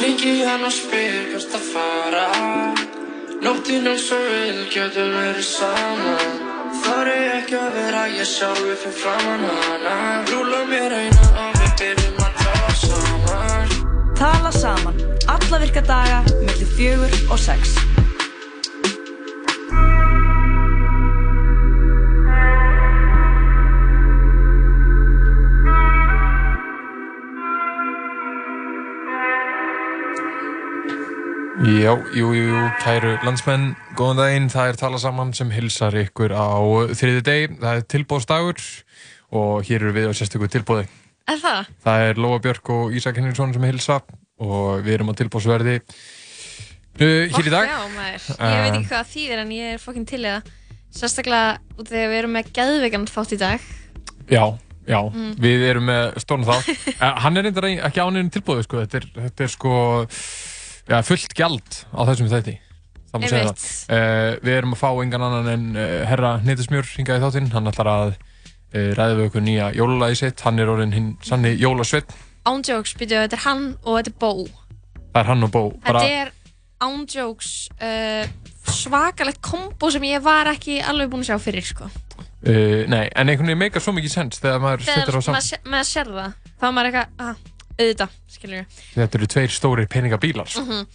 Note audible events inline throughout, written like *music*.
Ringi hann og spyr hvert að fara. Nóttin eins og vil getur verið saman Þar er ekki að vera ég sjálfi fyrir framann hana. Rúla mér eina og við byrjum að tala saman. Tala saman, alla virka daga, mellir fjögur og sex. Já, jú, jú, jú, kæru landsmenn, góðan daginn, það er tala saman sem hilsar ykkur á þriði deg, það er tilbóðsdagur og hér eru við á sérstökur tilbóði. Er það? Það er Lóa Björk og Ísak Henriksson sem hilsa og við erum á tilbóðsverði uh, hér í dag. Já, maður. Ég veit ekki hvað þýðir en ég er fokkin til í það. Sérstaklega út þegar við erum með gæðvegan þátt í dag. Já, já, Mm. við erum með stórn þá. uh, *laughs* hann er reyndar ekki ánirinn tilbóði, sko, þetta er, þetta er sko ja, fullt gjald á þessum þætti. Það má segja það. Uh, við erum að fá engan annan en uh, herra Neytismjör hingað í þáttinn. Hann ætlar að uh, ræða við okkur nýja jólalagi sitt. Hann er orðin hinn sanni jólasveit. Ándjóks, byrju, þetta er hann og þetta er Bó. Það er hann og Bó. Þetta er ándjóks svakalegt kombo sem ég var ekki alveg búin að sjá fyrir, sko. nei, en einhvern veginn meikar svo mikið sens þegar maður Þegar setur á saman. sé- maður sér það, þá er maður eitthvað, ah, auðvitað, skiljur. Þetta eru tveir stórir peningabílar. sko. Mhm.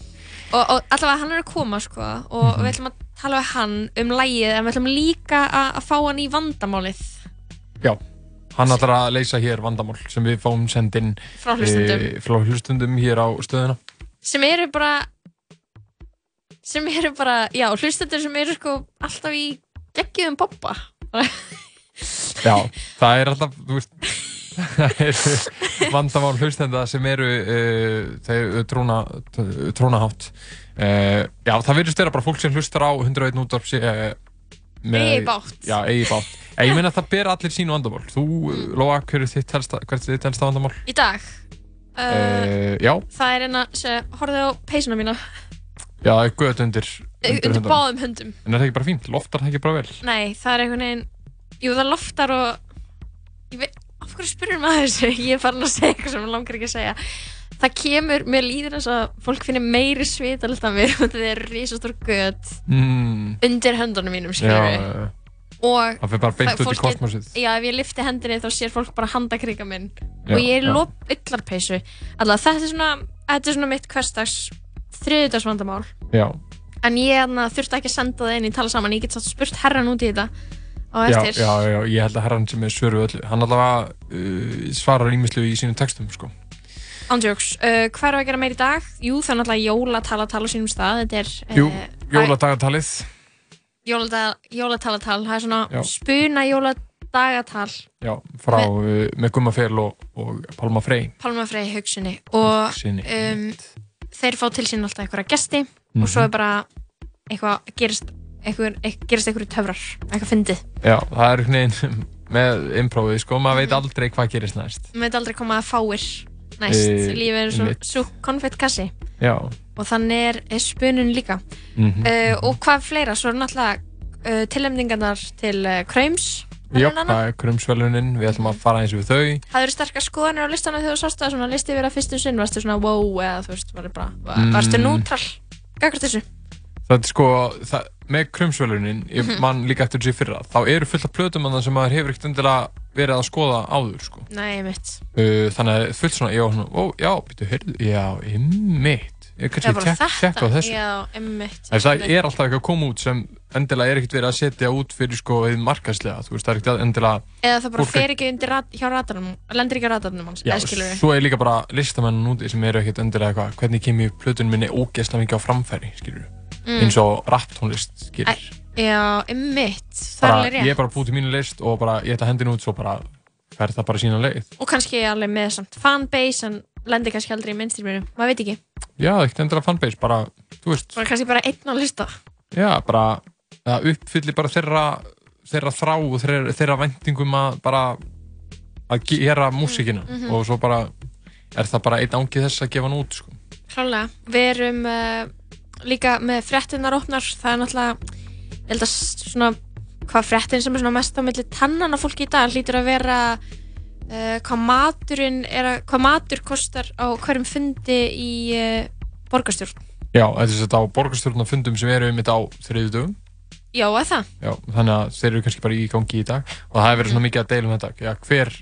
Og, og allavega hann er að koma sko og Mhm. við ætlum að tala við hann um lægið en við ætlum líka að, fá hann í vandamálið Já, hann ætlar að leysa hér vandamál sem við fáum sendin Frá hlustendum. eh, frá hlustundum hér á stöðuna. sem eru bara sem eru bara, já, hlustendur sem eru sko alltaf í geggjum boppa Já, það er alltaf, þú veist, það eru vandamál hlustenda sem eru uh, þeir tróna, trónahátt. Uh, já, það verðist vera bara fólk sem hlustar á 101 útvarp uh, Eigi bágt. Já, eigi bátt. Ég meina að það ber allir sínu vandamál. Þú, mm. Lóa, er hvert er þitt helsta vandamál? í dag já, það er eina sem horfið á peysuna mína já, það er göt undir, undir höndunum. báðum höndum En er það ekki bara fínt? Loftar það ekki bara vel? nei, það er einhvern veginn jú, það loftar og ég veit, af hverju spyrir maður þessu? Ég er farin að segja eitthvað sem ég langar ekki að segja. Það kemur, mér líður eins að fólk finnir meiri svita alltaf mér *laughs* og það er risastór gött Mm, undir höndunum mínum já, og það fyrir bara beint út í kosmosið. já, ef ég lifti hendinni þá sér fólk bara handakriga minn. Já, og ég er já. lop yllarpeysu alltaf þetta er svona, þetta er svona mitt hverstags þriðudagsvandamál Já, en ég hérna, þurfti ekki að senda það inn í tala saman ég get satt spurt herran út í þetta á já, eftir já, já, ég held að herran sem er svöru öllu, hann allavega uh, svarar ímislu í sínum textum, sko. Ándjóks, uh, hvað er að gera meir í dag? Jú, það er náttúrulega jólatala tala á sínum stað þetta er Jú, uh, jóladagatalið. jólatala, jólatalatal það er svona Já. spuna jóladagatal Já, frá uh, með Gumma Fel og, og Pálma Frey. Pálma Frey hugsunni og Hugsunni, um, þeir fá til sín alltaf einhverja gesti Mhm. og svo er bara eitthvað gerist einhver, eitthvað, gerist einhverju töfrar eitthvað fyndið, Já, það er veginn með imprófið, sko, maður Mhm. veit aldrei hvað gerist næst. maður veit aldrei koma að fáir næst, Eh, lífið er svo, svo konfett kassi Já, og þannig er, er spunun líka Mhm, uh, og hvað fleira, svo er náttúrulega uh, tilnefningarnar til uh, já, verðlaunanna. það er krumsvelunin, við ætlum að fara eins við þau. Það eru sterkar skoðanir á listanum þegar þú sást svona listi verið að fyrstum sinn, varstu svona wow eða þú veist, Mm. varstu nútrál gagvart þessu? Það er sko, það, með krumsvelunin, ég Mhm. man líka eftir þessi fyrra, þá eru fullt af plötum að það sem maður hefur ekkert endilega verið að skoða áður, sko. Nei, mitt Uh, þannig að fullt svona, ég var svona, ó, já, býttu, heyrðu, já, ymmit. Ég Það kannski tek- tekka á þessu. já, emmitt Þess að það er alltaf eitthvað að koma út sem endilega er ekkert verið að setja út fyrir sko eða markaslega, þú veist, það er ekkert endilega Eða það bara fer ekki undir rat, hjá ratarnum, lendir ekki á ratarnum hans, Já, eða skilur við svo er líka bara listamenn úti sem eru ekkert endilega eitthvað, hvernig kemur plötun minni ógeðslega mikið á framfæri, skilur Mm. eins og rapptónlist gerir. Já, emmitt, það er alveg rétt ég er bara búið til mínu list og bara, ég ætla hendin út svo bara fer það bara sína leið. Og kannski alveg með samt fanbase en lendir kannski aldrei í mainstreaminu, maður veit ekki Já, ekkert endilega fanbase, bara, þú veist, Bara kannski bara einn á lista já, bara, það uppfyllir bara þeirra, þeirra þrá og þeirra, þeirra vendingum að bara, að gera músíkina mhm. og svo bara, er það bara einn ángi þess að gefa hann út, sko. Klálega, við erum uh, líka með fréttinnar opnar, það er náttúrulega, ég held að svona, hvað fréttin sem er svona mest á milli tannan á fólki í dag hlýtur að vera uh, hvað maturinn er að, hvað matur kostar á hverjum fundi í uh, borgarstjórn. Já, þetta er þetta á borgarstjórnarfundum sem eru um þetta á þriðu dögum. Já, eða það? Já, þannig að þeir eru kannski bara í gangi í dag og það hefur verið svona mikið að deila um þetta. Já, hver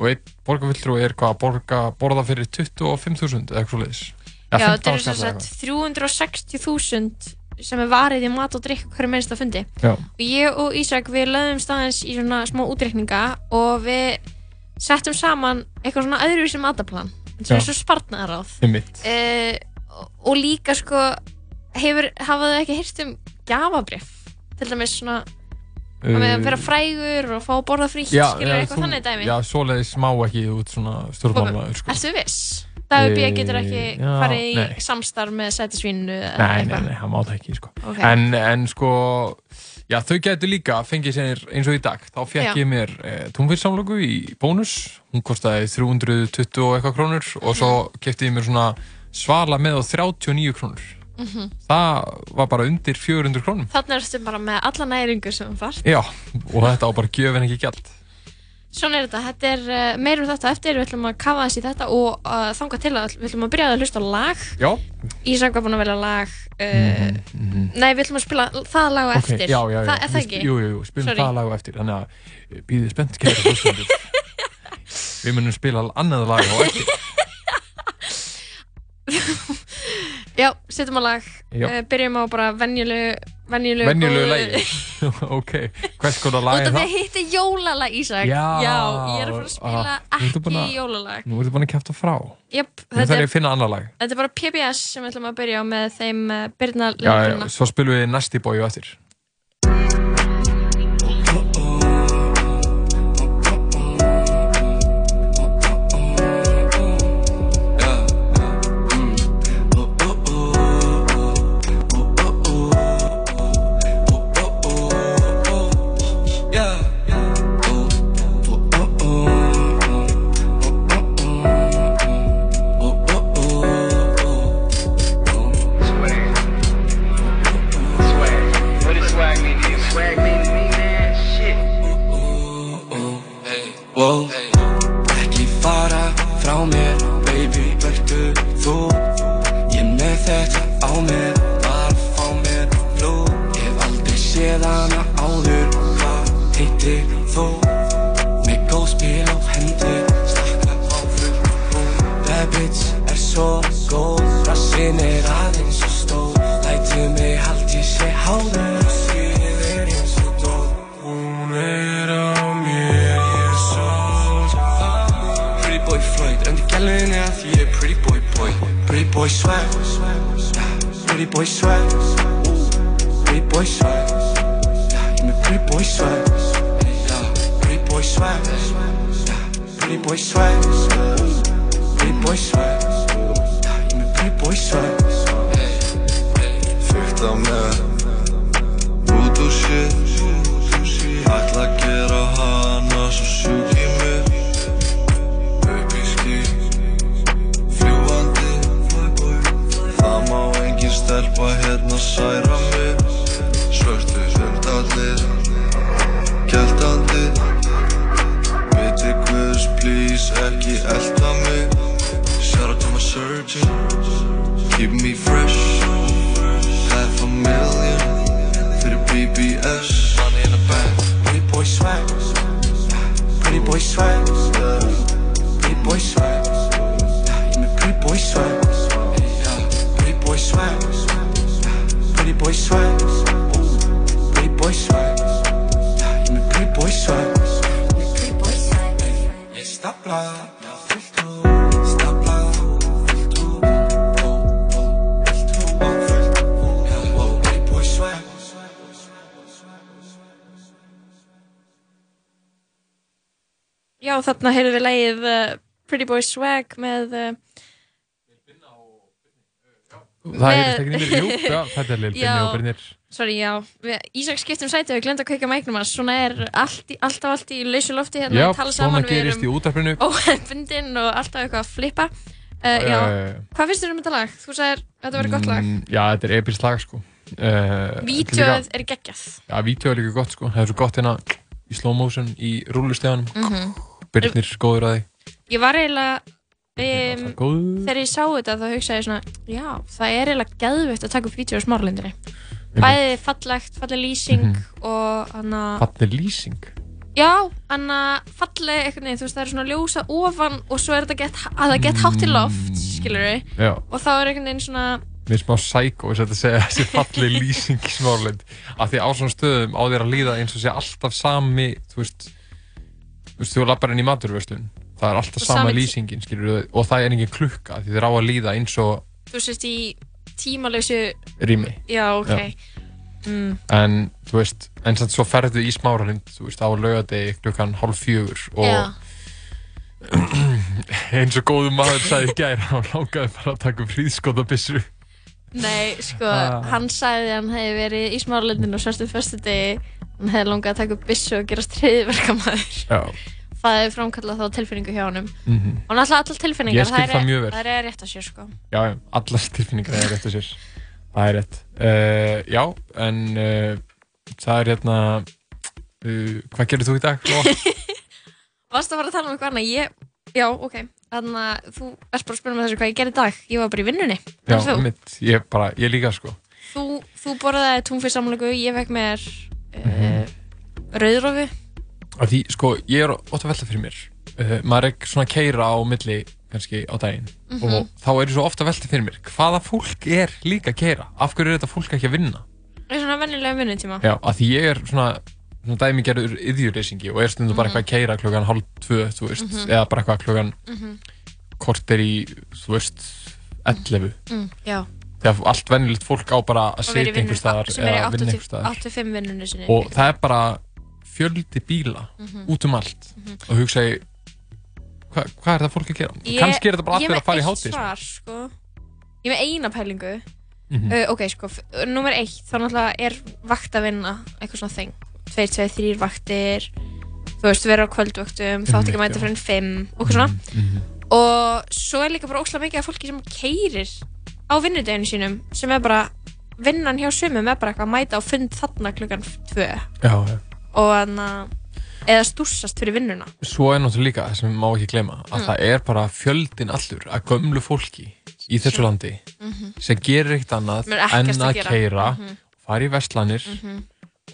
og einn borgarfulltrú er hvað að borga, borða fyrir 25.000 eða eitthvað svoleiðis. Já, þetta sem sagt 360.000 sem er varið í mat og drikk hverju minnst að fundi. Já. Og ég og Ísak við lögum staðins í svona smá útreikninga og við settum saman eitthvað svona öðruvísi mataplan sem er svo spartnaðaráð. Um mitt. Uh, og líka sko hefur, hafa þau ekki hýrt um gafabrif til dæmis svona að við að vera frægur og fá að borða frítt skilur eitthvað þannig dæmi Já, svoleiðis má ekki út svona stjórnmálaður, sko. Ertu viss? Dagur B. getur ekki Eh, farið í nei. samstarf með sætisvínu eða Nei, nei, eitthvað nei, það má það ekki, sko. Ok. En, en sko, já, þau getur líka fengið sér eins og í dag. Þá fekk Já. ég mér e, túnfyrsamlöku í bónus. Hún kostaði 320 og eitthvað krónur og svo kefti ég mér svona svala með á 39 krónur. Mhm. Það var bara undir 400 krónum. Þannig ertu bara með alla næringu sem þú þarf Já, og þetta á bara gjöfin ekki gælt. Svona er þetta, þetta er uh, meira um þetta eftir við ætlum að kafa þessi þetta og uh, þanga til að við ætlum að byrja að hlusta á lag Já. Ísak var búinn að velja lag uh, Nei, við ætlum að spila það lag á Ok, eftir já, já, já. Það er það ekki? Jú, jú, jú, spilum Sorry. það lag á eftir. Þannig að býðið spennt kæra hlustendur. *laughs* Við munum spila annað lag á eftir. Já, setjum á lag Byrjum á bara venjulegu Venjulegu, Venjulegu lagi. *laughs* ok, hvers konar lag er af því það? að hitt er jólalag Ísak Já. ég er að fara að spila Ah, nú ertu ekki búin að- jólalag Nú ertu búin að kæfta frá. Jöp, Nú þetta þarf ég er, að finna annað lag. þetta er bara PBS sem við ætlum að byrja á með þeim uh, Byrna Já, já, Lindbruna svo spilum við Nasty Boy á eftir. Pretty boy swag Pretty boy swag, ég er með pretty boy swag Pretty boy swag, pretty boy swag Pretty boy swag, ég er með pretty boy swag Fyrta með Voodoo shit særa mig Svörtu hundallir Geltandi Viti guðs please ekki elda mig. Shout out to my surgeon. Keep me fresh. Half a million Fyrir BBS Money in the bank. Pretty boy swag, pretty boy swag Já, þarna heyrðum við lagið uh, Pretty Boy Swag með uh, Það er ekki nýmir, jú, já, þetta er Lil Binni Já. og Brynir. Sorry, já, Ísak skiptum sæti og við glemdum að kveika mæknum hans Svona er allt, alltaf allt í lausu lofti hérna Já, að tala svona saman gerist í útarpinu. *laughs* óhefbundin og alltaf eitthvað að flippa uh, Já, Já, já, já. hvað finnst þér um þetta lag? Þú sagðir, þetta verður gott lag Mm, Já, þetta er epist lag, sko. Uh, Vídeoð er geggjað Já, vídeo er líka gott, sko. Það er svo gott hérna í slow motion í rúlusteganum. Mhm. Birnir, góður að því. Ég var eiginlega um, þegar ég sá þetta þá hugsaði ég svona já, það er eiginlega geðveikt að taka upp vídeo á smáralindinni bæði fallegt, falleg lýsing Mhm. og hann að Falleg lýsing. já, hann að falleg eitthvað neð, þú veist það er svona ljósa ofan og svo er þetta gett, að það gett hátt í loft skilur við, Já. og þá er einhvern veginn svona Mér er smá sækó þess að segja þessi falleg lýsing í smáralind. Af því á svona stöðum á þér að líða eins og sé alltaf sami, þú veist, þú veist, þú lappar inn í maturverslun. Það er alltaf Og sama lýsingin, skilur og það er engin klukka því þér á að líða eins og þú sést í tímalausu rými. já, ok Já. Mm, En, þú veist, en samt svo ferðu í smáralind, þú veist, á laugadegi klukkan hálf fjögur og já, *clears throat* eins og góðu maður sagði í gær, hann langaði bara að taka fríðskotabissur. nei, sko Ah. hann sagði að hann hefði verið í smáralindinu og svörstu fyrstu degi hann hefði langað að taka upp byssu og gera streiðverkamæður Já. Það hefði framkallað þá tilfinningu hjá honum Mm og náttúrulega allar tilfinningar það er rétt að sér sko Já, allar tilfinningar er rétt að sér. Það er rétt. Uh, já, en uh, það er hérna, uh, hvað gerir þú í dag? Lóa? *laughs* Varst að fara að tala um eitthvað annað? Ég, já, ok. Þannig að þú ert bara að spyrja mig þessu hvað ég gerði í dag. Ég var bara í vinnunni. Já, mitt, ég bara, ég líka sko. þú, þú borðaði túnfyrst samlöku, ég fekk mér uh, Mhm. rauðrófu. Af því, sko, ég er ótt að velta fyrir mér. Uh, maður er svona að keira á milli, kannski, á daginn. Mhm. Og þá er ég svo ofta að velta fyrir mér, hvaða fólk er líka að keira? Af hverju er þetta fólk ekki að vinna? Það er svona vennilega vinnutíma. Já, af því ég er svona, svona dæmigerður yðjurleysingi og er stundum bara eitthvað að keira klukkan hálf tvö, þú veist, Mhm. eða bara eitthvað klukkan Mhm. korter í, þú veist, 11. Mm, já. Þegar allt vennilegt fólk á bara að sitja einhver staðar er eða vinna 8 einhver staðar. 85 vinnunni sinni. Og það er bara fjöldi bíla Mhm. út um allt og hugsa ég, hva, hvað er það fólk að gera? Ég- Kannski er þetta bara ég allir með að fara í eitt hátíð. svar, sko. Ég er með eina pælingu. Mhm. Uh, ok, sko, f- nummer eitt, þá náttúrulega er vakt að vinna, eitthvað svona þeng. Tveir, tveir, þrýr vaktir, þú veist, vera á kvöldvöktum, þá átti ekki að Einmitt, mæta fyrir en fimm, og svona. Mhm. Og svo er líka bara óslega mikið af fólki sem keirir á vinnudeginu sínum, sem er bara, vinnan hjá sumum er bara eitthvað að mæta á fund þarna klukkan tvö. Já, já. Og þannig eða stússast fyrir vinnuna. Svo er náttúrulega líka það sem má ekki gleyma að Mm. það er bara fjöldin allur að gömlu fólki í þessu landi Mhm. sem gerir eitt annað Sem er ekkert en að að gera. keira Mhm. fara í verslanir Mhm.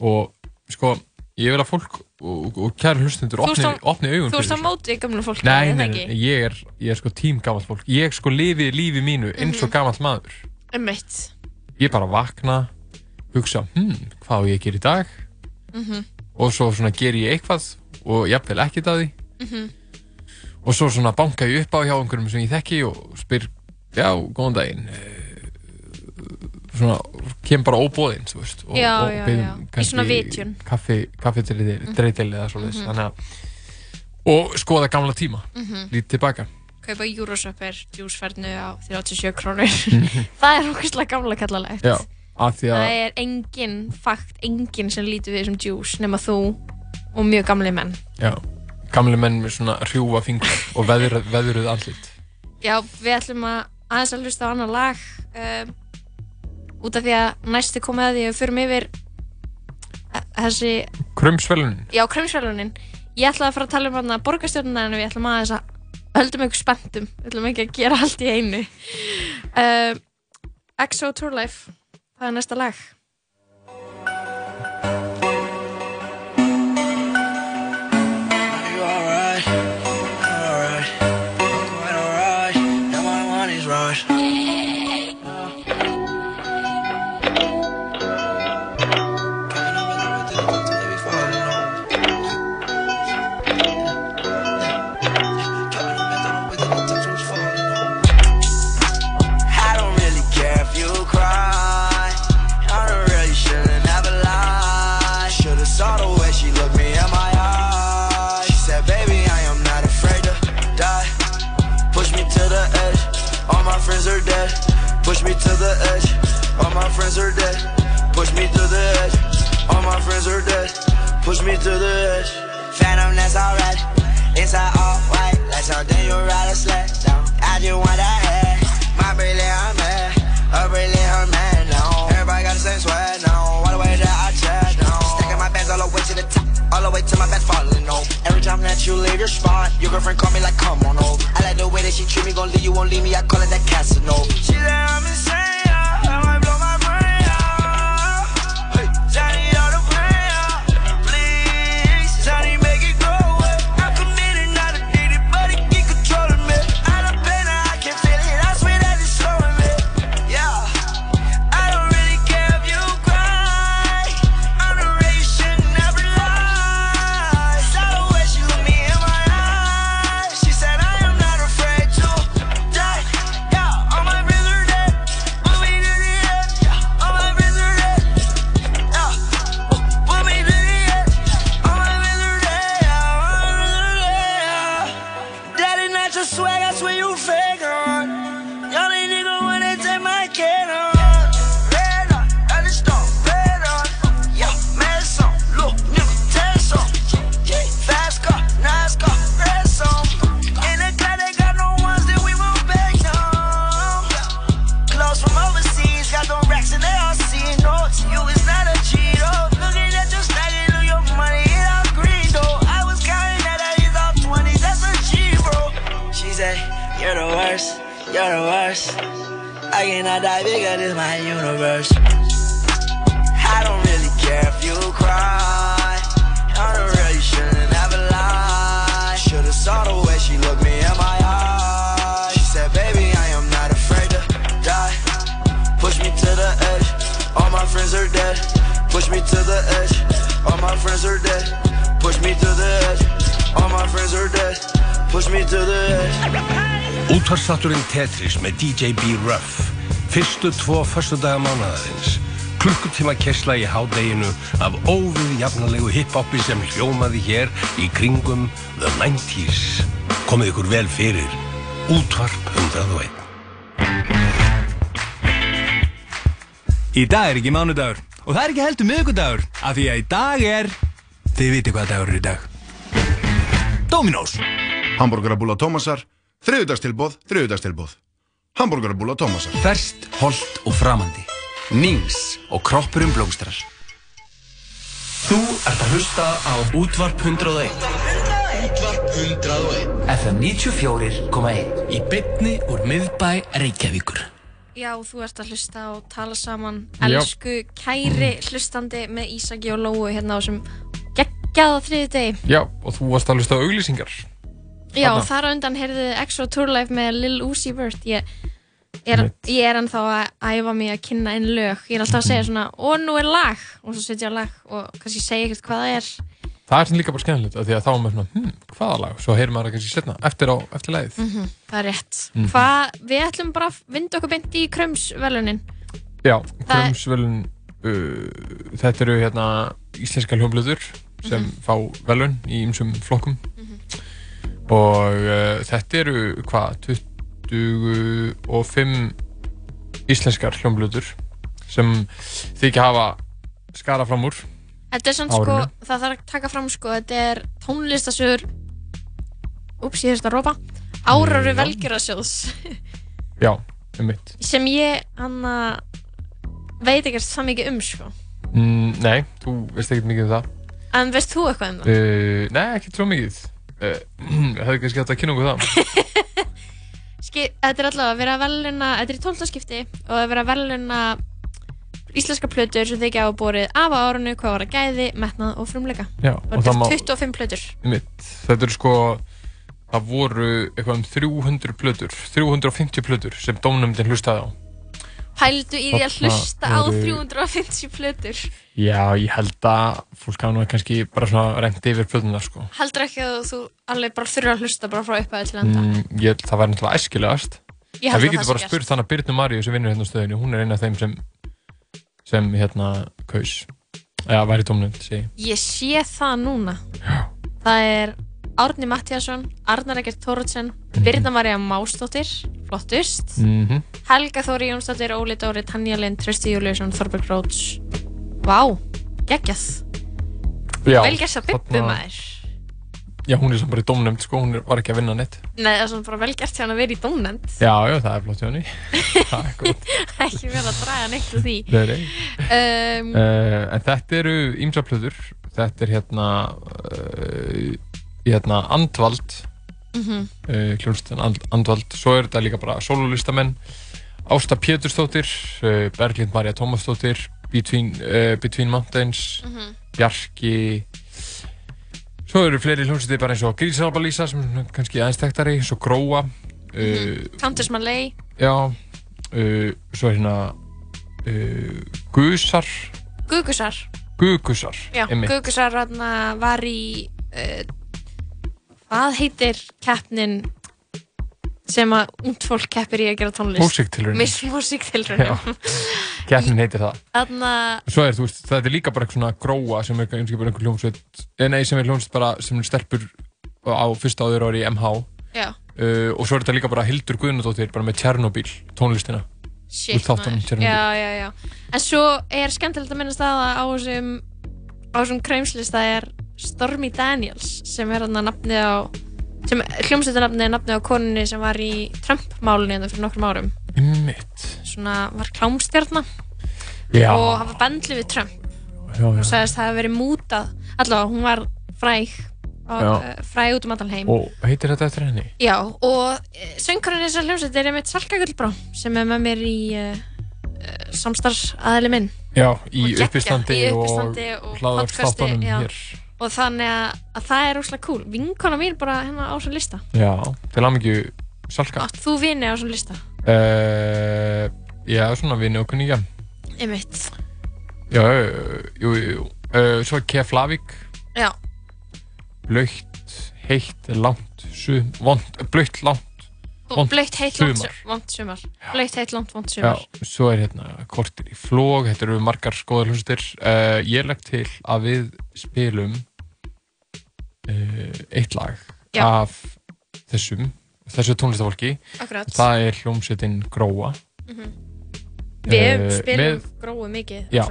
og sko ég vil að fólk og, og kæri hlustundur Þú ert opni, á- opni augun Þú ert á móti gamlu fólki, Nei, nei, ekki? nei, ég er, ég er sko tím gamalt fólk Ég sko lifi lífi mínu eins og Mhm. gamalt maður Einmitt. Ég bara vakna hugsa, hm, hvað á ég að gera í dag Mhm. Og svo svona ger ég eitthvað og jafnvel ekkert að því Mhm. og svo svona banka ég upp á hjá einhverjum sem ég þekki og spyr já, góðan daginn eh, svona, kem bara óbóðinn og, og. Í kannski svona kaffi, kaffi til Mhm. þið, eða Mhm. þannig að og skoða gamla tíma Mhm. lítið tilbaka kaupa Eurosupper djúsferðnu á 37 krónur *laughs* það er okkurslega gamla kallalegt já, það að er engin fakt, engin sem lítur við þessum djús nema þú og mjög gamli menn. Já, gamli menn með svona hrjúfa fingur og veðruð, veðruð andlit. Já, við ætlum að aðeins að hlusta á annar lag um, út af því að næstu komið að því að við förum yfir eh, þessi, krumsvelunin já, kremsvelunin ég ætla að fara að tala um hann borgarstjórnuna en við ætlum aðeins að höldum ykkur spenntum. Við ætlum ekki að gera allt í einu. Um, EXO Tour Life það er næsta lag? You the edge. All my friends are dead. Push me to the edge. All my friends are dead. Push me to the edge. Phantom, that's alright. Inside all white, like something you ride a sled down. I just want that head. My brilliant, mad. A brilliant, man, no. Everybody got the same sweat, no. All the way that I chat, no. Stacking my bands all the way to the top. All the way to my bed falling, no. Every time that you leave your spot, your girlfriend call me like, come on over. I like the way that she treat me, gon' leave you, won't leave me. I call it that Casanova. She said I'm insane, með DJ B. Ruff. Fyrstu tvo föstudaga mánaðarins. Klukkutíma kessla í hádeginu af óvið jafnalegu hip-hopi sem hljómaði hér í kringum The 90s Komið ykkur vel fyrir. Útvarp 101 Í dag er ekki mánudagur og það er ekki heldur miðgudagur af því að í dag er þið viti hvað dagur er í dag. Dominós Hamburgerabúla Tómasar, þriðudagstilbóð, þriðudagstilbóð. Hamburgerabúla Tómasar. Ferst, holt og framandi. Nings og kroppurum blómstrar. Þú ert að hlusta á Útvarp 101 Útvarp 101 FM 94.1 Í bytni úr miðbæ Reykjavíkur. Já, þú ert að hlusta og tala saman. Já. Elsku kæri hlustandi með Ísaki og Lóu hérna á þessum geggjaða þriði degi Já, og þú varst að hlusta á auglýsingar. Já, Þarna. þar á undan heyrðu Extra Tour Life með Lil Uzi Vert ég, er, ég er ennþá að æfa mig að kynna inn lög Ég er alltaf að segja svona, og nú er lag og svo setja ég lag og kannski segja ekkert hvað það er Það er sem líka bara skemmtilegt, af því að þá er maður svona, hm, hvaða lag? Svo heyrir maður kannski setna, eftir á, eftir lagið. Mhm, Það er rétt Mhm. Hvað, við ætlum bara að vinda okkur beint í krömsvelunin Já, krumsvelun, uh, þetta eru hérna íslenska hljómblöður sem Mhm. fá velun í ymsum flokkum. Og uh, þetta eru, hvað, 25 íslenskar hljómblöður sem þykja hafa skara fram úr. Þetta er samt sko, það þarf að taka fram sko, þetta er tónlistasögur Úps, ég þurfti að rópa Áraru Já. velgjörasjóðs *laughs* Já, um mitt. sem ég hann veit ekkert það mikið um sko Mm, nei, þú veist ekkert mikið um það. En veist þú eitthvað um það? Uh, nei, ekki svo mikið. Uh, *clears throat* hefði kannski hægt að kynna okkur það. *laughs* Ski, þetta er allavega að vera að veluna Þetta er í tóltaskipti og að vera að veluna íslenska plötur sem þykja hafa borið af á árunu, hvað var að gæði, metnað og frumleika Já, og og þetta er 25 plötur mitt. Þetta eru sko, það voru eitthvað um 300 plötur, 350 plötur sem dómnumdinn hlustaði á. Pældu í því að hlusta á eru- 350 plötur Já, ég held að fólk hafa nú kannski bara svona reynd yfir plötunar sko. Heldur ekki að þú alveg bara þurfa að hlusta bara frá upphæðu til enda Mm, ég held það væri náttúrulega æskilegast. En að við það getum sé bara gert. spurt þannig að Byrnu Maríu sem vinnur hérna á stöðinu, hún er eina af þeim sem, sem hérna, kaus. Já, væri dómnumd, segi ég. Ég sé það núna Það er Árni Mattíasson, Arnar Egert Tóruðsen Birna Marja Másdóttir Flottust Mhm. Helga Þóri Jónsdóttir, Óli Dóri, Tanja Lind Trösti Júliusson, Þorberg Róts Vá, geggjað Já, Vel gert að þarna- maður Já, hún er sem bara í dómnumd sko, hún var ekki að vinna neitt. Nei, það er svona bara vel gert hann að vera í dónend Já, já, það er flott hjá henni. *laughs* það er gott. Ekki vera að draga neitt úr því Nei, nei. um, Uh, en þetta eru ímsaplöður þetta er hérna uh, í hérna Andvald. Mhm. uh, hljómsveitin And, Andvald. Svo er þetta líka bara sólulistamenn. Ásta Pétursdóttir uh, Berglind Marja Tómasdóttir Between, uh, Between Mountains Mhm. Bjarki. Svo eru fleiri hljómsveitir bara eins og Grísalba Lísa sem er kannski aðeins þekktari svo Gróa uh, Countess Malay. Já svo er hérna Gusar. Gugusar. Gugusar Já. Gugusar var í hvað heitir keppnin sem að ungd fólk keppir í að gera tónlist Músíktilraunir. Miss Músíktilraunir keppnin heitir það Þarna, Svo er, veist, þetta er líka bara eitthvað svona gróa sem er bara einhver hljómsveit eh, nei, sem er hljómsveit bara sem er stelpur á fyrsta áður ári í MH Já. uh, og svo er þetta líka bara Hildur Guðnadóttir bara með Tjernobyl, tónlistina shit. Chernobyl. já, já, já. En svo er skemmtilegt að minnast að á þessum á þessum kreimslista er Stormy Daniels sem er hann að nafni á sem hljómsveitarnafni er nafni á konunni sem var í Trump-málunni þetta fyrir nokkrum árum. Mitt svona var klámstjarnar og hafa bandli við Trump. Já, já. og sagðist að það hafi verið mútað. Allavega hún var fræg og, uh, fræg út um allan heim. Og heitir þetta eftir henni? já og söngurinn þessar hljómsveit er einmitt Salka Gullbrá sem er með mér í uh, uh, samstarfsaðili minn. Já, í uppistandi í og já. hér og þannig að, að það er óslega cool. Vinkona mín bara hérna á svona lista. Já, til aðmyggju Salka. Átt þú vini á svona lista? Uh, Já, svona vinni og kunningja einmitt. Já, uh, jú, jú, uh, Svo Keflavík. Já, Blöytt, heitt, langt sum, vond, Blöytt, langt og blöytt heitt langt sumar. blöytt heitt langt vont Já, sumar svo er hérna kortir í flóg, þetta eru margar skoðar hlustir. Uh, ég legg til að við spilum uh, eitt lag Já. af þessum, þessu tónlistafólki. Akkurat. Það er hljómsveitin Gróa. Mhm. við Eh, spilum með- gróðu mikið Já,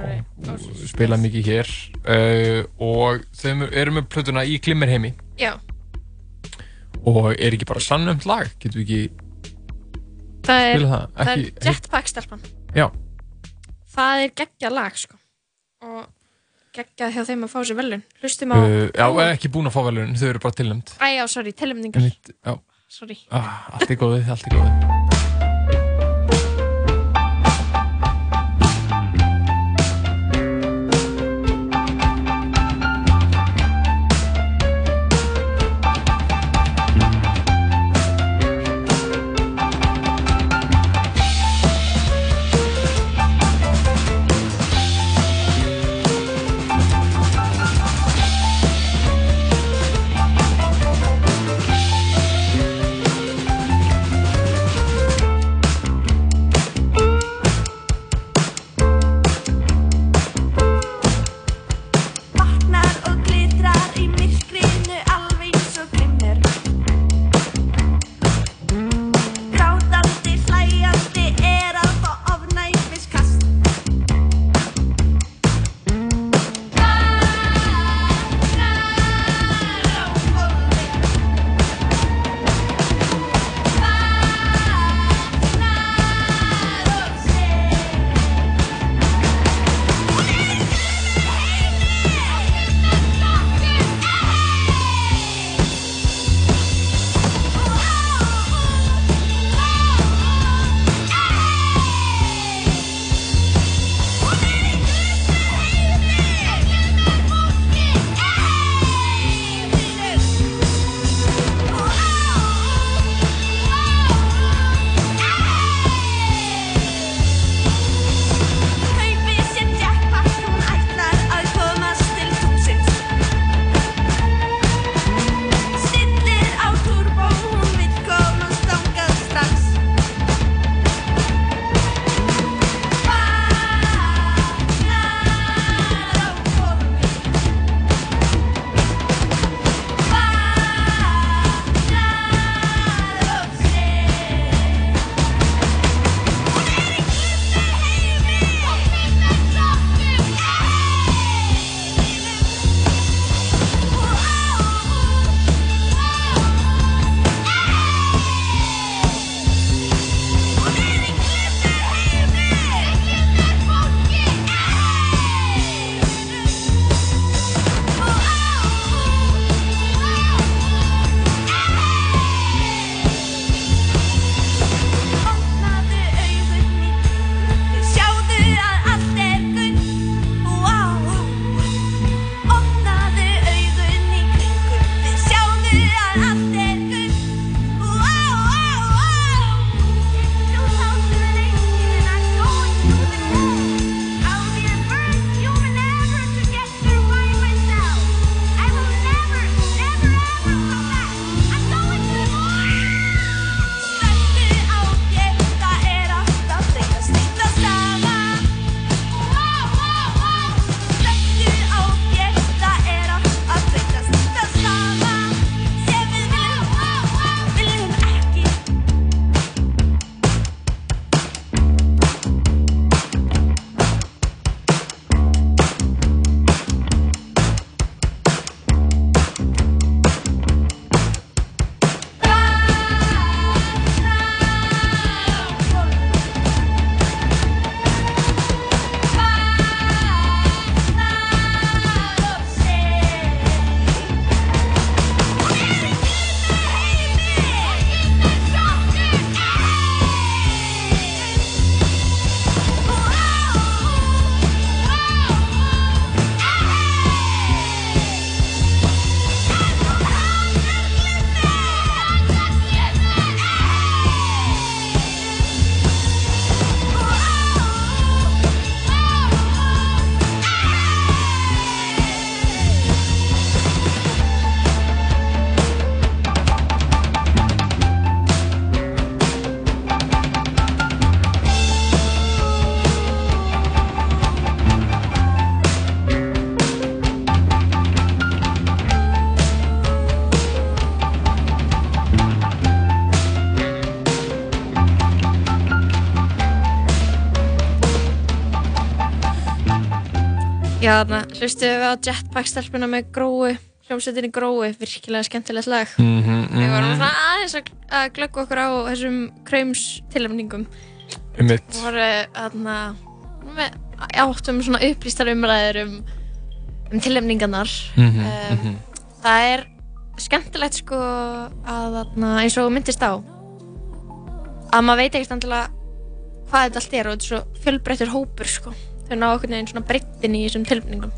spila mikið hér uh, og þau eru með plötuna í Glimmerheimi já, og er ekki bara sannönd lag, getur við ekki það er, það, það ekki- er Jetpack stelpan. Já. það er geggjað lag sko. Og geggjað hjá þeim að fá sér velun hlustum á uh, Já, er ekki búin að fá velun, þau eru bara tilnæmt Æ, já, sorry, Sorry. Ah, allt er góðið, allt er góðið Já, þarna, hlustu við á Jetpack-stelpuna með gróu, hljómsveitinni gróu, virkilega skemmtilegt lag. Mhm, Við vorum mhm. svona aðeins að, að glöggva okkur á þessum kraums tilöfningum. Einmitt. Við vorum þarna, með, áttum svona upplýstar umræður um, um tilöfningarnar. Mhm, um, mhm. Það er skemmtilegt sko að þarna, eins og myndist á, að maður veit ekkert endilega hvað þetta allt er og þetta er svo fjölbreyttur hópur sko. Þau ná okkur neginn svona breyttin í þessum tilöfningum.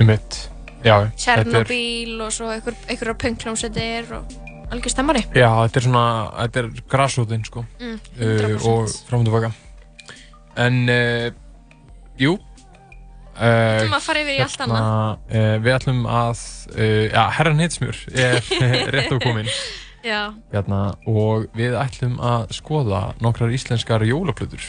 Einmitt. Já, þetta er, Tjernobyl og svo einhver, einhverjar pönkljómsveitir og algjör stemmari. já, þetta er svona, þetta er grassrootin, sko. Mm, uh, og fram og tilbaka. En, uh, jú. Uh, ætlum annað. Uh, við ætlum að, uh, já, herran Hitsmjör er *laughs* rétt á komin. *laughs* Hérna, og við ætlum að skoða nokkrar íslenskar jólaplötur.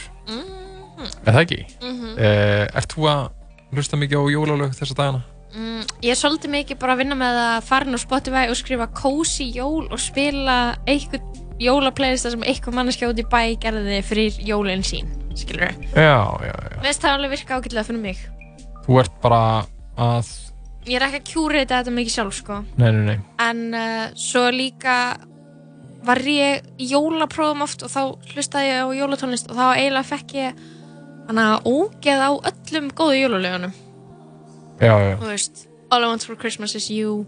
Mhm. Er það ekki? Mhm. uh, ert þú að hlusta mikið á jólalög þessa dagana? Mm, ég er svolítið mikið bara að vinna með að fara á Spotify og skrifa cozy jól og spila einhvern jólaplaylista sem einhver manneskja út í bæ gerði fyrir jólinn sín, skilur við. Já, já, já. Finnst það alveg virka ágætlega fyrir mig. Þú ert bara að, Ég er ekki að kjúri þetta mikið sjálf, sko. nei, nei, nei. En uh, svo líka var ég í jólaprófum oft og þá hlustaði ég á jólatónlist og þá eiginlega fekk ég hana ógeð á öllum góðu jólalögunum. Já, já. Þú veist, All I Want For Christmas Is You.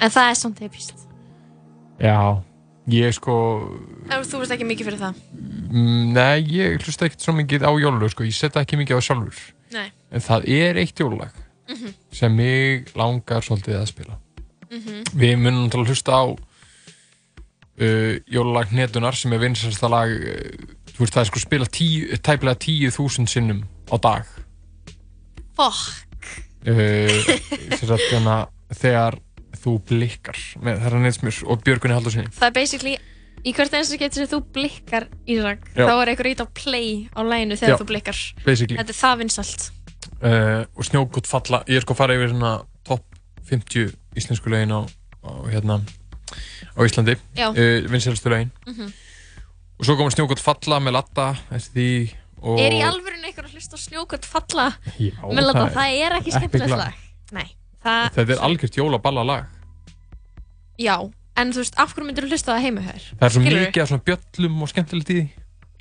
En það er samt epist. Já, ég sko, Ef þú veist ekki mikið fyrir það. mm, nei, ég hlusta ekkert svo mikið á jólalög, sko. Ég setja ekki mikið á sjálfur. Nei. En það er eitt jólalag Mhm. sem mig langar svolítið að spila. Mhm. Við munum til að hlusta á uh, jólalag Hnetunar sem er vinsasta lag, uh, þú veist, það er sko spila tíu, tæplega tíu þúsund sinnum á dag. Fuck. uh, sagt hérna þegar þú blikkar með þeirra neinsmjör og Björgunni Haldursinni Það er basically, í hvert einstu getur sem þú blikkar Ísak, Já. þá er einhver ít á play á læginu þegar Já, þú blikkar. basically. Þetta er það vinsalt. uh, og snjókot falla ég er sko að fara yfir svona topp 50 íslensku lögin á, á hérna á Íslandi uh, vinsælustu lögin Mhm. Og svo komur snjókot falla með latta og Er í alvörun einhver að hlusta á snjókvæmt falla Já, með láta, það það er ekki skemmtilegt lag. Nei, það, þetta er algjört jólaballa lag já, en þú veist, af hverju myndir þú hlusta það heima hér? það er svo mikið af svona bjöllum og skemmtilegt í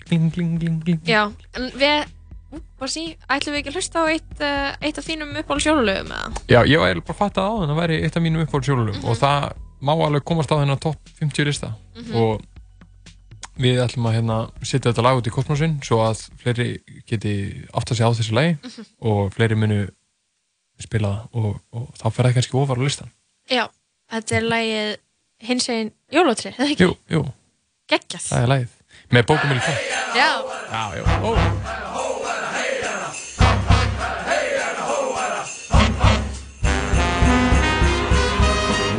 gling, gling, gling, gling Já, en við, Bossi, ætlum við ekki að hlusta á eitt, uh, eitt af þínum uppáhalds jólalögum eða? Já, ég var bara fattað á þann að væri eitt af mínum uppáhaldsjólulum og það má alveg komast á þennan topp 50 lista Mhm. og við ætlum að hérna setja þetta lag út í kosmosin svo að fleiri geti átt að segja á þessu lagi Mhm. og fleiri munu spila það og, og þá fer það kannski ofar á listan Já, þetta er lagið hins veginn jólatri, eða ekki? Jú, jú, Geggjað. það er lagið með bókum í tótt Já. Já, já, ó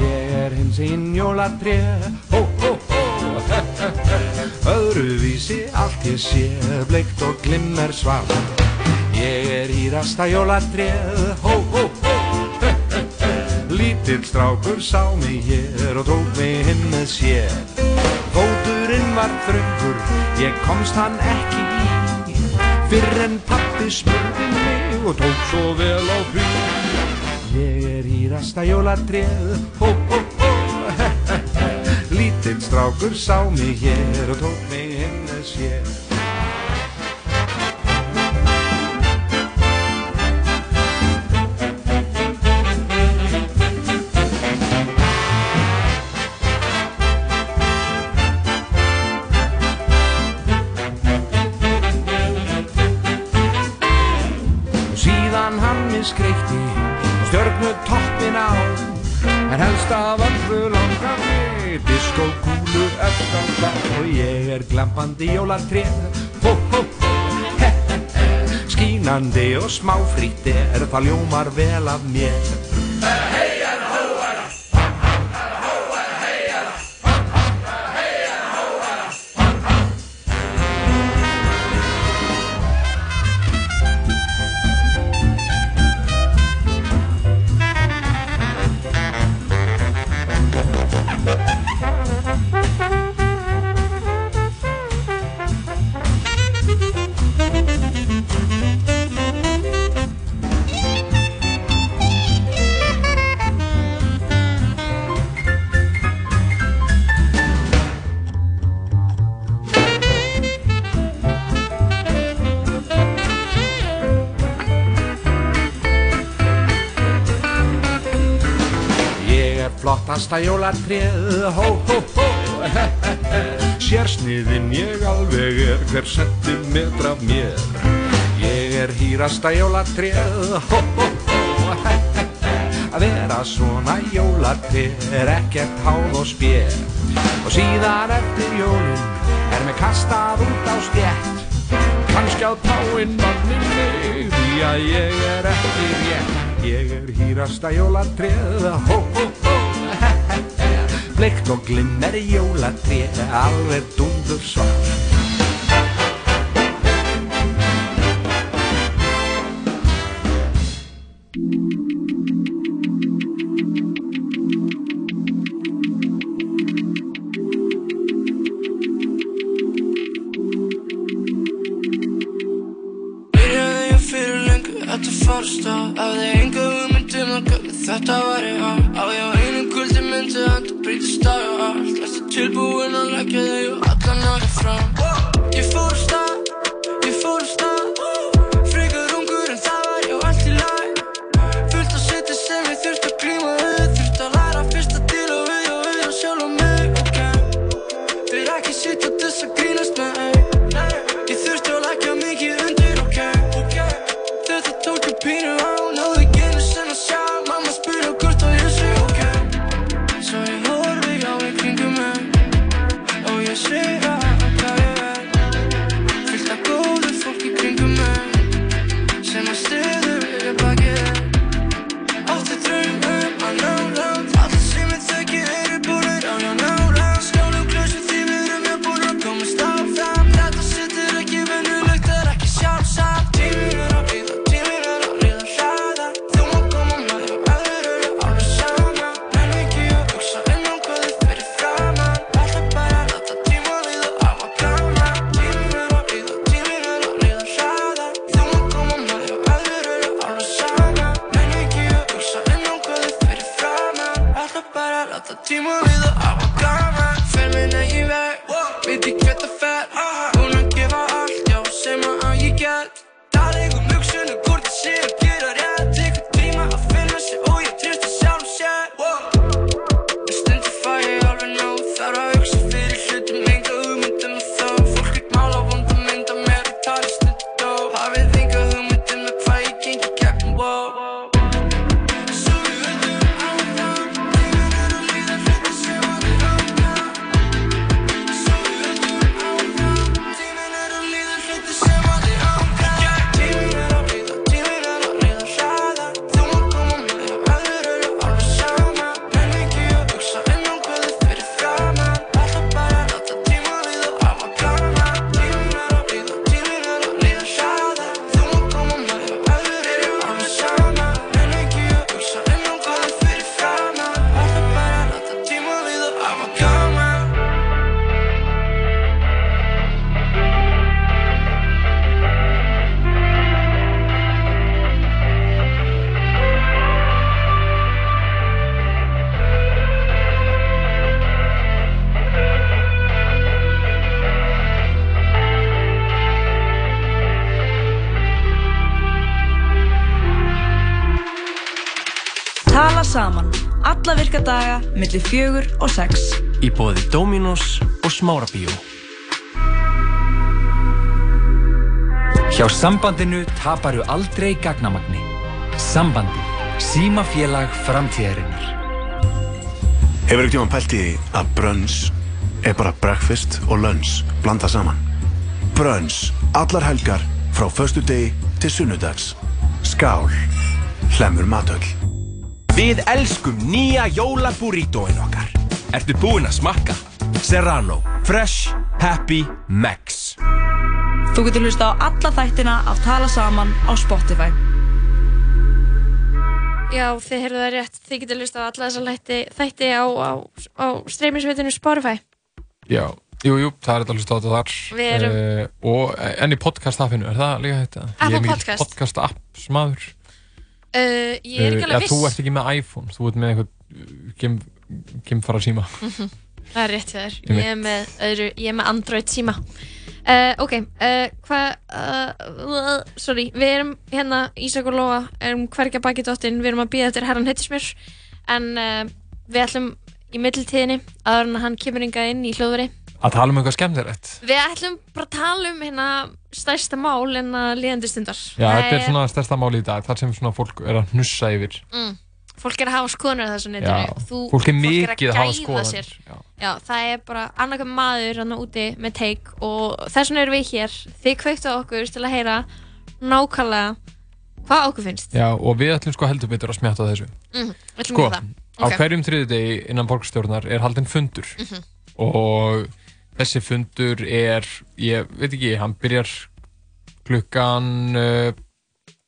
Ég er hins hó, hó Öðruvísi allt ég sé Bleikt og glimmer svart Ég er hýrasta jólatréð Hó, hó, hó. Lítill strákur sá mig hér Og tók mig hinn með sér. Fóturinn var þröngur Ég komst hann ekki í. Fyrr en pappi smurði mig Og tók svo vel á því Ég er hýrasta jólatréð Hó, hó, hó Lítill strákur sá mig hér Og tók mig með sér. Og síðan hann miskreikti Og stjörnu toppin á En helst af öllu langar glampandi jólatrið Hó, hó, hó he, he, he. Skínandi og smáfrítt er Það ljómar vel af mér flottasta jólatréð Hó, hó, hó. Sérsniðin ég alveg er hver sentimetra mér? Ég er hýrasta jólatréð Hó, hó, hó. Að vera svona jólatréð er ekkert háð og spér. Og síðan eftir jólin er mér kastað út á stjætt Kannski á táinn manni mig Því að ég er ekki rétt. Ég er hýrasta jólatréð Hó, hó, hó Bleikt og glimmer jólatréð Alveg dundur svart millir fjögur og sex. Í bóði Dominos og Smárabíó. Hjá sambandinu taparu aldrei gagnamagni. Sambandi. Símafélag framtíðarinnar. Hefur ekkert tíma pælt í að brunch er bara breakfast og lunch blanda saman? Brunch, allar helgar frá förstu degi til sunnudags. Skál, hlemur matöll. Við elskum nýja jólaburrítóin okkar. Ertu búinn að smakka? Serrano, Fresh, Happy, Max. Þú getur hlusta á alla þættina af Tala saman á Spotify. Já, þið heyrðu það rétt. Þið getur hlust á alla þessa þætti, þætti á, á, á streymisveitinu Spotify. Já, jú, jú, það er að hlusta á þetta þar Við erum- Eh, Og en í podcast-appinu, er það líka þetta? Apple Ég er mikill Podcast. podcast-app smaður Uh, ég er ekki Eh, alveg ja, viss. Þú ert ekki með iPhone, þú ert með eitthvað gem, gemfara síma Mhm, Það er rétt hjá þér. Einmitt. Ég er með, öðru, ég er með Android síma. Uh, ok, uh, hvað, sorry, við erum hérna, Ísak og Lóa, erum hverja baki dóttin, við erum að býða eftir herran Hittismjör, en við ætlum í mittiltíðinni aður en að hann kemur inga inn í hljóðveri Að tala um eitthvað skemmtilegt. Við ætlum bara að tala um hérna stærsta mál en að líðandi stundar Já, þetta er svona stærsta máli í dag, þar sem svona fólk er að hnussa yfir. mm, Fólk er að hafa skoðunar þessu og þú, fólk er mikið að að hafa skoðanir, já. Já, það er bara annarkað maður hann úti með teik og þess vegna erum við hér þið kveiktu okkur til að heyra nákvæmlega hvað okkur finnst Já, og við ætlum sko heldur betur að smjáta þessu. Ætlum Sko, á hverjum þriði degi innan borgarstjórnar er haldinn fundur Mhm. og þessi fundur er, ég veit ekki, hann byrjar klukkan, uh,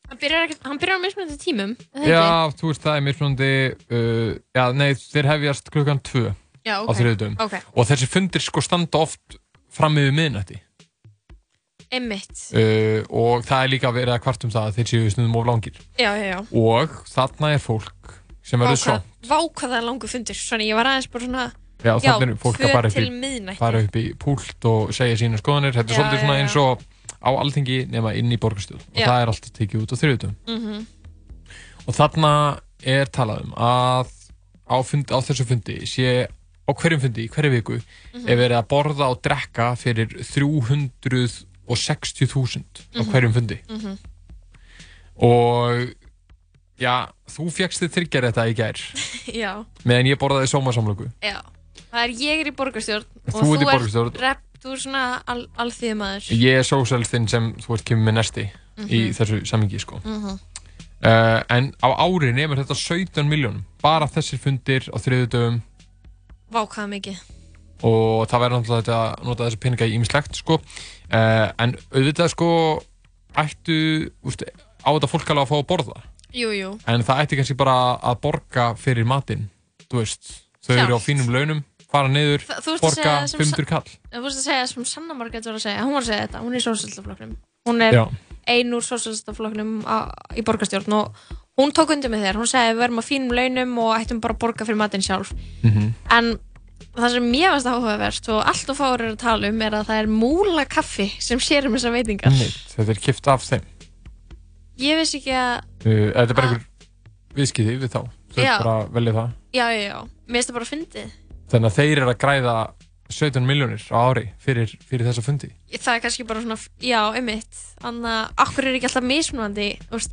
Hann byrjar, hann byrjar á mismunandi tímum já, þú veist það er mismunandi, uh, já, nei, þeir hefjast klukkan tvö Já, á ok. þriðdögum Ok. og þessi fundir sko standa oft fram yfir miðnætti. Einmitt. Uh, og það er líka að kvart um það að þeir séu snúðum of langir. Já, já, já. Og þarna er fólk sem verður svo Vá hvað það er langu fundir Svona ég var aðeins bara svona Já, þannig er fólk að fara upp, í, í púlt og segja sína skoðanir. Þetta er svolítið svona eins og á alþingi nema inn í borgarstjóð og það er alltaf tekið út á þriðutum. Mhm. Og þarna er talað um að á, fund, á þessu fundi sé á hverjum fundi, í hverju viku Mhm. er verið að borða og drekka fyrir 360.000 á Mhm. hverjum fundi. Mhm. Og já, þú fjagst þið þryggjar þetta í gær *laughs* Já, meðan ég borðaði sómasamlöku. já Það er ég er í borgarstjórn og Þú ert í borgarstjórn. rep, Þú er svona al, alþýðumæður Ég er sósælþinn sem þú ert kemur með nesti í Mhm. þessu samingi sko. Mhm. uh, en á ári nefnir þetta 17 miljónum bara þessir fundir á þriðudöfum Vá hvað er mikið og það verður náttúrulega þetta að nota þessi peninga í ýmislegt sko. uh, en auðvitað sko ættu úst, á þetta fólk alveg að fá að borða Jú, jú en það ætti kannski bara að borga fyrir matinn þú veist, þau eru á fínum launum fara niður, borga segja það sem 500 kall. Þú veist að segja sem Sanna Margrét var að segja. Hún var að segja þetta, hún er í sósælstaflokknum Hún er Já. ein úr sósælstaflokknum í borgarstjórn og hún tók undir með þér. Hún segja við verðum á fínum launum og ættum bara að borga fyrir matinn sjálf. Mhm. En það sem mér varst áhugavert og allt og fáur er að tala um er að það er múla kaffi sem sér um þessar veitingar. Þetta er kipt af þeim. Ég vissi ekki að uh, þetta er bara einhver viðskipti við þá. Já. bara velja það. Já, já, mér finnst það bara að fyndið þannig að þeir eru að græða 17 miljónir á ári fyrir, fyrir þessa fundi. Það er kannski bara svona, já, einmitt. Þannig að akkur er ekki alltaf mismunandi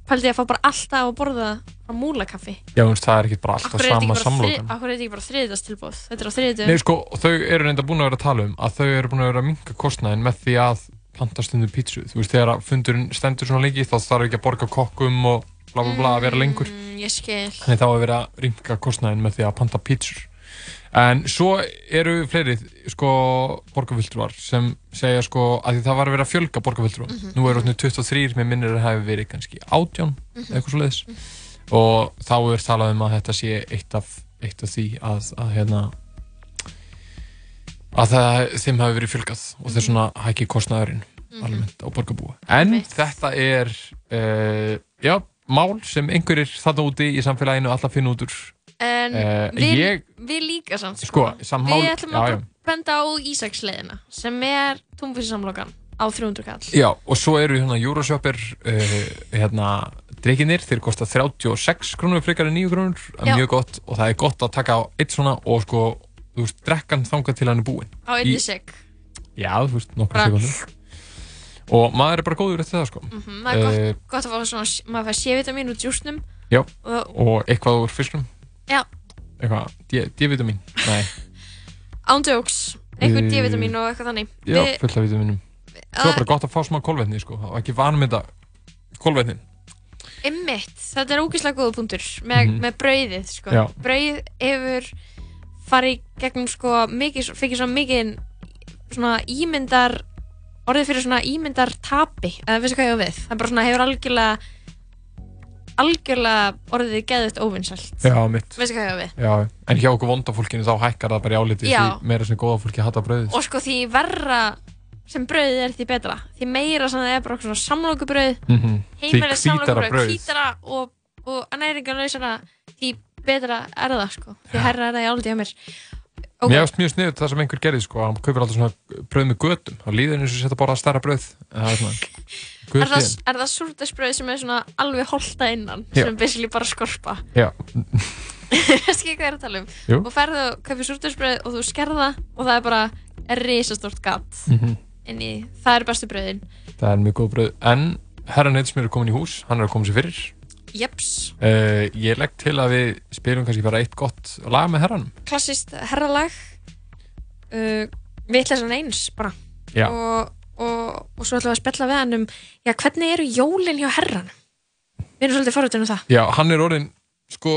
pældi ég að fá bara alltaf að borða á múlakaffi? Já, veist, það er ekki bara alltaf sama samlokan. akkur er þetta ekki bara þriðdagstilbóð Þetta er á þriðdum Nei, sko, þau eru reynda búin að vera að tala um að þau eru búin að vera að minka kostnæðin með því að panta stundum pítsu. Þú veist, þegar fundurinn stendur svona lengi þá þarf ekki að borga kokkum og bla bla bla að vera lengur. Mm, Ég skil. Þannig þá er verið að rýmka kostnæðin með því að panta pítsur. En svo eru fleiri sko borgarfulltrúar sem segja sko að það var að vera að fjölga borgarfulltrúar. Mhm. Nú eru orðinu 23 með minnir að hafi verið kannski 18 Mhm. eitthvað svo leiðis. Og þá er talað um að þetta sé eitt af, eitt af því að, að hérna að það, þeim hafi verið fjölgað og þeir svona hækki kostnæðurinn Mhm. almennt á borgarbúa. En þetta er uh, já, mál sem einhverjir þarna úti í samfélaginu alltaf finna út úr En Eh, við, ég- við líka samt Sko, samt mál- Við ætlum að já. benda á Ísaksleiðina sem er túnfísisamlokan á 300 kall. Já, og svo eru hérna Euroshopper uh, hérna drikkinir, þeir kosta 36 krónur frekar en 9 krónur, mjög gott. Og það er gott að taka á eitt svona og sko, þú veist, drekkan þangað til hann er búinn. Á einni seg Já, þú veist, nokkra Bara- sekundur og maður er bara góður eftir það sko. Mhm, Það er Eh, gott, gott að fá svona, maður fær C-vitamin úr djúsnum. Já, og- og eitthvað úr Já, eitthvað, D-vitamin nei, *laughs* ándjóks, einhver D-vitamin og eitthvað þannig. Já, Við- fullt af vitaminum Svo er bara gott að fá smá kolvetni sko, og ekki vanmynda kolvetnin. Einmitt, þetta er ógeðslega góða punktur með, Mhm. með brauðið sko. Brauð hefur farið gegnum sko, mikið, fikið svo mikið svona ímyndar orðið fyrir svona ímyndar tapi eða veistu hvað ég á við? Það bara svona hefur algjörlega algjörlega orðið geðut óvinnsælt Já, mitt. Veistu hvað ég á við? Já, en hjá okkur vonda fólkinu þá hækkar það bara í áliti Já. því meira sem góða fólki hata brauðið. Og sko því verra sem brauðið er því betra. Því meira sem það er bara svona samlokubrauð. Því heimilis hvítara samlokubrauð. brauð. hvítara og, og næringarlausara því betra er það sko. Því herra er það í áliti hjá mér. Ok. Mér finnst mjög sniðut það sem einhver gerði sko, hann kaupir alltaf svona brauð með götum. Þá líður eins og setja bara stærra brauð. En það er svona er það, er það súrdesbrauð sem er svona alveg holta innan Já. sem er basically bara skorpa Já, *laughs* Veistu ekki hvað ég er að tala um? Jú. Og ferðu og kaupir súrdagsbröð og þú skerða og það er bara risastórt gatt Mhm. inn í, það eru bestu bröðin. Það er mjög góð bröð. En herra Neidsmjör er komin í hús, hann er að koma sér fyrir. Jeps, Uh, ég legg til að við spilum kannski bara eitt gott lag með herranum. klassist herralag, uh, vitlesan eins bara. Já. Og, og, og svo ætlum við að spella við hann um, já, hvernig eru jólin hjá herranum? Við erum svolítið forutinu það. Já, hann er orðin, sko,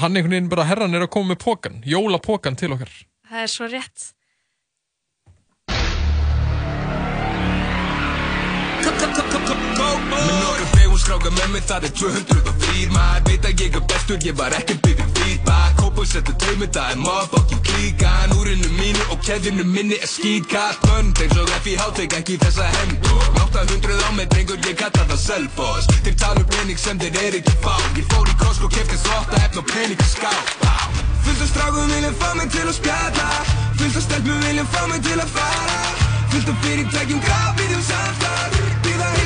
hann einhvern veginn bara herran er að koma með pókan, jólapókan til okkar. Það er svo rétt. Með nokkra fegum skráka með mig það er 204 Maður veit að ég er bestur, ég var ekkert byggðin feedback. Kópa settu taumi, það er motherfucking klíka. En úrinu mínu og keðinu minni er skýtkast Bönn, þeim svo F í hátek, ekki þessa hemd. 800 á mig, drengur, ég kalla það self-boss Þeir tala um pening sem þeir er ekki fá. Ég fór í Costco, kefti svotta efn og pening í skál Fullt af strákum vilja fá mig til að spjalla. Fullt af stelpum vilja fá mig til að fara. Fullt af fyrirtækjum samstarf. Býða eins og nær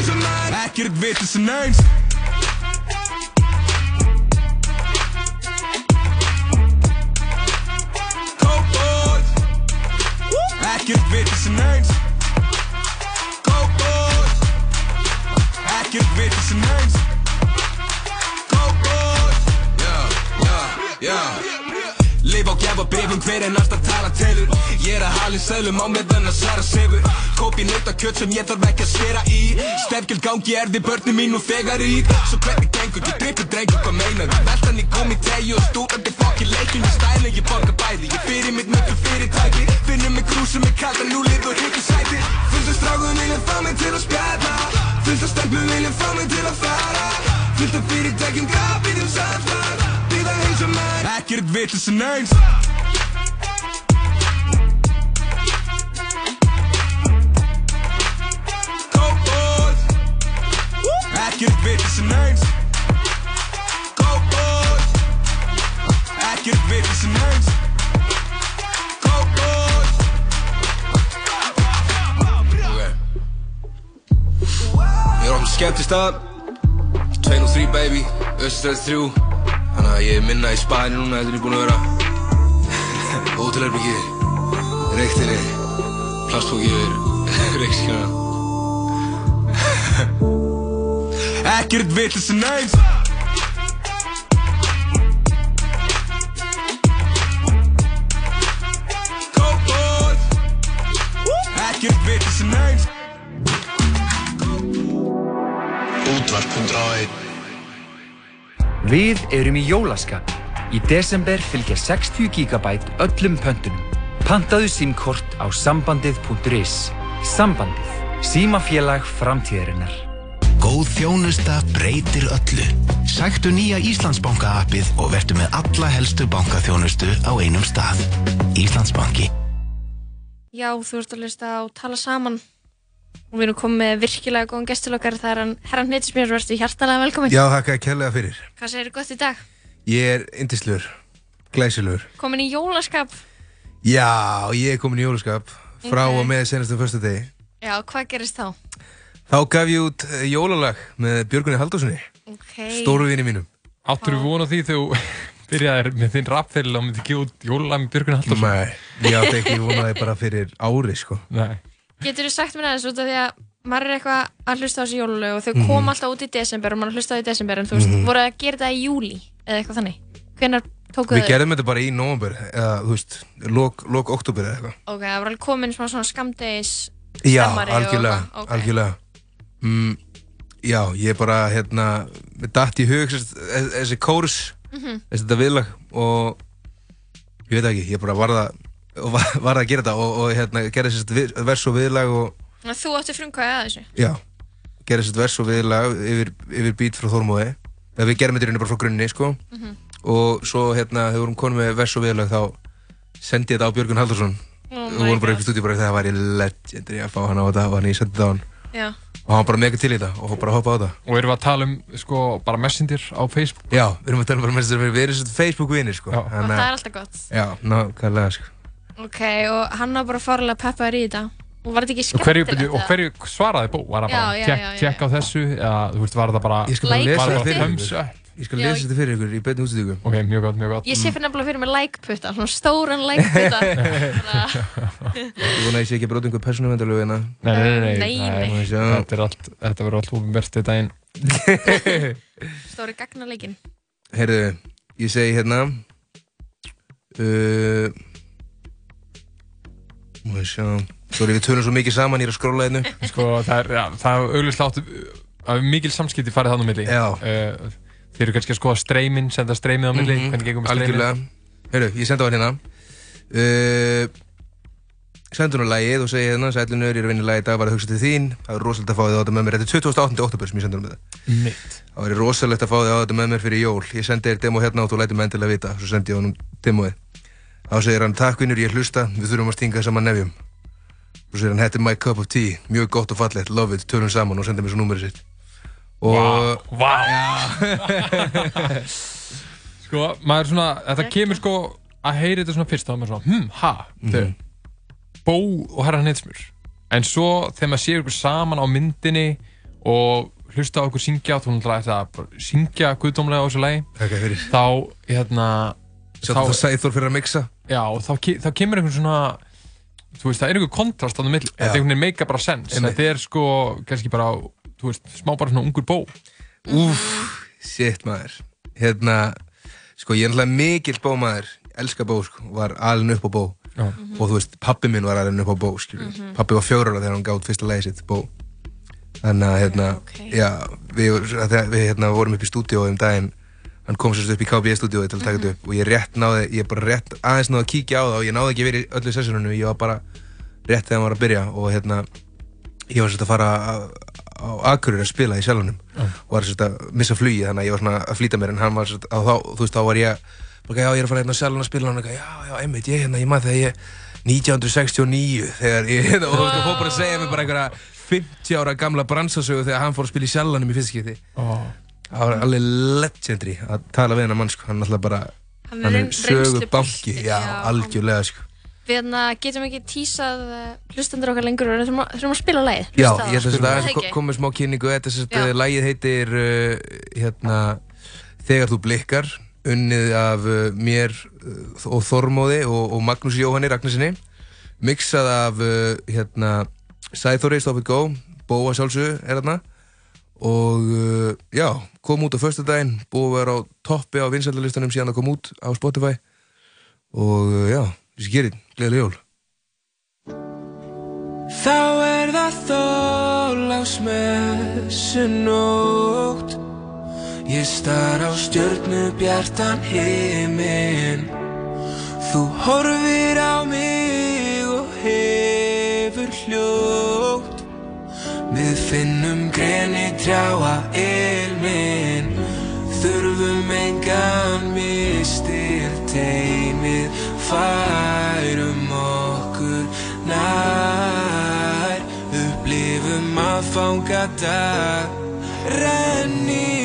Ekkert vitið sem neins. Cowboys Ekkert vitið sem neins. Cowboys Ekkert vitið sem neins. Cowboys Já, já, já Gefa brefum hver en alltaf tala telur. Ég er að halin seglum á meðan að svara sefur Kópi nauta kjött sem ég þarf ekki að skera í. Stefgjald gangi er þið börni mín og þegar í. Svo hvernig gengur, ég dreipur drengur, hvað meinar þú? Veltan í komi tegi og stúrandi fokki leikin Ég stæla, ég borga bæði, ég fyrir mitt möggu fyrirtæki Finnum mig krúsum með kalla, nú lið og hittu sæti. Fullt af strákum vilja fá mig til að spjalla. Fullt af stelpum vilja fá mig til að fara. Fullt af fyrirtækjum eins og menn Ekkert vitið sem neins Ekkert vitið sem neins Cowboys Ekkert vitið sem neins Cowboys Ok Ég er á skemmtist að 2 og 3 baby. Östræð 3 Þannig að ég er minna í spæni núna Þetta er ég búin að vera. *laughs* Hótelherbyggi Reyktinni Plastfóki yfir *laughs* Reykskjana *laughs* Ekkert vitið sem neins Cowboys Ekkert vitið sem neins Útvarp.1 Við erum í jólaskap. Í desember fylgja 60 GB öllum pöntunum. Pantaðu símkort á sambandið.is. Sambandið. Símafélag framtíðarinnar. Góð þjónusta breytir öllu. Sæktu nýja Íslandsbanka appið og vertu með alla helstu bankaþjónustu á einum stað. Íslandsbanki. Já, þú ert að hlusta á Tala Saman og við erum komið með virkilega góðan gestil okkar það er hann Herran Hnitsmjör, verður hjartalega velkomin Já, þakka að kærlega fyrir. Hvað segir gott í dag? Ég er indisluður, glæsilugur. Komin í jólaskap Já, ég er komin í jólaskap frá Ok. og með senastum fyrstu degi. Já, hvað gerist þá? Þá gaf ég út eh, jólalag með Björgunni Haldurssoni, Ok stóru vini mínum. Áttur við vona því þegar þú *laughs* byrjaðir með þinn rappferðil og myndi gefa út jólalag með Björgun Halldórsson? Nei, ég átti ekki vonaði bara fyrir ári, sko. Nei. Getur þú sagt mér aðeins út af því að maður er eitthvað að hlusta á þessi jólulög og þau Mhm. koma alltaf út í desember og maður hlusta á í desember en þú veist, Mhm. voru að gera það í júli eða eitthvað þannig Hvenær tókuðu Við gerðum þetta bara í nóvambur, eða þú veist, lok, lok oktober eða eitthvað. Ok, það var alveg komin smá svona skamdegis Já, algjörlega, algjörlega. Mm, já, ég bara, hérna, datt í hug þess- þessi kórus, Mhm. þessi þetta viðlag og ég veit ekki, ég bara varða, var, varða að gera þetta og, og hérna, sérst við, vers og viðlag og, Þú átti frumkvæði að þessu já, gerði sérst vers og viðlag yfir, yfir beat frá Þormóði, við gerum þetta í rauninni bara frá grunni, sko, Mhm. og svo, hérna, þegar við vorum konum með vers og viðlag þá sendi ég þetta á Björgun Haldursson Oh við my vorum bara upp í stúdíu bara það væri legendary að fá hann á þetta og hann ég sendi þetta á hann Já. Og hann bara mega til í þetta og bara hoppa á þetta Og erum við að tala um sko bara messenger á Facebook? Já, við erum að tala um bara messenger, við erum svona Facebook-vinir sko Og það er alltaf gott Já, nákvæmlega sko Ok, og hann var bara farlega peppaður í þetta og var þetta ekki Og hverju, skemmtilegt? og hverju svaraði bó? Var það Já, bara já, tjekk, já, já, á þessu? Eða þú veist, var það bara Ég skal bara lesa það fyrir thumbs ykkur. up? Ég skal lesa þetta fyrir ykkur í beinni útsendingu. Ok, mjög gott, mjög gott. Ég sé fyrir nefnilega fyrir mig like-putta, svona stóran like-putta. Ég vona að ég sé ekki að brota einhver persónuvendalög hérna. Nei, nei, nei, Nei, er-. Þetta er allt, þetta verður allt ofinbært í daginn. *laughs* Stóri gagnarleikin. Heyrðu, ég segi hérna uh, Má ég sjá Sorry, við tölum svo mikið saman, ég er að skróla hérna Sko, það er, já, það er auglustlega áttu að mikil samskipti farið þannig milli. Já. Uh, Þeir eru kannski að skoða streymin, senda streymið á milli, Mhm, hvernig gengum við streymið. Algjörlega. Heyrðu, ég sendi á hérna. Uh, Sendi hún á lagið og segi hérna Sælunur, ég er að vinna í lagið í dag, var að hugsa til þín. Það er rosalegt að fá þig á þetta með mér. Þetta er 28. oktober sem ég sendi hún með það Mitt. Það væri rosalegt að fá þig á þetta með mér fyrir jól. Ég sendi þér demo hérna og þú lætir mig endilega vita. Svo sendi ég honum demoið. Þá segir hann, takk vinnur, ég hlusta, við þurfum að stinga saman nefjum. Svo segir hann, þetta er my cup of tea. Mjög gott og fallegt, love it, tölum saman. Og sendi mér svo númerið sitt Og Vá, *laughs* Sko, maður svona, þetta kemur sko að heyri þetta svona fyrst þá er maður svona, hm, ha, þau. Mhm. Bó og herra Hneitsmjör En svo þegar maður séu ykkur saman á myndinni og hlusta á ykkur syngja og þú náttúrulega ætti að syngja guðdómlega á þessu lagi Takk fyrir. Þá, hérna Sjá þetta Sæþór fyrir að mixa. Já, og þá, þá kemur einhvern svona þú veist, það er einhver kontrast á það milli. Þetta einhvern veginn meika bara sens Einmitt. þetta er sko, kannski bara, þú veist, smá bara svona ungur bó. Úf, shit maður. Hérna, sko ég er náttúrulega mikill bómaður. Elska bó, sko, var alin upp á bó. Já. Og þú veist, pappi minn var alin upp á bó, skilur Mhm. Pappi var fjórar ára þegar hann gátt fyrsta lagi sitt, bó. Þannig að, hérna, já, við, að við hérna, vorum upp í stúdíó um daginn. Hann kom sérst upp í KB stúdíói til að taka þetta upp Og ég rétt náði, ég bara rétt aðeins náði að kíkja á það Og ég náði ekki verið öllu sessunum Ég var bara rétt þegar hann var að byrja Og hérna, ég var sérst að fara á, á Akureyri að spila í sjálfunum Já. og var sérst að missa flugi þannig að ég var svona að flýta mér en hann var sérst að þá, þú veist, þá var ég bara, já, ég er að fara hérna á sjálfun að spila og hann eitthvað, já, já, einmitt, ég hérna, ég maður þegar ég 1969 þegar ég *laughs* hérna, og þú veist, þú fór bara að segja mér bara einhverja 50 ára gamla bransasögu þegar hann fór að spila í sjálfunum í fyrst skipti oh. það var alveg legendary að tala við hennar mann, sko, hann alltaf bara Hann er reyn- sögu banki, já, já, algjörlega, sko Við hérna getum ekki tísað uh, hlustendur okkar lengur og þurfum að, að spila lagið. Já, ég ætla að það. ekki? kom komið smá kynningu Þetta er sérst, Já. uh, lagið heitir uh, hérna, Þegar þú blikkar unnið af uh, mér og Þormóði og, og Magnús Jóhanni Ragnarsinni mixað af uh, hérna, Sæþóri, Stop It Go Bóa sjálfsög er hérna og uh, já, kom út á föstudaginn búið að vera á toppi á vinsældalistanum síðan að kom út á Spotify og já, þessi gerir, gleðileg jól. Þá er það þólagsmessunótt Ég star á stjörnu bjartan heiminn Þú horfir á mig og hefur hljótt. Við finnum greni trjáa ilminn. Þurfum engan mistir teimið Færum okkur nær. Upplifum að fanga dag Renni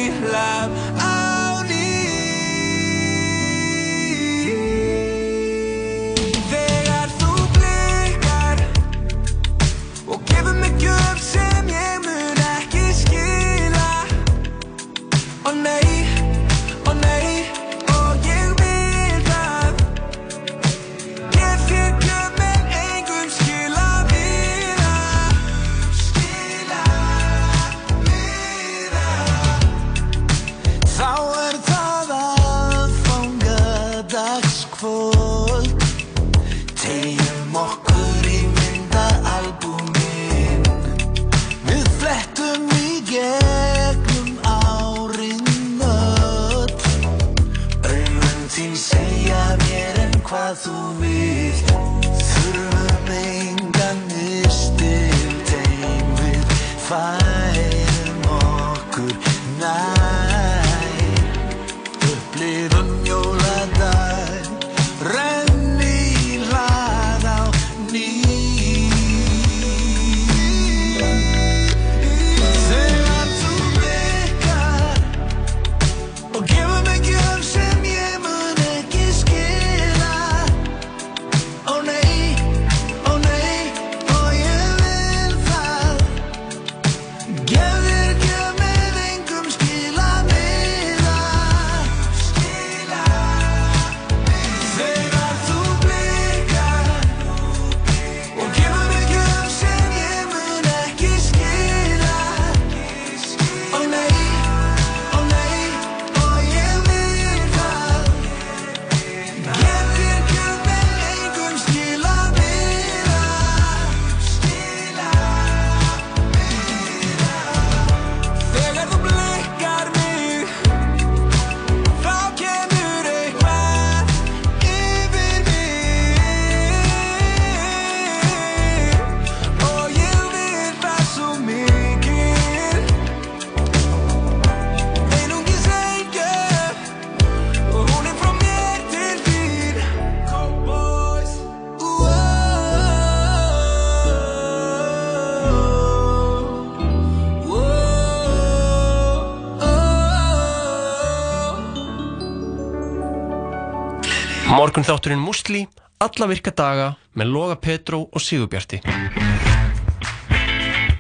Morgun þátturinn Musli, alla virka daga með Loga Petró og Sigurbjarti.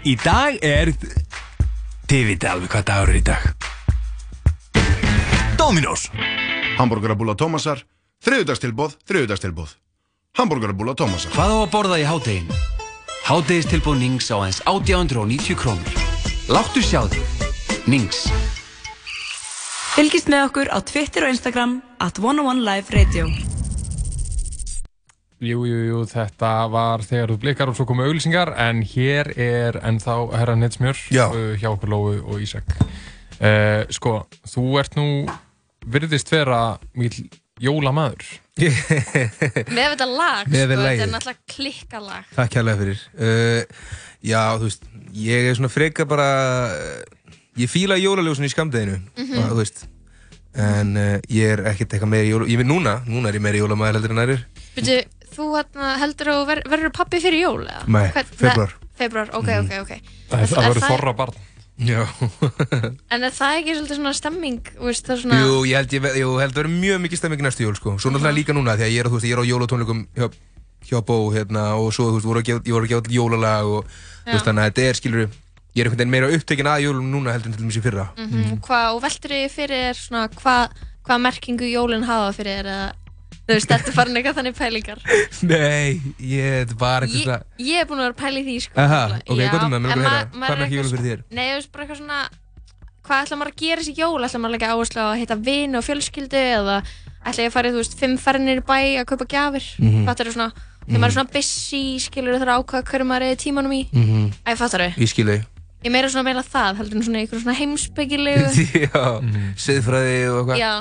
Í dag er... Þið viti alveg hvað dagur er í dag. Dominos. Hamburgerabúla Tómasar, þriðudagstilbóð, þriðudagstilbóð. Hamburgerabúla Tómasar. Hvað á að borða í hádeginu? Hádegistilbúð Nings á aðeins 890 krónur. Láttu sjá þig. Nings. Fylgist með okkur á Twitter og Instagram at 101 Live Radio. Jú, jú, jú, þetta var þegar þú blikkar og svo komu auglýsingar en hér er ennþá herra Netsmjör uh, hjá okkur Lóu og Ísak. Uh, Sko, þú ert nú virðist vera mjög jólamaður. *laughs* Með þetta lag, sko, þetta er náttúrulega klikkalag. Takk kærlega fyrir. Uh, Já, þú veist, ég er svona freka bara uh, Ég fíla jólaljósun í skamdeginu Mhm. bara, Þú veist En uh, ég er ekkert eitthvað meiri jóla Ég veit núna, núna er ég meiri jólamæður heldur en aðrir Byrju, þú hérna, heldur að ver, verður pappi fyrir jól? eða? Nei, Hvern- febrúar. Nei, Febrúar, ok, Mhm. ok, ok. Það, Er- það er verður þorra barn Já *laughs* En er það ekki svolítið svona stemming, þú veist, það er svona... Jú, ég held, ég, jú, held að vera mjög mikið stemming næstu jól sko. Svo náttúrulega líka núna því að ég er, á, þú veist, ég er á jólatónleikum hjá, hjá Bó hérna, og svo þú veist, voru að gefa, ég voru að gefa til jólalag og þú veist, þannig að þetta er skilur ég er einhvern veginn meira upptekinn að jólum núna heldur en til dæmis í fyrra. Mm og, hvað, og veldur þið fyrir þér svona hvað hva merkingu jólinn hafa fyrir þér eða þú veist, þetta farin eitthvað þannig pælingar? *laughs* Nei, ég, þetta var eitthvað ég, svona ég er búin að vera að pæla í því sko. Aha, ok, hvað er með, mér heyra. maður Hvað er merkir jólin eitthvað fyrir þér? Nei, þú veist, bara eitthvað svona hvað ætla maður að gera þessi jól? Ætla maður að leggja áherslu á að hitta vin og fjölskyldu eða ætla ég að fara þú veist, fimm fernir í bæ að kaupa gjafir? Mhm. fattar svona, þegar maður er svona busy skilur þar að ákvaða hverju maður er tímanum í. Mhm. Æ, fattar Ég meira svona meina það, heldur en svona einhver svona heimspekilegu. *laughs* Já, siðfræði og eitthvað. Já,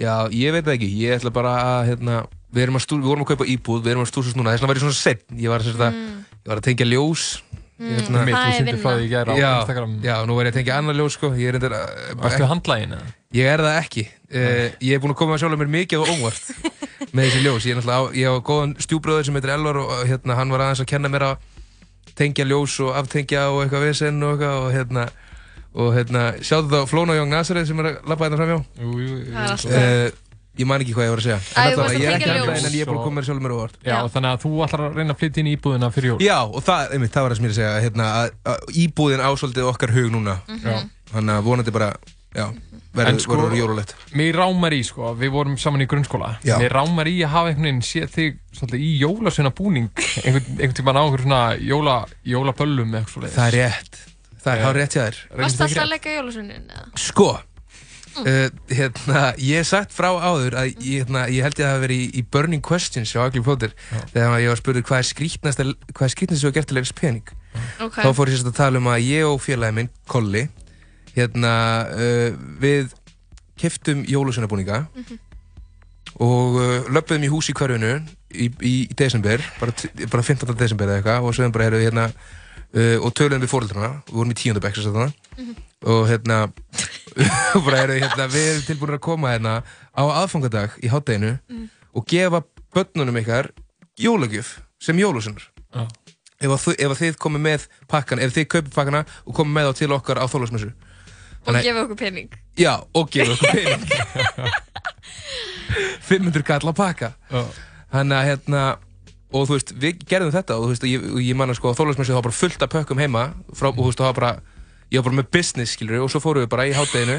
Já, ég veit það ekki, ég ætla bara að hérna, við, erum að stú, við vorum að kaupa íbúð, við erum að stúsast núna, þess vegna var ég svona sett ég var, mm. að, ég var að tengja ljós. Mm, Ég, það er vinna. frá því í gær á já, Instagram. Já, nú er ég að tengja annað ljós sko. Ég er reyndar uh, Varstu handlaginn, eða? Ég er það ekki. Uh, Ég er búinn að koma að sjálf mér mikið og óvart *laughs* með þessi ljós. Ég er á, ég á tengja ljós og aftengja og eitthvað vesen og eitthvað og hérna og hérna, sjáðu það Flóna Jóng Nazareth sem er að labba hérna framjá Jú, jú, jú. Alltaf- uh, Ég man ekki hvað ég var að segja. Æ, varst að ég er ekki ljós. handlægin en ég er búinn að koma mér sjálf mér á óvart Já, þannig að þú ætlar að reyna að flytja inn í íbúðina fyrir jól. Já, og það, einmitt, það var það sem ég er að segja hérna, að, að íbúðin ásvöldið okkar hug núna. Já. Þannig að vonandi bara, já, verður sko, jólulegt mér rámar í, sko, við vorum saman í grunnskóla Já. Mér rámar í að hafa einhvern veginn séð þig svolítið í jólasveina búning einhvern, einhvern tímann á einhver svona jóla, jólaböllum eða eitthvað svoleiðis. Það er rétt, það er hár rétt hjá þér varstu alltaf að leggja jólasunnin eða? Sko, uh, hérna, ég hef sagt frá áður að ég, hérna, ég held ég að það hafi verið í, í Burning Questions hjá Agli Plóter þegar ég var spurður hvað er skrítnast hvað er skrítnast sem þú gert til að leifast pening Ok. þá fór ég sérst að tala um að ég og félagi minn, Kolli hérna, uh, við keftum jólusunabúninga Mhm. og uh, löpum í hús í hverjunu í, í, í desember, bara, bara 15. desember eða eitthvað og sögum bara, heyrðu, hérna uh, og töluðum við fóröldrana, við vorum í tíundabæk sem sagt þarna Mhm. og hérna *laughs* og bara heyrðu, hérna, við erum tilbúin að koma hérna á aðfangadag í hátteginu Mm. og gefa börnunum ykkar jólagjöf sem jólusunar Já. ef, ef að þið komið með pakkan ef þið kaupið pakkana og komið með þá til okkar á þólasmessu og gefa okkur pening Já, og gefa okkur pening *laughs* 500 kall að pakka Þannig að hérna og þú veist, við gerðum þetta og þú veist, ég, ég manna sko þólasmessu þá var bara fullt af pökkum heima frá, og þú veist, það var bara ég var bara með business, skilur og svo fórum við bara í hátteginu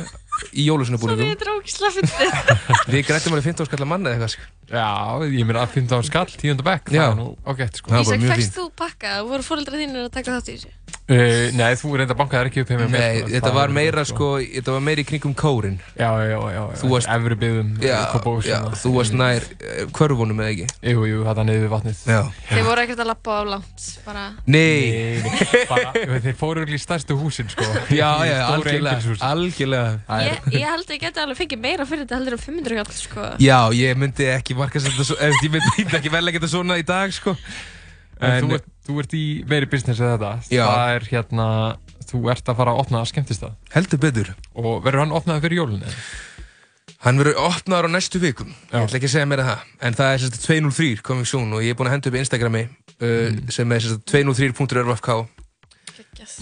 í jólusunabúningum Þetta er ógislega fyndið Við *laughs* grættum alveg 15 skall að manna eða eitthvað sko. Já, ég meina að 15 skall, 10. bekk, það Já. er nú ágætt sko. Ísak, fínt. þú pakka? Voru fóröldra þínir að taka þátt í þessu? Uh, nei, þú reynda bankaðar ekki upp heim með mér, Nei, þetta það var meira sko. sko, þetta var meira í kringum kórin. Já, já, já, já Þú varst Efri byggðum Já, Kópavós, já, þú varst nær eh, körfunum eða ekki? Jú, jú, þetta niður við vatnið. Já. Þeir voru ekkert að lappa á langt bara Nei, nei bara, *laughs* Þeir fóru í stærstu húsin sko. *laughs* Já, já, algjörlega, algjörlega. Það Ég, ég held að ég geti alveg fengið meira fyrir þetta heldur en 500 kall sko. Já, ég myndi ekki markast þetta svo, ef, ég myndi, ég myndi ekki þetta svona í dag, sko. En þú ert, þú ert í meiri business eða þetta Já. Það er hérna Þú ert að fara að opna skemmtistað Heldur betur. Og verður hann opnaði fyrir jólunni? Hann verður opnaður á næstu vikum, Já. ég ætla ekki að segja meira það, en það er sérst 203 coming soon og ég er búinn að henda upp Instagrami uh, sem er sérst 203.rfk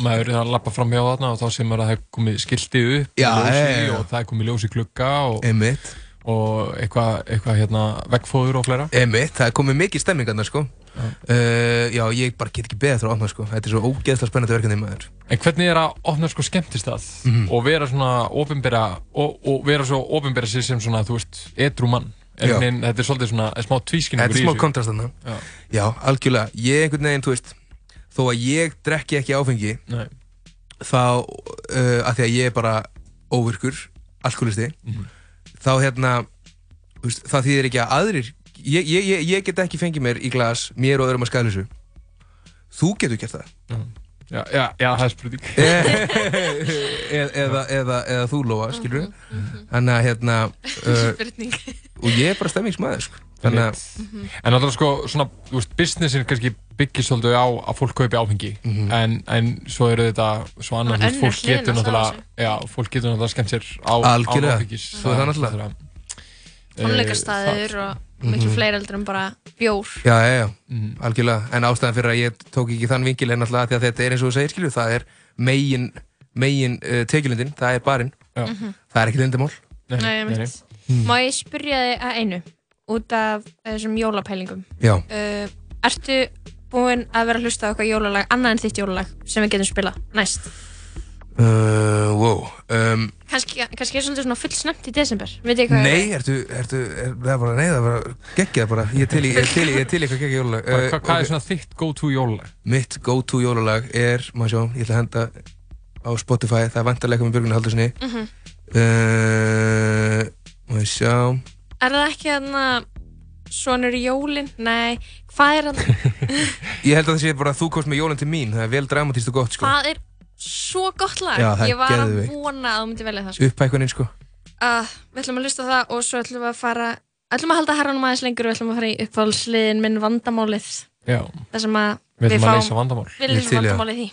Maður er að lappa fram hjá þarna og þá sem maður að það er komið skiltið upp Já, já. og það er komið ljós í glugga og, Einmitt. Og eitthvað, eitthvað hérna veggfóður og fleira Emitt, það er komið mikið stemmingarnar sko uh, Já, ég bara get ekki beðið eftir að opna sko Þetta er svo ógeðslega spennandi verkefni maður En hvernig er að opna sko skemmtistað Mhm. og vera svona ofinbera og, og vera svo ofinbera sér sem svona, þú veist, edru mann en, Þetta er svolítið svona smá tvískinningur Þetta er í smá þessu. kontrast þarna Já. Já, algjörlega Ég einhvern veginn, þú veist Þó að ég drekki ekki áfengi Nei. Þá, uh, að því að ég er bara óvirkur, alkoholisti Mhm. Þá hérna veist, Það þýðir ekki að aðrir ég, ég, ég, ég get ekki fengið mér í glas Mér og öðrum að skæðlusu Þú getur gert það. Já, já, já, það er spurning. *laughs* Eða, eða, eða, eða þú lofa, skilur Þannig að hérna *laughs* uh, Spurning. Og ég er bara stemmingsmaður sko. Þannig að En náttúrulega sko, svona, þú veist, businessin kannski byggir svolítið á að fólk kaupi áfengi Mhm. en, en svo eru þetta svo veist, önnur fólk getur náttúrulega já, fólk getur náttúrulega skemmt sér á, á áfengis Svo er það náttúrulega. Eh, tónleikastæður og miklu Mhm. fleiri heldur en bara bjór Já, já, já, Mhm. algjörlega En ástæðan fyrir að ég tók ekki þann vingil er náttúrulega því að þetta er eins og þú segir, skilur Það er megin, megin uh, tekjulindin, það er barinn. Mhm. Það er ekki lindamál Nei, einmitt. Má ég spyrja þig að einu út af þessum jólapælingum Já. uh, Ertu búinn að vera að hlusta á eitthvað jólalag annað en þitt jólalag sem við getum spilað næst? uh, Wow um, Kannski, kannski er svolítið svona full snemt í desember Veit ég hvað Nei, ertu, ertu, er, það er bara, nei, það er bara geggjað bara Ég er til í, ég er til í, ég er til í eitthvað geggjað jólalag Hvað- Uh, hvað- hvað er ok. svona þitt go-to jólalag? Mitt go-to jólalag er, maður sjá, ég ætla að henda á Spotify, það er vantarlega með Björgun Halldurssoni Mhm. uh, Maður sjá Er það ekki hérna Svonur í jólin? Nei, hvað er hann? *laughs* Ég held að það sé bara að þú komst með jólinn til mín Það er vel dramatíst og gott, sko Það er svo gott lag Já, Ég var að vona að þú myndi velja það sko. Upphækkunin, sko uh, Við ætlum að hlusta á það og svo ætlum við að fara ætlum að halda herranum aðeins lengur og ætlum að fara í uppáhaldsliðin minn vandamálið Já. Það sem að Við að fáum- leysa vandamál. Við það. vandamálið því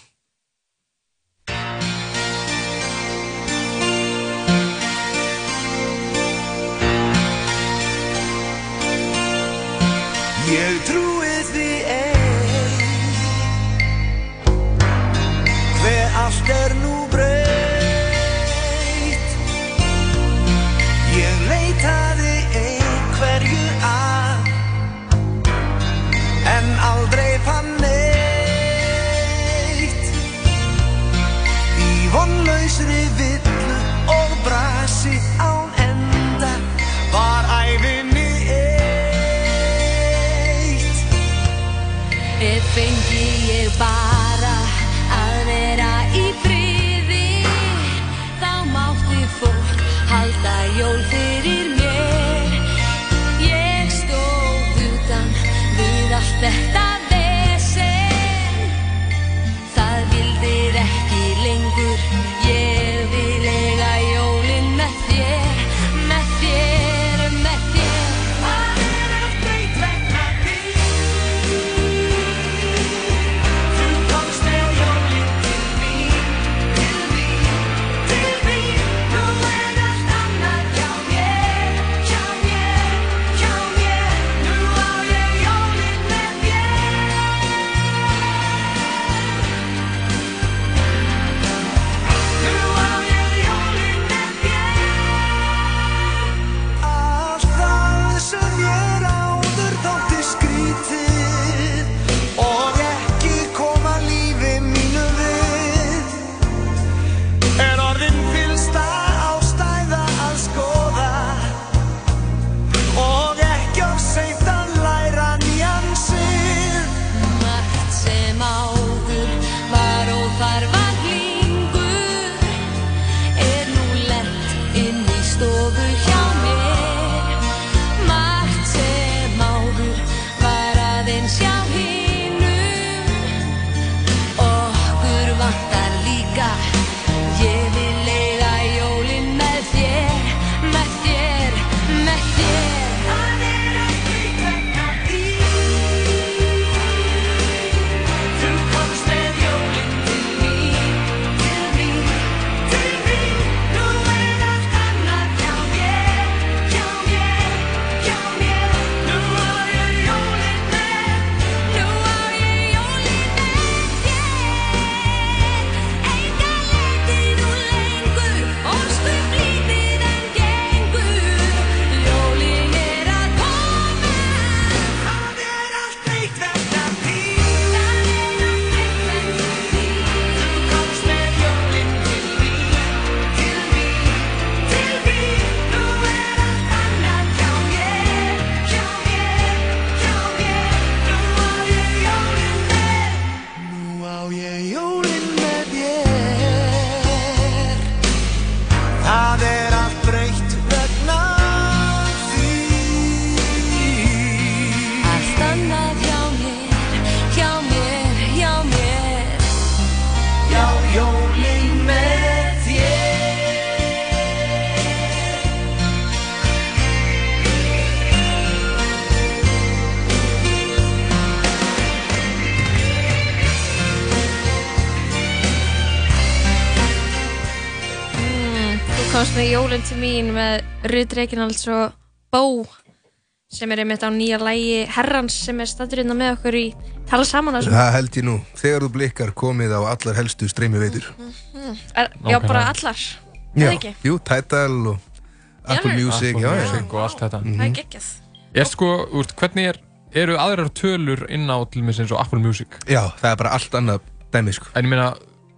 til mín með Rudd Reginalds og Bó sem er einmitt á nýja lægi Herrans sem er stattur innan með okkur í Tala saman á Það held ég nú, þegar þú blikkar komið á allar helstu streymi veitur Mm, er, Já, bara allar. Já, jú, Tidal og Apple alvöru? Music, Apple já, já. Music og allt þetta. Það er geggjað. Er sko, úr, hvernig er, eru aðrar tölur inn á til mér eins og Apple Music? Já, það er bara allt annað dæmi sko. En ég meina,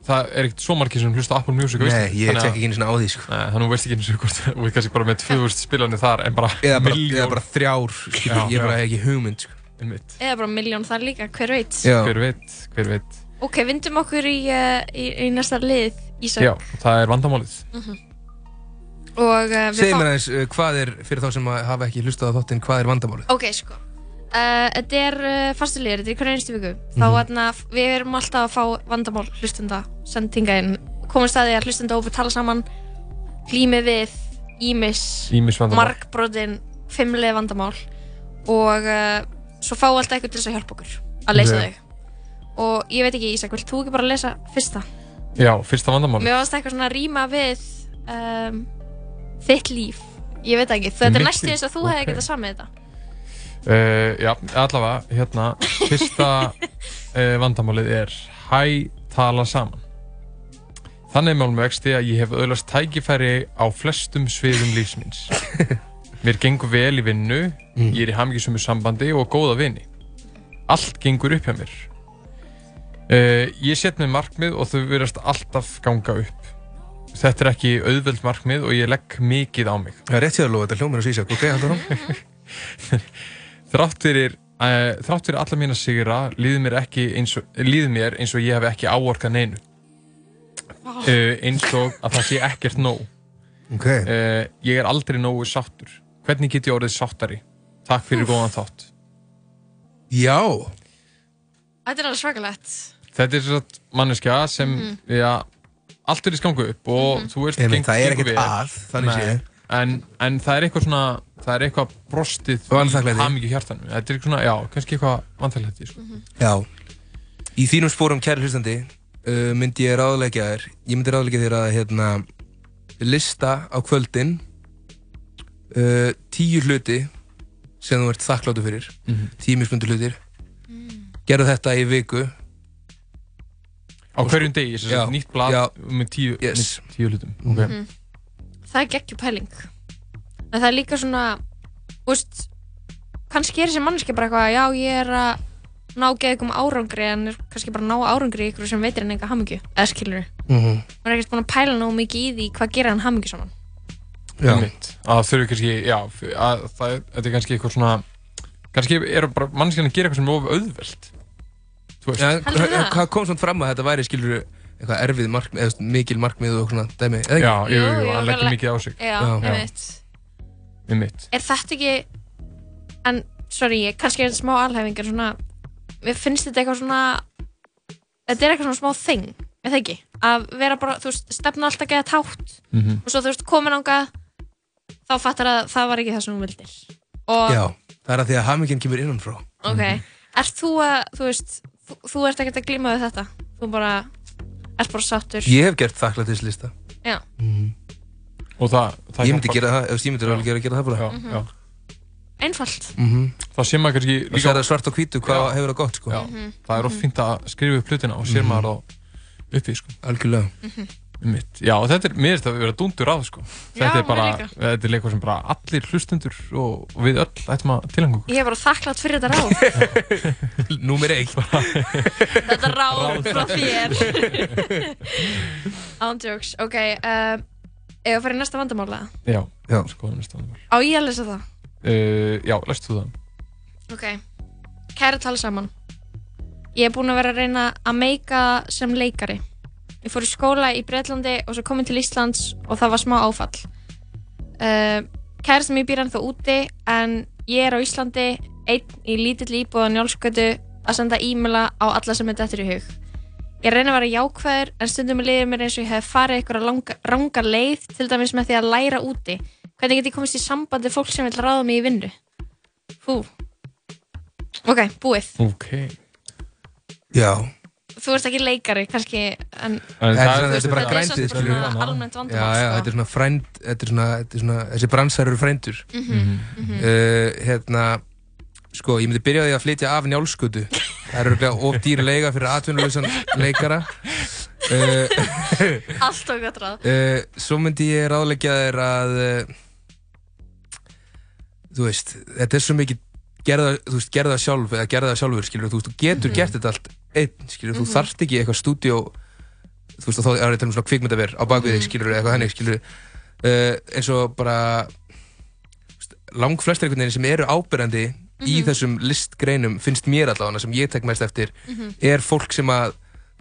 það er ekkert svo margir sem hlusta á Apple Music Nei, ég tek ekki einu svona á því sko Nei, þannig að þú veist ekki eins og hvort er kannski bara með 2000 spilanir þar en bara Eða bara, milljón. eða bara þrjár, skilur, Já, ég bara hef ekki hugmynd sko Einmitt. Eða bara miljón þar líka, hver veit Já. Hver veit, hver veit Ok, vindum okkur í, uh, í, í næsta lið Ísak Já, það er vandamálið Mhm. Og uh, við Segð mér aðeins, uh, hvað er, fyrir þá sem að hafa ekki hlustað á þáttinn, hvað er vandamálið? Ok, sko uh, Þetta er uh, fastulegur, þetta er í hverju einstu viku Þá Mhm. hérna, við erum alltaf að fá vandamál hlustenda sendinga inn Komast að því að hlustenda og tala saman Glými við Ímis vandamál. Margbrotin Fimmlega vandamál Og uh, svo fá alltaf eitthvað til þess að hjálpa okkur Að leysa Ok. þau Og ég veit ekki, Ísak, vilt þú ekki bara lesa fyrsta? Já, fyrsta vandamálið Mér varst eitthvað svona að rýma við um, Þitt líf Ég veit ekki, þetta er næstu eins að þú hefði ok. getað samið þetta Uh, já, allavega, hérna, fyrsta uh, *laughs* vandamálið er hæ tala saman. Þannig mál með vexti að ég hef öðlast tækifæri á flestum sviðum lífsmins. *laughs* Mér gengur vel í vinnu, ég er í hamingjusumu sambandi og góða vini. Allt gengur upp hjá mér. Uh, ég set mér markmið og þau verðast alltaf ganga upp. Þetta er ekki auðveld markmið og ég legg mikið á mig. Það er rétt hjá að lofa, þetta hljómar að sísa, ok, haldur hún? *laughs* Þrátt fyrir, uh, þrátt fyrir alla mína sigra líður mér, ekki eins og, líður mér eins og ég hef ekki áorkað neinu. Uh, eins og að það sé ekkert nóg. Ok. Uh, ég er aldrei nógu sáttur. Hvernig get ég orðið sáttari? Takk fyrir góðan þátt. Já. Þetta er alveg svakalegt Þetta er svona manneskja sem, Mhm. já, allt er í skangu upp og þú veist, Einmitt, geng- það er gengur ekkert að, þannig séð. En, en það er eitthvað svona, það er eitthvað brostið hamingju hjartanum. Þetta er svona, já, kannski eitthvað vanþæglæti, sko. Já. Í þínum spórum, kæri hlustandi, uh, myndi ég ráðleggja þér, ég myndi ráðleggja þér að, hérna, lista á kvöldin uh, tíu hluti sem þú ert þakkláttu fyrir, Mhm. tíu mismundu hlutir. Gerðu þetta í viku. Á hverjum degi, þess að nýtt blad já. með tíu, Yes. tíu hlutum. Okay. Mhm. Það er geggjur pæling En það er líka svona veist Kannski er þessi mannski bara eitthvað Já, ég er að ná geðum árangri En er kannski bara að ná árangri ykkur sem veitir en enga hamingju Eða skilur Mhm. Maður er ekkert búin að pæla ná mikið í því Hvað gerir hann hamingju saman Já. Einmitt. Að þurfi kannski, já, að það, þetta er kannski eitthvað svona, kannski eru bara mannskjarnir að gera eitthvað sem er of auðvelt. Það? hvað kom svona fram að þetta væri, skilur eitthvað erfið markmið, eða mikil markmið og svona dæmi, eða ekki? Já, jú, jú, jú, hann leggir mikið á sig. Já, Já. einmitt Einmitt. Er þetta ekki En, sorry, ég kannski er þetta smá alhæfingar svona Mér finnst þetta eitthvað svona Þetta er eitthvað svona smá þing Er það ekki? Að vera bara, þú veist, stefna alltaf geða tátt Mhm. Og svo, þú veist, komin ánga Þá fattar að það var ekki það sem þú vildir Og, Já, það er að því að haminginn kemur innan frá. ok Ert þú að, þú veist Þú, þú ert ekkert að glíma við þetta Þú bara, ert bara sattur Ég hef gert þakklætislista. Já, Og það, það Ég myndi gera það, ef ég myndi alveg gera, gera það bara. Já, Mhm. já. einfalt Mm Það sé maður kannski Og sér það svart á hvítu hvað Já. hefur það gott, sko. Já, Mhm. það er oft fínt að skrifa upp hlutina og sér Mhm. maður þá uppi, sko. Algjörlega. Einmitt. Já, og þetta er, mér finnst það að vera dundur á, sko. Já, Þetta er bara, líka. þetta er leikur sem bara allir hlustundur og, og við öll ættum að tilhengu okkur. Ég er bara þakklátt fyrir þetta ráð *laughs* Númer eitt. Þetta ráð frá þér *laughs* Ándjóks, ok uh, Ef að fara í næsta vandamála Já, já. skoðum næsta vandamál. Á ég að lesa það? Uh, já, læst þú það? Ok Kæra tala saman Ég er búin að vera að reyna að meika sem leikari ég fór í skóla í Breitlandi og svo komin til Íslands og það var smá áfall uh, kærasta mér býr ennþá úti en ég er á Íslandi einn í lítill íbúð á njálskötu að senda e-maila á alla sem er dættur í hug ég reyna að vera jákvæður en stundum liður mér eins og ég hef farið eitthvað langa, ranga leið til dæmis með því að læra úti hvernig get ég komist í samband við fólk sem vil ráða mig í vinnu hú ok, búið Ok. Já. þú ert ekki leikari kannski en, En það, þetta er bara þetta er grændið, samt bara skilur svona almennt Já, vandamál já, sko. þetta er svona frænd, þetta er svona, þetta er svona, þessi bransar eru frændur. Mhm, mhm. Uh, hérna, sko, ég myndi byrja á því að flytja af njálskutu. *laughs* Það eru örugglega of dýr leiga fyrir atvinnuleysan leikara. Uh, allt og gott ráð uh, svo myndi ég ráðleggja þér að, uh, þú veist, þetta er svo mikið gerða, þú veist, gerða sjálf eða gerða sjálfur, skilur, þú veist, þú getur Mhm. gert þetta allt einn, skilur, þú Mhm. þarft ekki eitthvað stúdíó, þú veist, þá er þetta um svona kvikmyndaver á bakvið þig, Mhm. skilur, eitthvað hennig, skilur, uh, eins og bara lang flestir einhvern veginn sem eru ábyrjandi í Mhm. þessum listgreinum finnst mér allavega sem ég tek mest eftir Mhm. er fólk sem að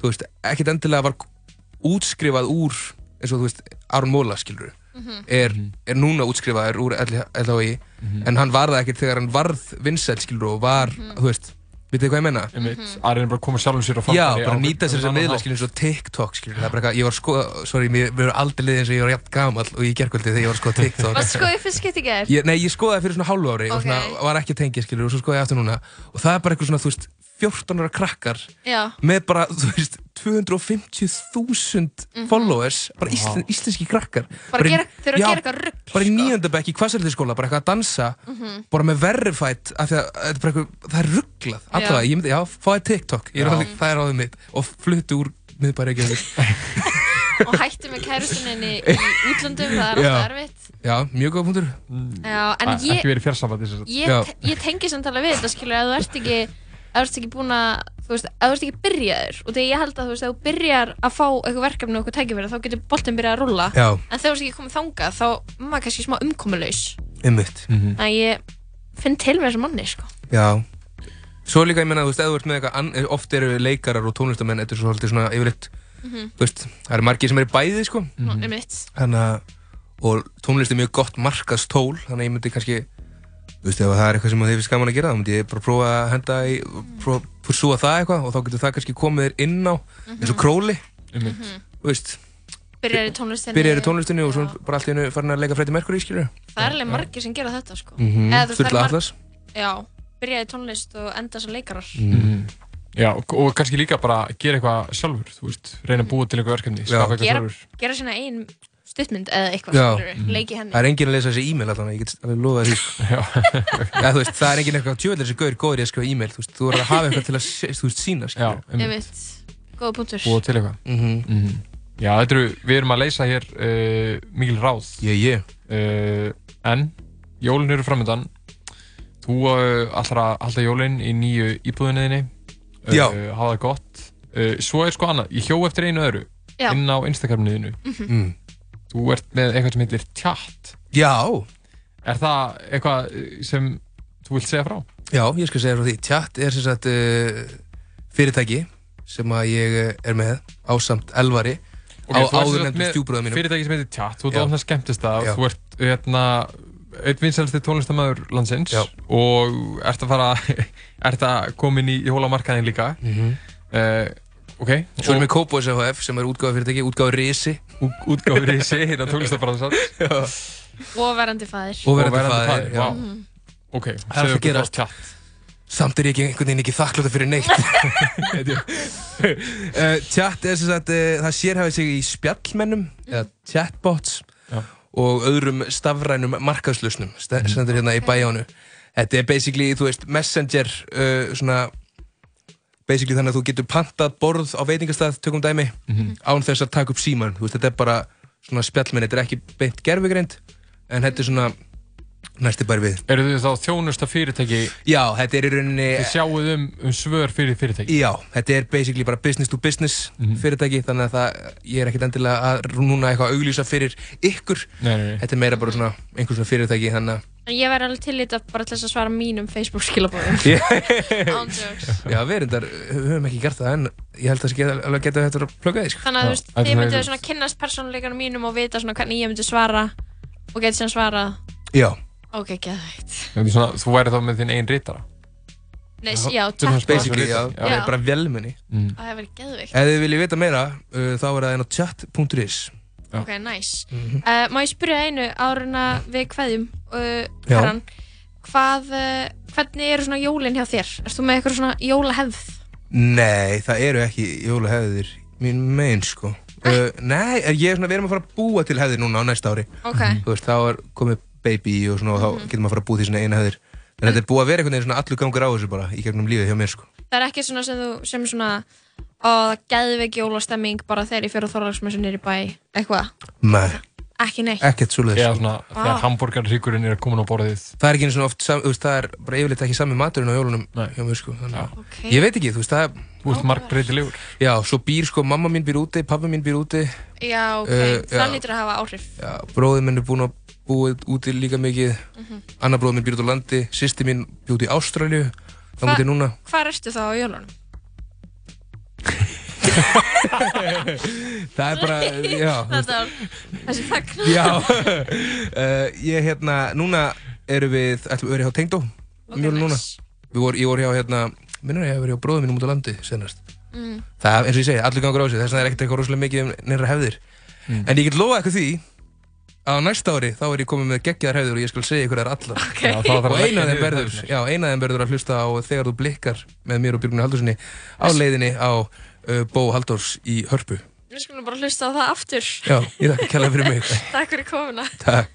þú veist, ekkert endilega var útskrifað úr eins og þú veist, Aron Móla skilur Mhm. er, er núna útskrifaður úr LHI en hann var það ekkert þegar hann varð vinsæl skilur og var, þú veist Vitið þið hvað ég menna? Einmitt, Ari er bara að koma sjálfum sér á Já, framfæri bara á- nýta sér þessar annan miðla, skilur, svo TikTok, skilur, það er bara eitthvað, ég var sko, sorry, mér er aldrei liðið eins og ég var jafn gamall og í gerkvöldi þegar ég var að skoða TikTok. Varst sko í fyrst skipt í gerð? Ég, nei, ég skoðaði fyrir svona hálfu ári og svona, var ekki að tengja, skilur, og svo skoðaði ég aftur núna og það er bara eitthvað svona, þú veist, 14 ára krakkar Já. með bara, þú veist, 250.000 Mhm. followers, bara íslen, íslenski krakkar. Bara í- gera- að já, gera eitthvað rugl, sko. Bara í nýjöndabæk í kvassarðiskóla, bara eitthvað að dansa, Mhm. bara með verified, af því að þetta er bara eitthvað, það er rugglað, allavega, ég myndi, já, fáið TikTok, ég er Já. alveg, það er áður mitt, og fluttu úr miðbæri ekki *laughs* og hættu með kærustuninni í útlöndum það er alltaf Já. erfitt Já, mjög góð punktur. Já, en Æ, ég- ég, ég tengi samt alveg við þetta skilur að þú ert ekki að þú ert ekki búin að þú veist, að þú ert ekki byrjaður og þegar ég held að þú veist, að þú byrjar að fá eitthvað verkefni og eitthvað tækifæri þá getur boltin byrjað að rulla Já. en þegar þú ert ekki komið þangað þá er maður kannski smá umkomulaus Einmitt. Mhm. að ég finn til með þessu manni sko. Já. Svo líka, ég menna, þú veist, ef þú ert með eitthvað, ann- oft eru leikarar og tónlistamenn, þetta er svo svolítið svona yfirleitt, Mhm. þú veist, það eru margir sem eru bæði, sko. Nú, einmitt. Þannig að, og tónlist er mjög gott markaðstól, þannig að ég myndi kannski, þú veist, ef það er eitthvað sem þið finnst gaman að gera, þá myndi ég bara prófa að henda í, prófa að pursúa það eitthvað og þá getur það kannski komið þér inn á, eins og króli, Einmitt. þú veist, byrjar í tónlistinni byrjar í tónlistinni og svo bara allt í hennu farin að leika Freddie Mercury, skilur. það er alveg margir sem gera þetta sko. Mhm. Þú eru Sturla mar- Atlas. já, byrja í tónlist og enda sem leikarar Mhm. Já, og- og kannski líka bara gera eitthvað sjálfur, þú veist, reyna að búa til einhver verkefni, skapa eitthvað gera, sjálfur. gera sína ein stuttmynd eða eitthvað Já. skilurðu, leiki henni Það er enginn að lesa þessi e-mail allan, ég get alveg lofa því. *laughs* Það er enginn eitthvað tjóðlega þessi gaur góður í að skrifa e-mail, þú verður að hafa eitthvað til að, þú veist, sína. Já, einmitt, góða punktur Búa til eitthvað. Mhm. Já, þetta eru, við erum að leysa hér uh, mikil ráð. Ég, ég. Uh, en, jólin eru framöndan. Þú uh, allra að halda jólin í nýju íbúðinniðinni. Uh, Já. Hafa það gott. Uh, svo er sko annað, ég hjó eftir einu öðru Já. inn á Instagramniðinu. Mhm. Mm. Þú ert með eitthvað sem heitir tjatt. Já. Er það eitthvað sem þú vilt segja frá? Já, ég skal segja frá því. Chat er sem sagt uh, fyrirtæki sem að ég eh, er með ásamt elvari Ok, á þú ert sem áður sagt nefndu með stjúbróða mínum. Fyrirtæki sem heitir Chat, þú ert Já. ofna skemmtist Já. Þú ert hérna einn vinsælsti tónlistamæður landsins Já. og ert að fara *laughs* ert að koma inn í jólamarkaðin líka Mhm. uh, Ok Svo erum við Kópós FHF sem er útgáfa fyrirtæki, útgáfa Risi. Útgáfa Risi, hérna tónlistabransan. *laughs* Já. og verandi fæðir Og verandi faðir, já. Mhm. Ok, Það er gerast. frá Chat. Samt er ég ekki einhvern veginn ekki þakkláttur fyrir neitt. uh, *laughs* chat er sem sagt, uh, það sérhæfið sig í spjallmennum, eða chatbots Já. og öðrum stafrænum markaðslausnum, st stendur hérna í bæjánu. Þetta er basically, þú veist, messenger, uh, svona, basically þannig að þú getur pantað borð á veitingastað, tökum dæmi, Mhm. án þess að taka upp síman. Veist, þetta er bara svona spjallmenn, þetta er ekki beint gerfugreind, en þetta er svona næsti bara við. Eru þið þá þjónusta fyrirtæki Já, þetta er í rauninni... Þið sjáuð um, um svör fyrir fyrirtæki Já, þetta er basically bara business to business fyrirtæki þannig að það, ég er ekkert endilega að núna eitthvað að auglýsa fyrir ykkur Nei, nei, nei. Þetta er meira bara svona einhver svona fyrirtæki þannig að ég væri alveg tillitað bara til þess að svara mínum Facebook skilabóðum. *laughs* Ándjóks. Já, við reyndar höfum ekki gert það en ég held að það alveg geta þetta að plugga því sko. Þannig að þú veist, þið myndu svona kynnast persónuleikanum mínum og vita svona hvernig ég myndi svara og geti sem svarað. Já. Ok, svona, Þú væri þá með þinn einn rítara Nei, já, chatbot. Basically, já, Já. það er bara velmunni. Mm. Það hefur verið geðveikt. Ef þið viljið vita meira, uh, þá er það inn á chat.is. Ok, nice. Mhm. uh, má ég spyrja einu að við kveðjum, uh, Já. Karan, hvað, uh, hvernig eru svona jólin hjá þér? Erst þú með eitthvað svona jólahefð? Nei, það eru ekki jólahefðir mín megin sko. Nei, ég er svona, við erum að fara að búa til hefðir núna á næsta ári. Ok. Þú veist, þá er komið baby og svona og þá getur maður að fara að búa því svona eina hefðir. En þetta er búið að vera einhvern veginn svona allur gangur á þessu bara í gegnum lífið hjá mér sko. Það er ekki svona sem þú, sem svona, ó, geðveik jólastemming bara þegar ég fyrir þorlagsmessu nýri bæ, eitthvað, Nei, ekki neitt. ekkert svoleiðis. Eða svona, Vá. þegar hambúrgarríkurinn er komin á borðið Það er ekki einu svona oft, sam, það er bara yfirleitt ekki sami maturinn á jólunum hjá mér sko. Þannig, að- Ok. Ég veit ekki, þú veist, það er... Þú veist, margbreytilegur. Já, svo býr sko, mamma mín býr úti, pappa mín býr úti. Já, ok, Uh, það já. lítur að hafa áhrif. Já, bróðið minn er búinn að búa úti líka mikið. Mhm. Annar bróðið minn býr út á landi, sýsti mín býr út í Ástralju. Hva- mútið núna. Hvað ertu þá á jólunum? *laughs* Það er bara, já. þessi þagn. Já, uh, *laughs* ég hérna, núna erum við, ætlum við verið hjá Tengdó, um jólun núna. Við voru, ég voru hjá hérna, minnur ég hef verið hjá bróðum mínum út á landi senast. Mm. Það, eins og ég segi, allir gangur á sig, þess vegna er ekkert eitthvað rosalega mikið um neira hefðir. Mm. En ég get lofa eitthvað því að á næsta ári þá er ég komið með geggjaðar hefðir og ég skal segja ykkur þær allar. Já, þarf að og eina af þeim verður, já, eina af þeim verður að hlusta á þegar þú blikkar með mér og Björgunni Haldurssoni á leiðinni á Bó Halldórs í Hörpu. Við skulum bara hlusta á það aftur. Já, ég þakka kærlega fyrir mig. *laughs* Takk fyrir komuna. Takk.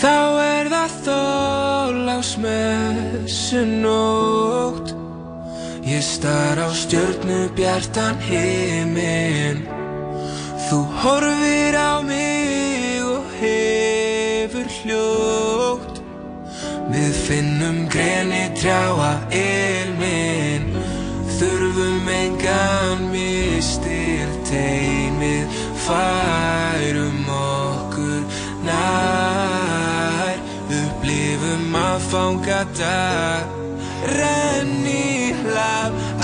Þá er það þólagsmessu nótt Ég star á stjörnu bjartan heiminn Þú horfir á mig og hefur hljótt Við finnum greni trjáa ilminn Þurfum engan mistir teimið Færum okkur nær. Upplifum að fanga dag Renni hlaf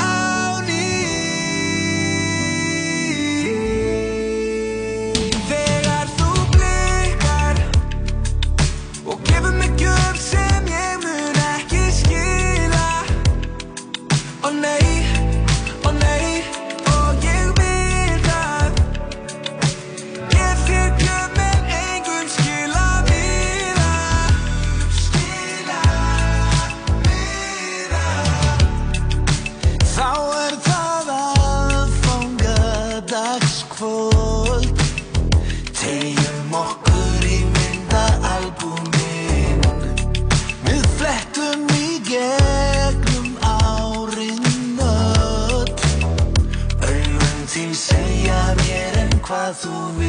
en hvað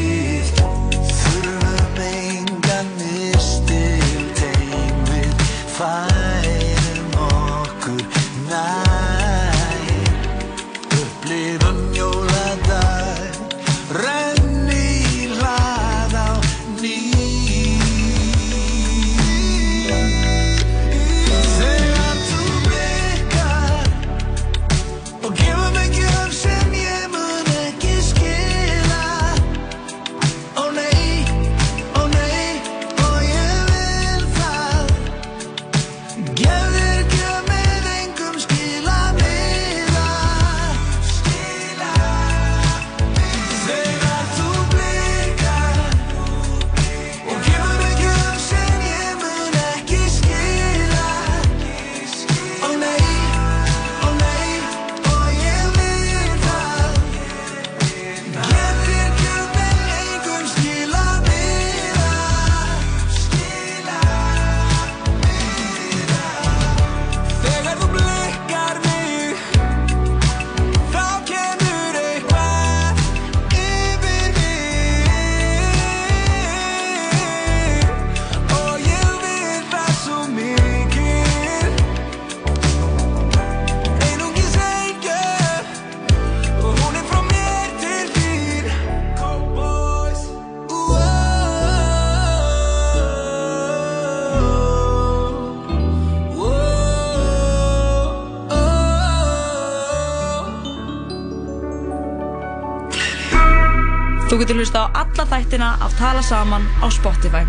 Þú getur hlusta á alla þættina af Tala Saman á Spotify.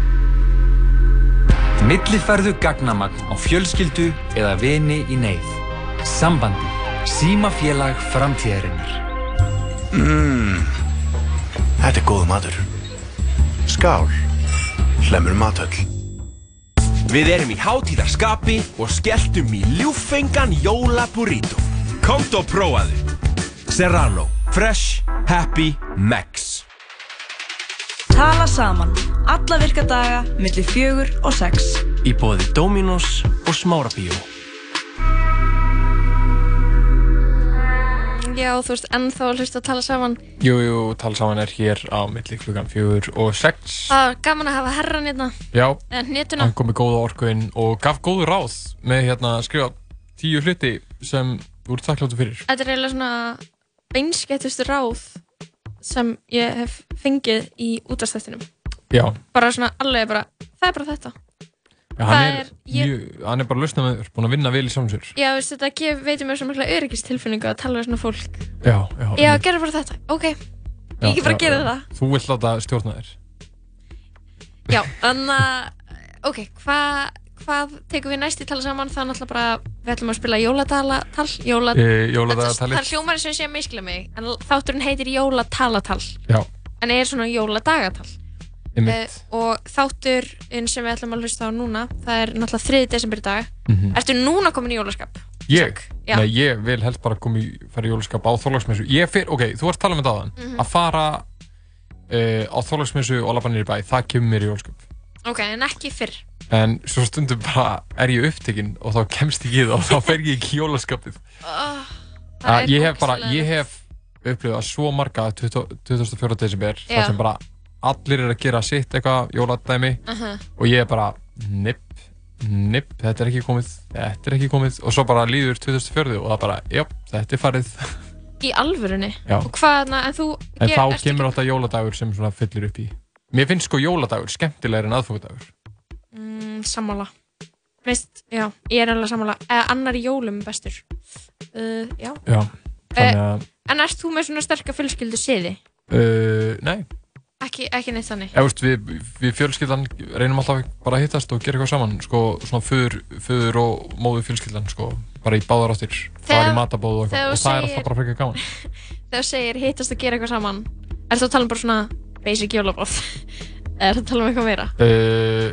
Millifærðu gagnamagn á fjölskyldu eða vini í neyð. Sambandi. Símafélag framtíðarinnar. Mmm, þetta er góð matur. Skál, hlemur matöll. Við erum í hátíðarskapi og skelltum í ljúffengan jólaburrito. Komdu og prófaðu. Serrano. Fresh. Happy. Max. Tala Saman. Alla virka daga, millir fjögur og sex. Í bóði Dominos og Smárabíó. Já, þú veist, ennþá að hlusta að tala saman. Jú, jú, talsaman er hér á milli klukkan fjögur og sex. Það er gaman að hafa herran hérna. Já, hann kom með góða orkuinn og gaf góðu ráð með hérna að skrifa tíu hluti sem þú ert þakkláttu fyrir. Þetta er eiginlega svona beinskettustu ráð sem ég hef fengið í útastættinum. Já, Bara svona alveg bara, það er bara þetta. ja, hann, er, er- ég- hann er bara lausnað með búin að vinna vel í sér. Já, veist, þetta veitir mér svona mikla öryggistilfinningu að tala við svona fólk. Já, já. Já, gerðu bara þetta. Ok, ég Já, ekki bara já, að gera já. það. Þú vilt láta stjórna þér. Já, þannig að, ok, hvað hvað tekum við næst í tala saman? Það er náttúrulega bara, við ætlum að spila jóladalatal. Jóla, Eh, jóladagatalið. Það er hljómarinn sem sé að miskla mig, en þátturinn heitir jólatalatal. Já. En er svona jóladagatal. Eh, og þátturinn sem við ætlum að hlusta á núna, það er náttúrulega 3. desember dag. Mhm. Ertu núna komin í jólaskap? Ég? Nei, ég vil helst bara koma í, fara í jólaskap á þorlagsmessu. Ok, þú varst að tala um þetta aðan. Mhm. Að fara uh, á þorlagsmessu og niður í bæ, það kemur mér í jólaskap. Ok, en ekki fyrr. En svo stundum bara er ég upptekinn og þá kemst ég í það og þá fer ég í jólaskapið. Oh, Að ég hef bara, ég hef upplifað svo marga 20, 24. desember þar sem bara allir er að gera sitt eitthvað jóladæmi Aha. og ég er bara nipp, nipp, þetta er ekki komið, þetta er ekki komið og svo bara líður 2004 og það bara, já, þetta er farið. Í alvörunni? Já. Og hvað, na, en þú... En þá kemur að jóladagur sem svona fyllir upp í. Mér finnst sko jóladagur skemmtilegur en aðfókadagur. Mm, sammála Veist, já, ég er alveg sammála Eða annar í jólum er bestur uh, Já Já, þannig að, En ert þú með svona sterka fjölskyldu siði? uh, nei, Ekki, ekki neitt þannig veist, við, við fjölskyldan reynum alltaf bara að hittast og gera eitthvað saman, sko, svona föður, og móðu fjölskyldan, sko, bara í báðar áttir, fara í matabóð og eitthvað, og það er segir- alltaf bara frekar gaman. *laughs* Þegar þú segir hittast að gera eitthvað saman Er þú að tala um bara svona basic jólabóð? *laughs* Er það að tala um eitthvað meira? Uh,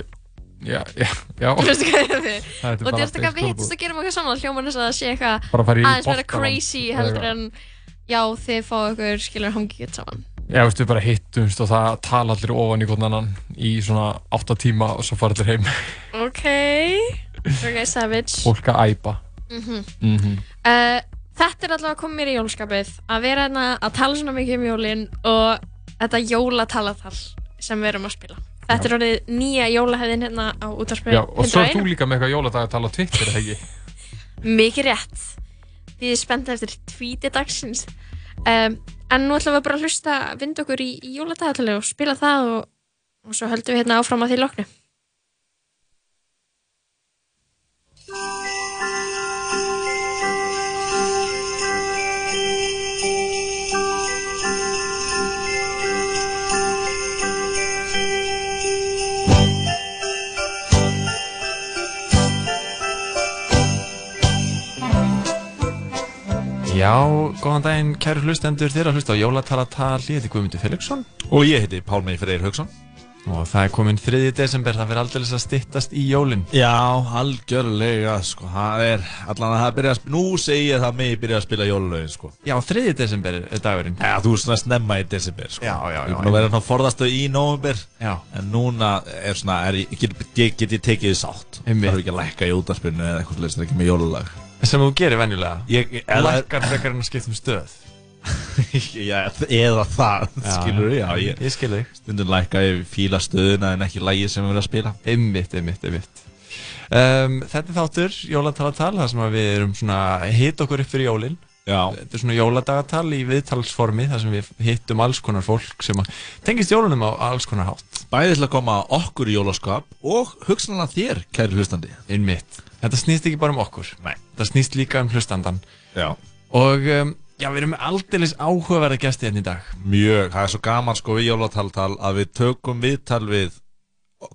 já, já, já. Þú veist hvað *laughs* er Og bara þú veist ekki að við basic hittast að gera eitthvað saman hljóman þess að sé eitthvað aðeins boltaland crazy heldur eitthvað. en já, þið fá ykkur skilur hangið saman Já, við bara hittumst og það tala allir ofan í hvern annan í svona 8 tíma og svo fara allir heim. *laughs* Ok Ok, savage Fólk að æpa. Mhm. Mhm. Uh, þetta er allavega komið mér í jólskapið að vera hérna að tala svona mikið um jólin og þetta jólatalatal sem við erum að spila. Þetta er orðið nýja jólahæðin hérna á útvarspið Já, og svo er þú líka með eitthvað jóladag að tala á Twitter, ekki? mikið rétt. Því þið spennt eftir tvíti dagsins. Um, en nú ætlum við bara að hlusta vind okkur í, í jóladagatali og spila það og, og svo höldum við hérna áfram að því loknu Já, góðan daginn, kæru hlustendur. Þér að hlusta á Jólatalatal, ég heiti Guðmundur Felixson. Og ég heiti Pálmei Freyr Haugsson Og það er komin 3. desember, það fyrir aldrei að styttast í jólin. Já, algjörlega, sko, það er allan að það byrja að spila, nú segi ég það mig byrja að spila jólulögin, sko. Já, 3. desember er dagurinn. Já, þú er svona snemma í desember, sko. Já, já, já, Ég er að vera svona forðastu í november Já. En núna er svona, er, get, ég, get ég tekið þið sátt Sem þú gerir venjulega Ég, Lækkar frekar en að skipta um stöð. *laughs* Já, eða það, Já, skilur já, já, ég skil þig. Stundum lækka ég fíla stöðuna en ekki lægi sem við erum að spila. Einmitt, einmitt, einmitt. Um, Þetta er þáttur, Jólatalatal, þar sem að við erum svona hitt okkur upp fyrir jólin. Já. Þetta er svona jóladagatal í viðtalsformi þar sem við hittum alls konar fólk sem að tengist jólunum á alls konar hátt. Bæði til að koma okkur í jólaskap og hugsanlega þér, kæri hlustandi. Einmitt Þetta snýst ekki bara um okkur. Nei. Þetta snýst líka um hlustandan Já. Og um, Já, við erum aldeilis áhugaverða gæsti hérna í dag. Mjög, það er svo gaman sko við jólataltal að við tökum viðtal við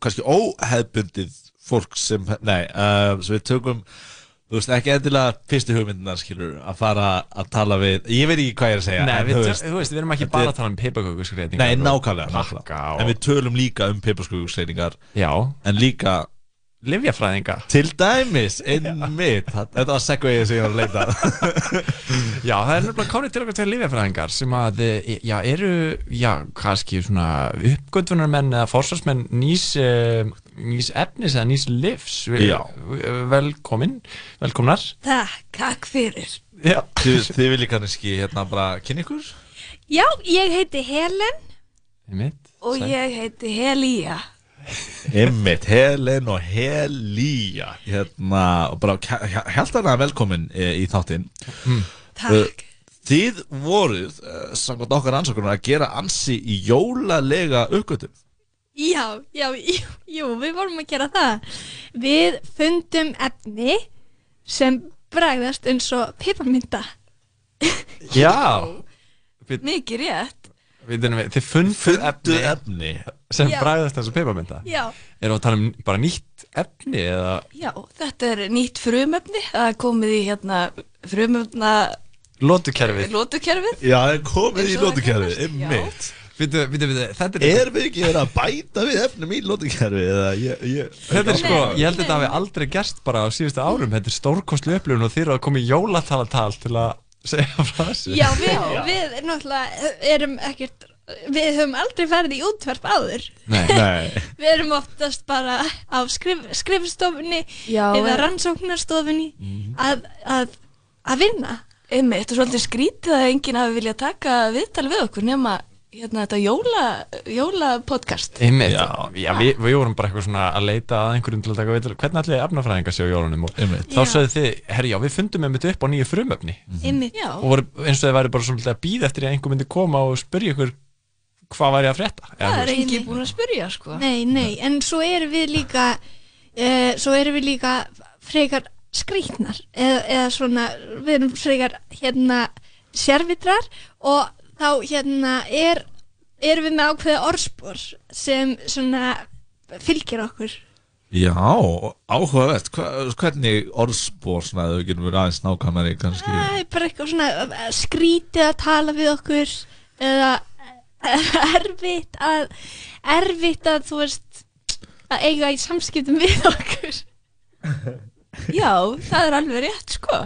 kannski óheðbundið fólk sem, nei, uh, sem við tökum þú veist, ekki endilega fyrstu hugmyndinar skilur, að fara að tala við ég veit ekki hvað ég er að segja Nei, en, við, þú veist, þú veist, við erum ekki bara að tala um pipakökuskreitingar Nei, nákvæmlega, nákvæmlega. En við tölum líka um piparskugugsreiningar Já. En líka Livjafræðinga Til dæmis, *laughs* einmitt Þetta var segveið sem ég var að leita. *laughs* Já, það er nefnilega komið til okkar til lífjafræðingar sem að, eh, já, eru, já, kannski svona uppgöndvunarmenn eða fórsvarsmenn nýs, eh, nýs efnis eða nýs livs. Velkomin, velkomnar. Takk, takk fyrir. Já. Þið, þið viljið kannski hérna bara kynna ykkur Já, ég heiti Helen Einmitt. og Sæl. ég heiti Helía. Einmitt, Helen og Helía Hérna, og bara held hana velkomin e, í þáttinn Mm. Takk. Þið voruð, uh, samkvæmt okkar ansökunar að gera ansi í jólalega uppgötum Já, já, jú, jú, við vorum að gera það. Við fundum efni sem bragðast eins og piparmynda. Já. Mikið rétt. Við, við, þið funduð efni, efni sem Já. bragðast þessu pipamynda. Já. Erum við að tala um bara nýtt efni eða? Já, þetta er nýtt frumefni. Það er komið í hérna frumefna Lótukerfið. lótukerfið. Já, það er komið í það lótukerfið, einmitt vitu, vitu, þetta er Er við ekki verið að bæta við efnum í lótukerfið eða ég, ég Þetta er sko, ég held að þetta hafi aldrei gerst bara á síðustu árum, þetta er stórkostlu upplifun og þeir eru að koma í jólatalatal til að segja frá þessu. Já, við, við náttúrulega erum ekkert, við höfum aldrei farið í útvarp áður. Nei. Nei. *laughs* Við erum oftast bara á skrif, skrifstofunni Já, eða rannsóknarstofunni Mhm. að, að, að vinna. Einmitt, þetta er svolítið skrítið að enginn hafi viljað taka viðtal við okkur nema hérna þetta jóla, jóla podcast. Einmitt, já, já við, við vorum bara eitthvað svona að leita að einhverjum til að taka viðtal, hvernig ætlaði efnafræðingar séu á jólunum og Einmitt. þá sögðu þið, herri já, við fundum einmitt upp á nýju frumöfni Einmitt. Já. og voru, eins og þið væri bara svolítið að býða eftir að einhver myndi koma og spyrja ykkur hvað væri að frétta. Eða, Það er enginn búin að spyrja, sko. Nei, nei, en svo erum við líka uh, svo erum við líka frekar skrýtnar eða, eða svona, við erum frekar hérna sérvitrar og þá hérna er erum við með ákveða orðspor sem svona fylgir okkur Já, áhugavert Hva, Hvernig orðspór svona að þau getum verið aðeins nákvæmari kannski Það er bara eitthvað svona eh, skrítið að tala við okkur eða *laughs* erfitt að erfitt að þú veist að eiga í samskiptum við okkur *laughs* Já, það er alveg rétt, sko.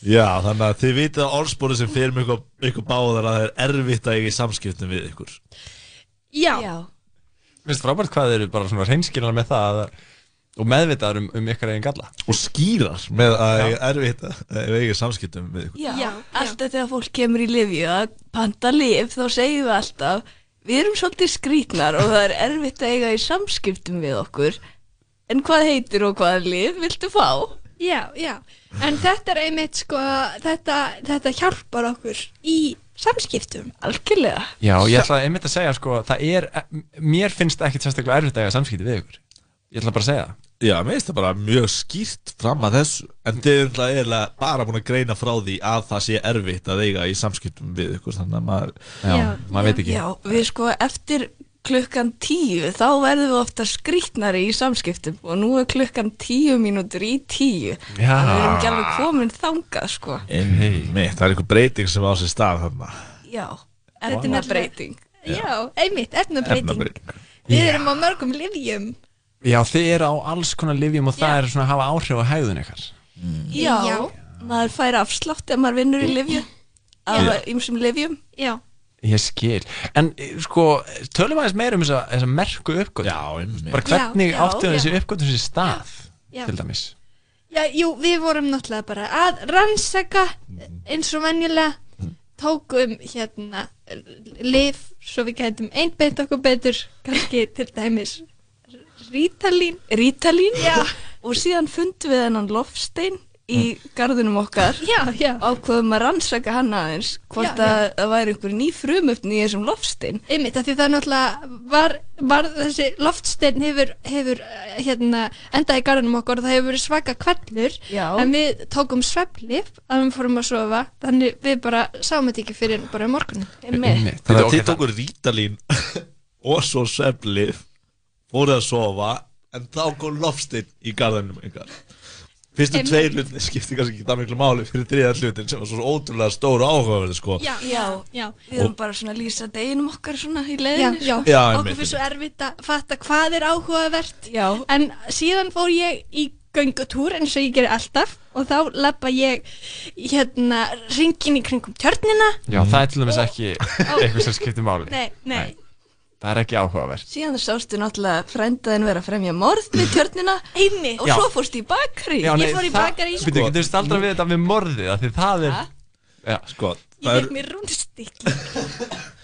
Já, þannig að þið vitið að orðspóri sem fyrir mig ykkur, ykkur báðar að það er erfitt að eiga í samskiptum við ykkur Já, Já. Mér finnst frábært hvað þeir eru bara svona reynskilar með það að, og meðvitaðar um, um ykkar eigin galla. Og skýrar með að Já. eiga erfitt að eiga í samskiptum við ykkur Já, alltaf þegar fólk kemur í livju að panta liv þá segjum við alltaf við erum svolítið skrítnar og það er erfitt að eiga í samskiptum við okkur en hvað heitir og hvaða liv viltu fá? já, já en þetta er einmitt sko þetta, þetta hjálpar okkur í samskiptum Algjörlega Já, ég ætla einmitt að segja sko, það er, mér finnst ekkit sérstaklega erfitt að eiga samskipti við ykkur. Ég ætla bara að segja það. Já, mér finnst það bara mjög skýrt fram að þessu. En þið erum eiginlega bara búin að greina frá því að það sé erfitt að eiga í samskiptum við ykkur Þannig að maður, Já, maður veit ekki. Já, við sko eftir klukkan tíu þá verðum við ofta skrítnari í samskiptum. Og nú er klukkan tíu mínútur í tíu. Já. þannig að við erum ekki alveg komin þangað sko. Einmitt, það er einhver breyting sem á sér stað þarna. Já, er efna breyting já, einmitt, efnabreiting Efnabreyting. við erum á mörgum livjum Já, þið eru á alls konar livjum og það er svona að hafa áhrif á hægðun ykkar. Já, Já. maður fær afslátt ef maður vinnur í livju af Já. ýmsum livjum Já, Ég skil. En eh, sko, tölum aðeins meira um þessa, þessa merku uppgötum. Já, einmitt. Bara hvernig Já, já, áttu já. þessi uppgötum sér stað, Já. til dæmis. já, jú, við vorum náttúrulega bara að rannsaka eins og venjulega tókum hérna lif svo við gætum einbeint okkur betur kannski til dæmis Rítalín Rítalín Já. og síðan fundum við hennan lofstein í garðinum okkar. Já, já. ákveðum að rannsaka hann aðeins hvort Já, já. að það væri einhver ný frumöfni í þessum loftstein. Einmitt, af því það er náttúrulega var, var þessi loftsteinn hefur, hefur eh, hérna, endað í garðinum okkur og það hefur verið svaka kvellur en við tókum sveflif að við fórum að sofa þannig við bara sáum þetta ekki fyrir bara um morgunin Þannig að þið tókur rítalín *laughs* og svo sveflið fóruð að sofa en þá kom lofstinn í garðinum ykkar. Fyrstu tveir hlutin skipti kannski ekki það miklu máli fyrir þriða hlutin sem var svo ótrúlega stóru áhugaverði sko. Já, já, já Við erum bara svona að lýsa deginum okkar svona í leiðinu Já, já, Já, okkur fyrir svo erfitt að fatta hvað er áhugavert. Já. En síðan fór ég í göngutúr eins og ég gerir alltaf og þá lappa ég hérna ringin í kringum tjörnina. Já, það er til dæmis ekki eitthvað sem skiptir máli. Nei, nei, Það er ekki áhugavert. Síðan sástu náttúrulega frændaðin vera að fremja morð við tjörnina. Einni Og Já. svo fórst í bakri. Já, nei, Ég fór í það- bakarí, sko. Bíddu, getur staldra við þetta með morðið af Því það er Já, sko ég það fekk mér rúnstikk *laughs*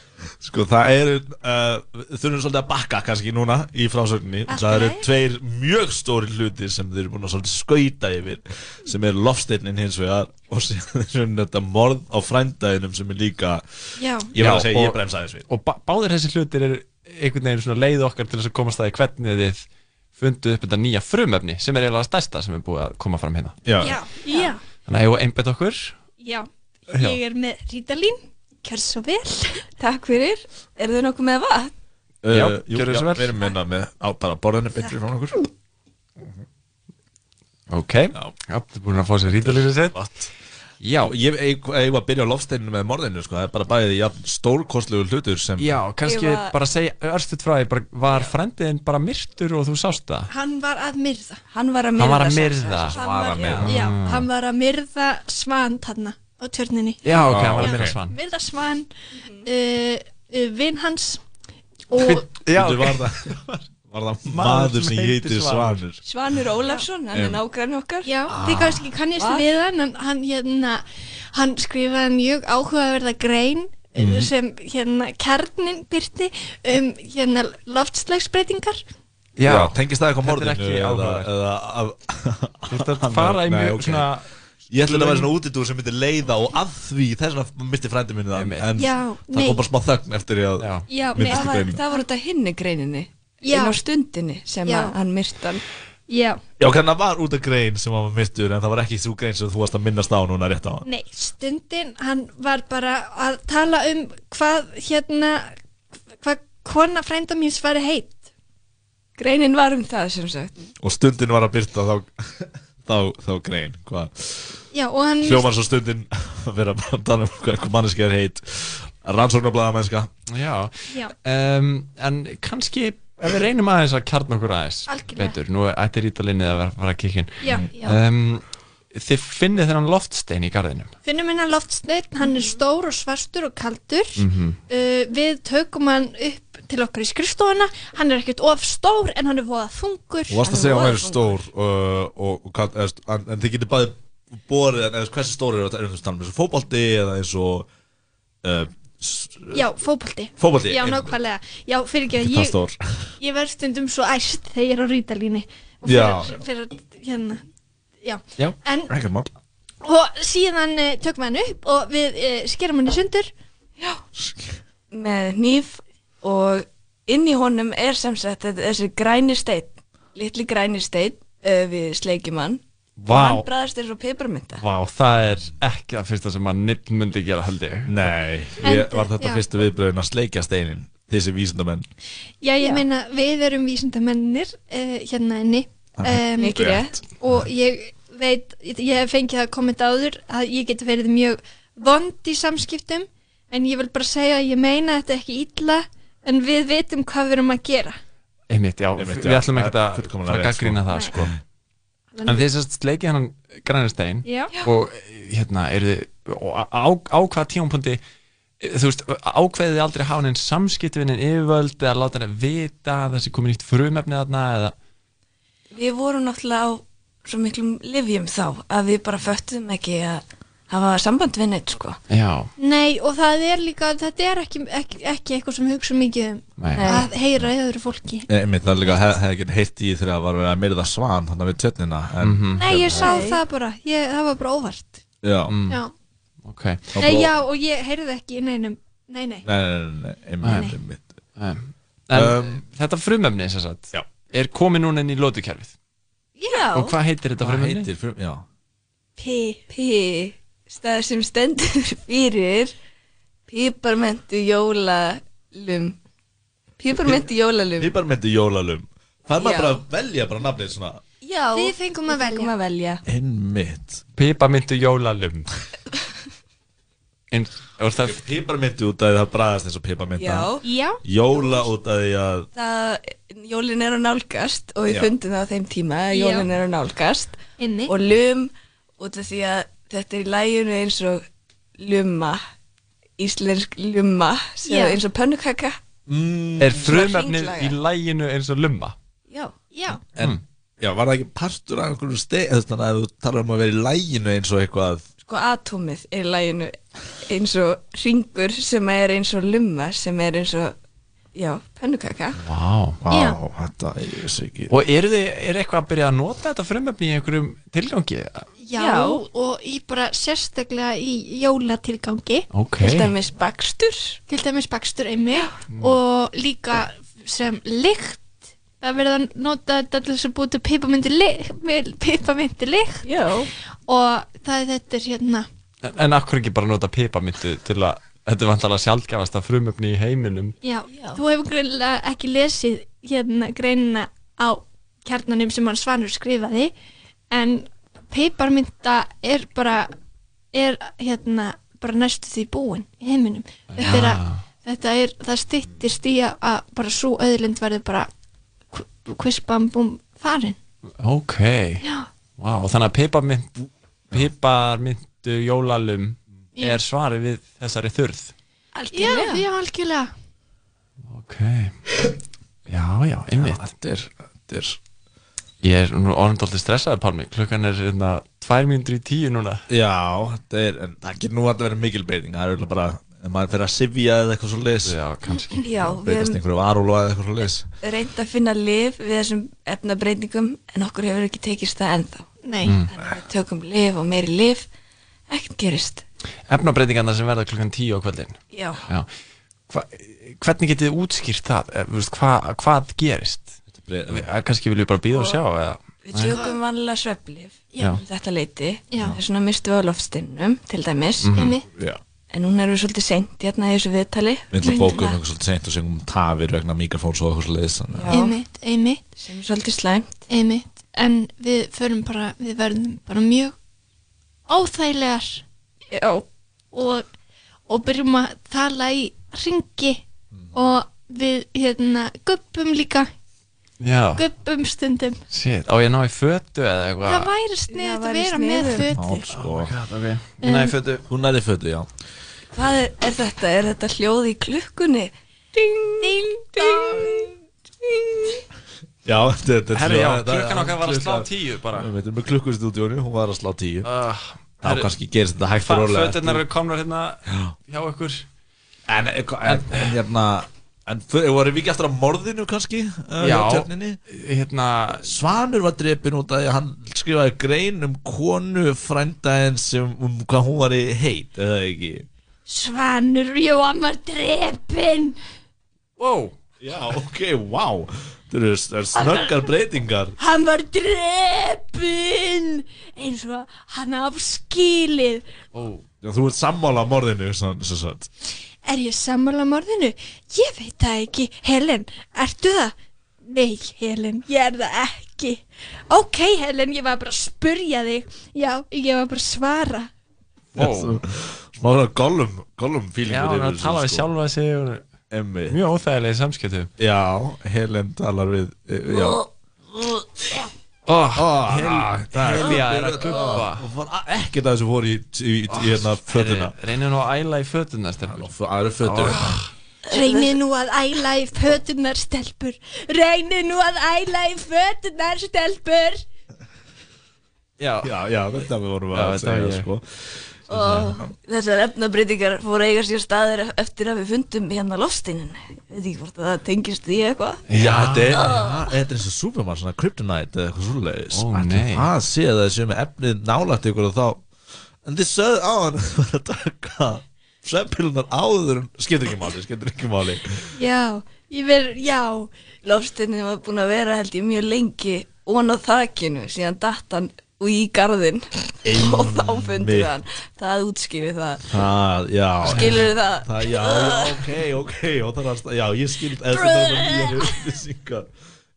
Sko það eru, uh, þurfum svolítið að bakka kannski núna í frásögninni. Allt Það eru tveir mjög stóri hluti sem þeir eru búin að svolítið skauta yfir sem er lofsteinin hins vegar og síðan *laughs* er þetta morð á frændaðinum sem er líka Já. Ég verð að segja, ég bremsa aðeins við. Og bá- báðir þessi hlutir er einhvern veginn svona leið okkar til þess að komast það í hvernig þið fundu upp þetta nýja frumefni sem er eiginlega stærsta sem er búið að koma fram hérna. Já, Já, já, Þannig að ég var einbett okkur. Já. Já. Ég er með rítalín, kjör svo vel *laughs* Takk fyrir Er þau nokkuð með vatn? Uh, Já, jú, já, svo vel. Við erum minna með á bara borðinu betri frá okkur Ok, já, þú er búin að fá sér rítalínu sitt Já, Ég ég- ég var að byrja á lofsteininu með morðinu sko. Það er bara bæðið jafn stórkostlegu hlutur sem Já, kannski var- bara segja örstuð frá því, bara, var frændiðin bara myrtur og þú sást það? Hann var að myrða Hann var að Hann var að myrða. Hann var að myrða. Já, Mm. hann var að myrða svan þarna á tjörninni. Já, ok, hann var Já, að ok. svan. Myrða svan uh, uh, Vinn hans og Já, var það, var það Maður sem heitir Svanur. Svanur. Ólafsson, hann er nágræni okkar. Já, þið kannski kannist Var? við hann en hann, hérna, hann skrifaði mjög áhugaverða grein Mhm. mm. sem hérna kjarnin byrti um hérna loftslagsbreytingar. Já, tengist það eitthvað ekki eða, að fara í mjög svona Ég ætla að vera svona útidúr sem myndi leiða og að því þess vegna misti frændi minni það. En Já, það nei. kom bara smá þögn eftir ég að Já. Já, Myndi nei, Það var þetta hinni greininni Já. inn á stundinni sem að hann myrtan já, Já, kannan það var út af grein sem var mistur en það var ekki þú grein sem þú varst að minnast á núna rétt á hann. Nei, stundin hann var bara að tala um hvað hérna hvað kona frænda míns var heit. Greinin var um það sem sagt. Og stundin var að byrta þá, *laughs* þá, þá grein hvað Já, og hann hljómar svo stundin *laughs* að vera bara að tala um hvað hvað manneski er heit rannsóknarblæða mennska Já, Já. Um, en kannski ef við reynum aðeins að kjarna okkur aðeins Algjörlega. betur, nú ætti rítalinni að vera að fara að kikkin Já, já. um, Þið finnið þennan loftstein í garðinum? Finnum hennar loftsteinn, hann er stór og svartur og kaldur. Mhm. uh, við tökum hann upp til okkar í skrifstofuna. Hann er ekkert of stór en hann er voða þungur. Og varst að segja að hún er stór uh, og, og, en, en þið getur bæði borið en eða hversu stór er er þetta eins og fótbolti eða eins og uh, já, fótbolti. Fótbolti, já, nákvæmlega, já, fyrir ekki að það ég stór. ég verð stundum svo æst þegar ég er á rítalíni og Já. fyrir, fyrir hérna já, Já, en og síðan uh, tökum við hann upp og við uh, skerum hann í sundur. Með hníf og inn í honum er sem sagt þessi græni steinn litli græni steinn uh, við sleikjum hann. Og hann bræðast eins og piparmynda Vá, það er ekki það fyrsta sem að nipp myndi gera held ég. Nei, ég var þetta já. fyrstu viðbröðin að sleikja steinin þessi vísindamenn? Já, ég meina, við erum vísindamennir uh, hérna inni. Um, og ég veit, ég hef fengið að kommenta áður að ég geti verið mjög vond í samskiptum en ég vil bara segja að ég meina þetta ekki illa en við veitum hvað við erum að gera Einmitt, já, Einmitt, við já. ætlum ekkert Það er að fara að gaggrína það sko. En þið sérst sleikið hann grænistein Já. og hérna, eru þið og á, á hvaða tímapunkti þú veist, ákveðið þið aldrei hafa henni samskipti við henni yfirvöld eða láta henni vita að þessi komið nýtt frumefni þarna eða við vorum náttúrulega á svo miklum livjum þá að við bara föttum ekki að hafa samband við neitt sko. Já, Nei, og það er líka, þetta er ekki, ekki, ekki eitthvað sem hugsa mikið um Nei. að heyra í öðru fólki. Einmitt, það er líka, hef, hef ekki heitt í þegar það var að myrða svan þannig við tjötnina en, Mhm. Nei, ég sá það bara, ég, það var bara óvart. Já, Já, ok. Nei, já, og ég heyrði ekki nei, nei. Nei, nei, nei, nei, Nei. Um, þetta frumefni sem sagt, já. er komið núna inn í lótukerfið Já. Og hvað heitir þetta Hvað frumefni? heitir frum, já. P, P stað sem stendur *laughs* fyrir piparmentu jólalum. Piparmentu jólalum. Piparmyndu jólalum. Það er maður Já. bara að velja bara nafnið svona. Já, Við fengum að velja. að velja. Einmitt. Piparmyndu jólalum *laughs* En, það Piparmyndu út af því það bræðast eins og piparmynda Já. Já. Jóla út af því að það, jólin er að nálgast og við Já. fundum það á þeim tíma að Já. jólin er að nálgast Inni. og lum út af því að þetta er í læginu eins og lumma íslensk lumma er eins og pönnukaka mm, Er hringlaga. í læginu eins og lumma? Já, já En, já, var það ekki partur af einhverju steg Þannig að þú talar um að vera í læginu eins og eitthvað sko atómið er í læginu eins og ringur sem er eins og lumma sem er eins og já, pönnukaka Vá, Já. þetta ég vissi ekki Og eru þið, er eitthvað að byrja að nota þetta frumefni í einhverjum tilgangi? Já, Já. og í bara sérstaklega í jólatilgangi Ok. til dæmis bakstur Til dæmis bakstur einmi og líka sem lykt Það er verið að nota þetta til þess að búið til pipamyndi lykt. Já. Og það er þetta er hérna. En, en akkur ekki bara nota piparmyndu til að Þetta er vantalega sjálfgefast að frumefni í heiminum. Já, þú hefur greinlega ekki lesið hérna greinina á kjarnanum sem hann Svanur skrifaði en piparmynda er bara er hérna bara næstu því búin í heiminum. Þetta er, að, þetta er það styttist í að, að bara svo öðlind verður bara kvispambum farin. Ok. Og þannig að piparmynd piparmyndu jólalum Já. er svarið við þessari þurð Já, já, algjörlega. Ok. Já, já, einmitt. Þetta er, þetta er Ég er nú orðindóldi stressaður Pálmi. Klukkan er hérna tvær mínútur í tíu núna. Já, þetta er, en það getur nú að vera mikil breyting. Það er bara, ef maður fyrir að sifja eða eitthvað svo leis Já, kannski Já, Breytast einhverju varúlu eða eitthvað svo leis reynd að finna lif við þessum efnabreitingum en okkur hefur ekki tekist það ennþá Nei Mm. Þannig að við tökum lif og meiri lif ekkert gerist Efnabreitingarna sem verða klukkan tíu á kvöldin Já. Hva, Hvernig getið þið útskýrt það? Hva, hvað gerist? breið- Við- eh, Kannski viljum við bara býða og sjá eða? Við tökum vanlega Já. um þetta leiti Já. það er svona mistu við á loftstinnum til dæmis Mhm. Einmitt. En núna erum við svolítið seint hérna í þessu viðtali. Við ætlum að bóka um eitthvað svolítið seint og segjum um tafir vegna mikrofóns og eitthvað svo leis einmitt, einmitt. Sem er svolítið slæmt. Einmitt, en við förum bara við verðum bara mjög óþægilegar. Já. og, og byrjum að tala í ringi og við hérna guppum líka. Já. Guppum stundum. Shit, á ég að ná í fötu eða eitthvað? það væri sniðt Það að vera með fötu. Mál, sko. okay. Hún er í fötu. Hún er í fötu, já Hvað er, er þetta? Er þetta hljóð í klukkunni? Ding, ding, ding, ding. Já, þetta er Herri, já, klukkan okkar var að slá tíu bara. Við veitum með klukku í stúdíónu, hún var að slá tíu uh, Þá kannski gerist þetta hægt og rólega Föturnar eru komnar hérna hjá ykkur En, en, en hérna En voru við ekki eftir að morðinu kannski uh, Já, hérna Svanur var drepin út af því að hann skrifaði grein um konu frændaðin sem um hvað hún var í heit eða ekki Svanur Jóhann var drepinn. Wow. Já, ok, wow. Það eru snöggar breytingar. Hann var drepinn. Eins og hann af skilið Ó, já, Þú ert sammála á morðinu Er ég sammála morðinu? Ég veit það ekki. Helen, ertu það? Nei, Helen, ég er það ekki. Ok, Helen, ég var bara að spurja þig. Já, ég var bara að svara. Já, þú- Smá svona gollum, gollum feelingur Já, hann tala við sko. sjálfa sig Mjög óþægilega í samskiptum Já, Helen talar við eh, Já. Oh, Hel- Helja er að guppa fór a- ekkert að þessu fór í, í, í, í hérna fötuna. Reynir nú að æla í fötuna stelpur. Það eru fötur. Reynið nú að æla í fötunar stelpur. Reynið nú að æla í fötunar stelpur. Já, já, já, þetta við vorum að segja var sko og þessar efnabreytingar fóru að eiga sér staðir eftir að við fundum hérna lofstinin veit ekki hvort að það tengist því eitthvað. Já, þetta er, Ah. þetta er eins og Superman, svona Kryptonite eða eitthvað svoleiðis. Ó, nei. Það sé að það sé með efnið nálægt ykkur og þá En þið sögðu á hann að taka sveppilunar áður en skiptir ekki máli, skiptir ekki máli. Já, ég verð, já. Lofstinin var búin að vera held ég mjög lengi ón á þakinu síðan datt hann og í garðinn og þá fundum við hann. Það útskýri það. Það, já. Skilurðu það? Það, já, ok, ok. Það að, Já, ég skil eða þetta bara nýjar upplýsingar.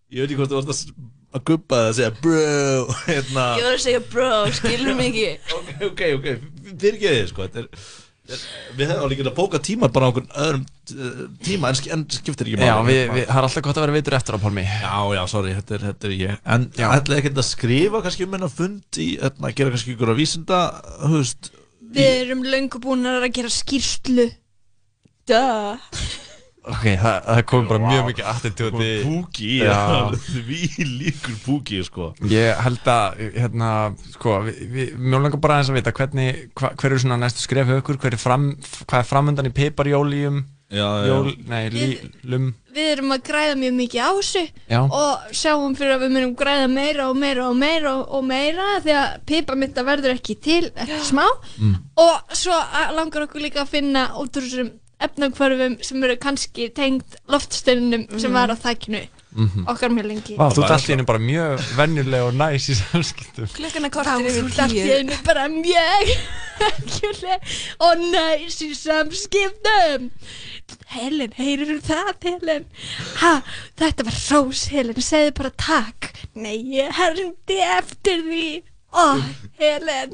Ég veit ekki hvort þú varst að, guppa það að segja bro hérna Ég var að segja bro, skilur mig ekki. Ok, ok, ok, fyrir ekki þið sko þetta er Við hefum alveg getað bókað tíma bara á einhvern öðrum uh, tíma en, en skiptir ekki Já, máli. við, við, það er alltaf gott að vera veitur eftir á Pálmi. Já, já, sorry, þetta er, þetta er ég. En ætlaði ekki að skrifa kannski um hennar fund í, hérna, gera kannski ykkur að vísinda, þú veist Við erum löngu búin að gera skýrslu. Duh Ok, það, það kom bara mjög mikið attitúti Púki, Já. *laughs* því líkur púki, sko. Ég held að, hérna, sko, við, við, mjög langar bara aðeins að vita hvernig, hva, hver eru svona næstu skref hver er fram, hvað er framöndan í piparjólíum, já, jól, nei, lí, lum, Við erum að græða mjög mikið á þessu Já. og sjáum fyrir að við munum græða meira og meira og meira og, og meira því að piparmynda verður ekki til eftir smá. Mm. og svo langar okkur líka að finna út úr þessum efnakvörfum sem eru kannski tengt loftstönnum sem Mhm. var á þakkinu Mhm. okkar mjög lengi. Vá, þú allir einu bara mjög venjuleg og næs í samskiptum. Klukkan er Vá, kortir yfir ert allt í tíu. einu bara mjög *laughs* og næs í samskiptum. Helen, heyrir það Helen? Ha, þetta var rós Helen, segðu bara takk. Nei, ég herndi eftir því. Ó, Helen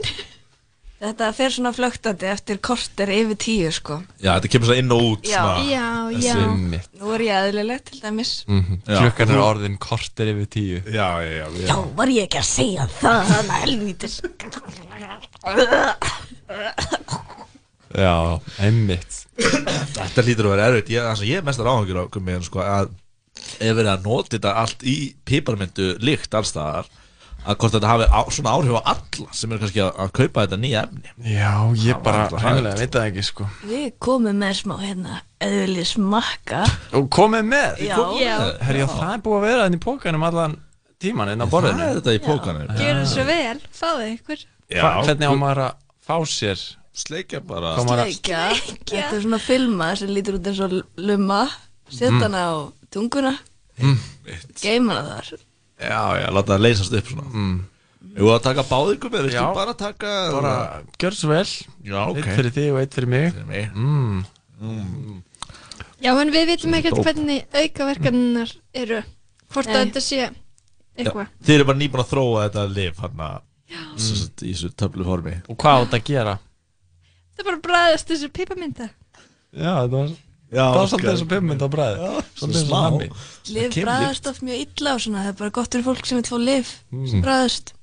Þetta fer svona flögtandi eftir kortir yfir tíu sko Já, þetta kemur svo inn og út Já. svona, Já, þessi- já. Einmitt. Nú er ég eðlileg til dæmis Mhm. Já. Klukkan er orðin korter yfir tíu Já, já, já, já. Já, var ég ekki að segja það, þannig helvítis Já, einmitt Þetta lítur að vera erfitt Ég, sem ég er mestar áhengjur á er sko, að ef verið að nota þetta allt í piparmyndu líkt allstaðar að hvort þetta hafi á, svona áhrif á alla sem er kannski að, að kaupa þetta nýja efni. Já, ég bara hægilega veit það ekki, sko. Við komum með smá hérna viljið smakka Og komið með? Já. Já. Herri, já, það er búið að vera enn í pókanum allan tíman inn á borðinu. Það er þetta í pókanum Gjörðu svo vel, fáðu ykkur. Hvernig á maður að fá sér? Sleikja bara. Sleikja. Þetta er svona filma sem lítur út eins og lumma. Sett Mm. hana á tunguna. Mm. Geim hana þar Já, já, láta það leysast upp svona mm. Jú að taka báðir gummi, við Já. bara taka Bara, gjör svo vel Já, ok Eitt fyrir þig og eitt fyrir mig Fyrir mig mm. mm. Já, en við vitum ekkert Dóp. hvernig aukaverkaninnar eru Hvort að Nei. þetta sé eitthvað Þið eru bara nýbúin að þróa þetta lif hann í þessu töflu formi Og hvað á þetta að gera? Það er bara að bræðast þessu piparmynda Já, þetta var Það var svolítið eins og pimmynd á bræði Svolítið eins og nammi Lif bræðast oft mjög illa og svona Það er bara gott fyrir fólk sem vil fá lif. Mm. bræðast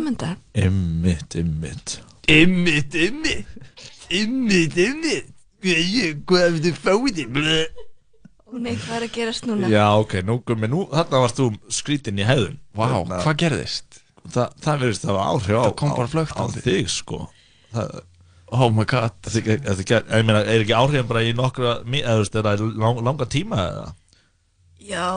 Myndar. Ymmit, ymmit Ymmit, ymmit Ymmit, ymmit Hvað við þið fáið nei, hvað er að gerast núna? Já, ok, nú gummi, nú þarna varst þú skrítin í hefðun Vá, hvað gerðist? Það, það verðist að áhrif á, Það kom bara á, á flöktandi. þig sko. Það, Oh my god. Það, það, það, það, Ég meina, er ekki áhrifin bara í nokkra eða þú veist, er það í lang, langa tíma eða? Já.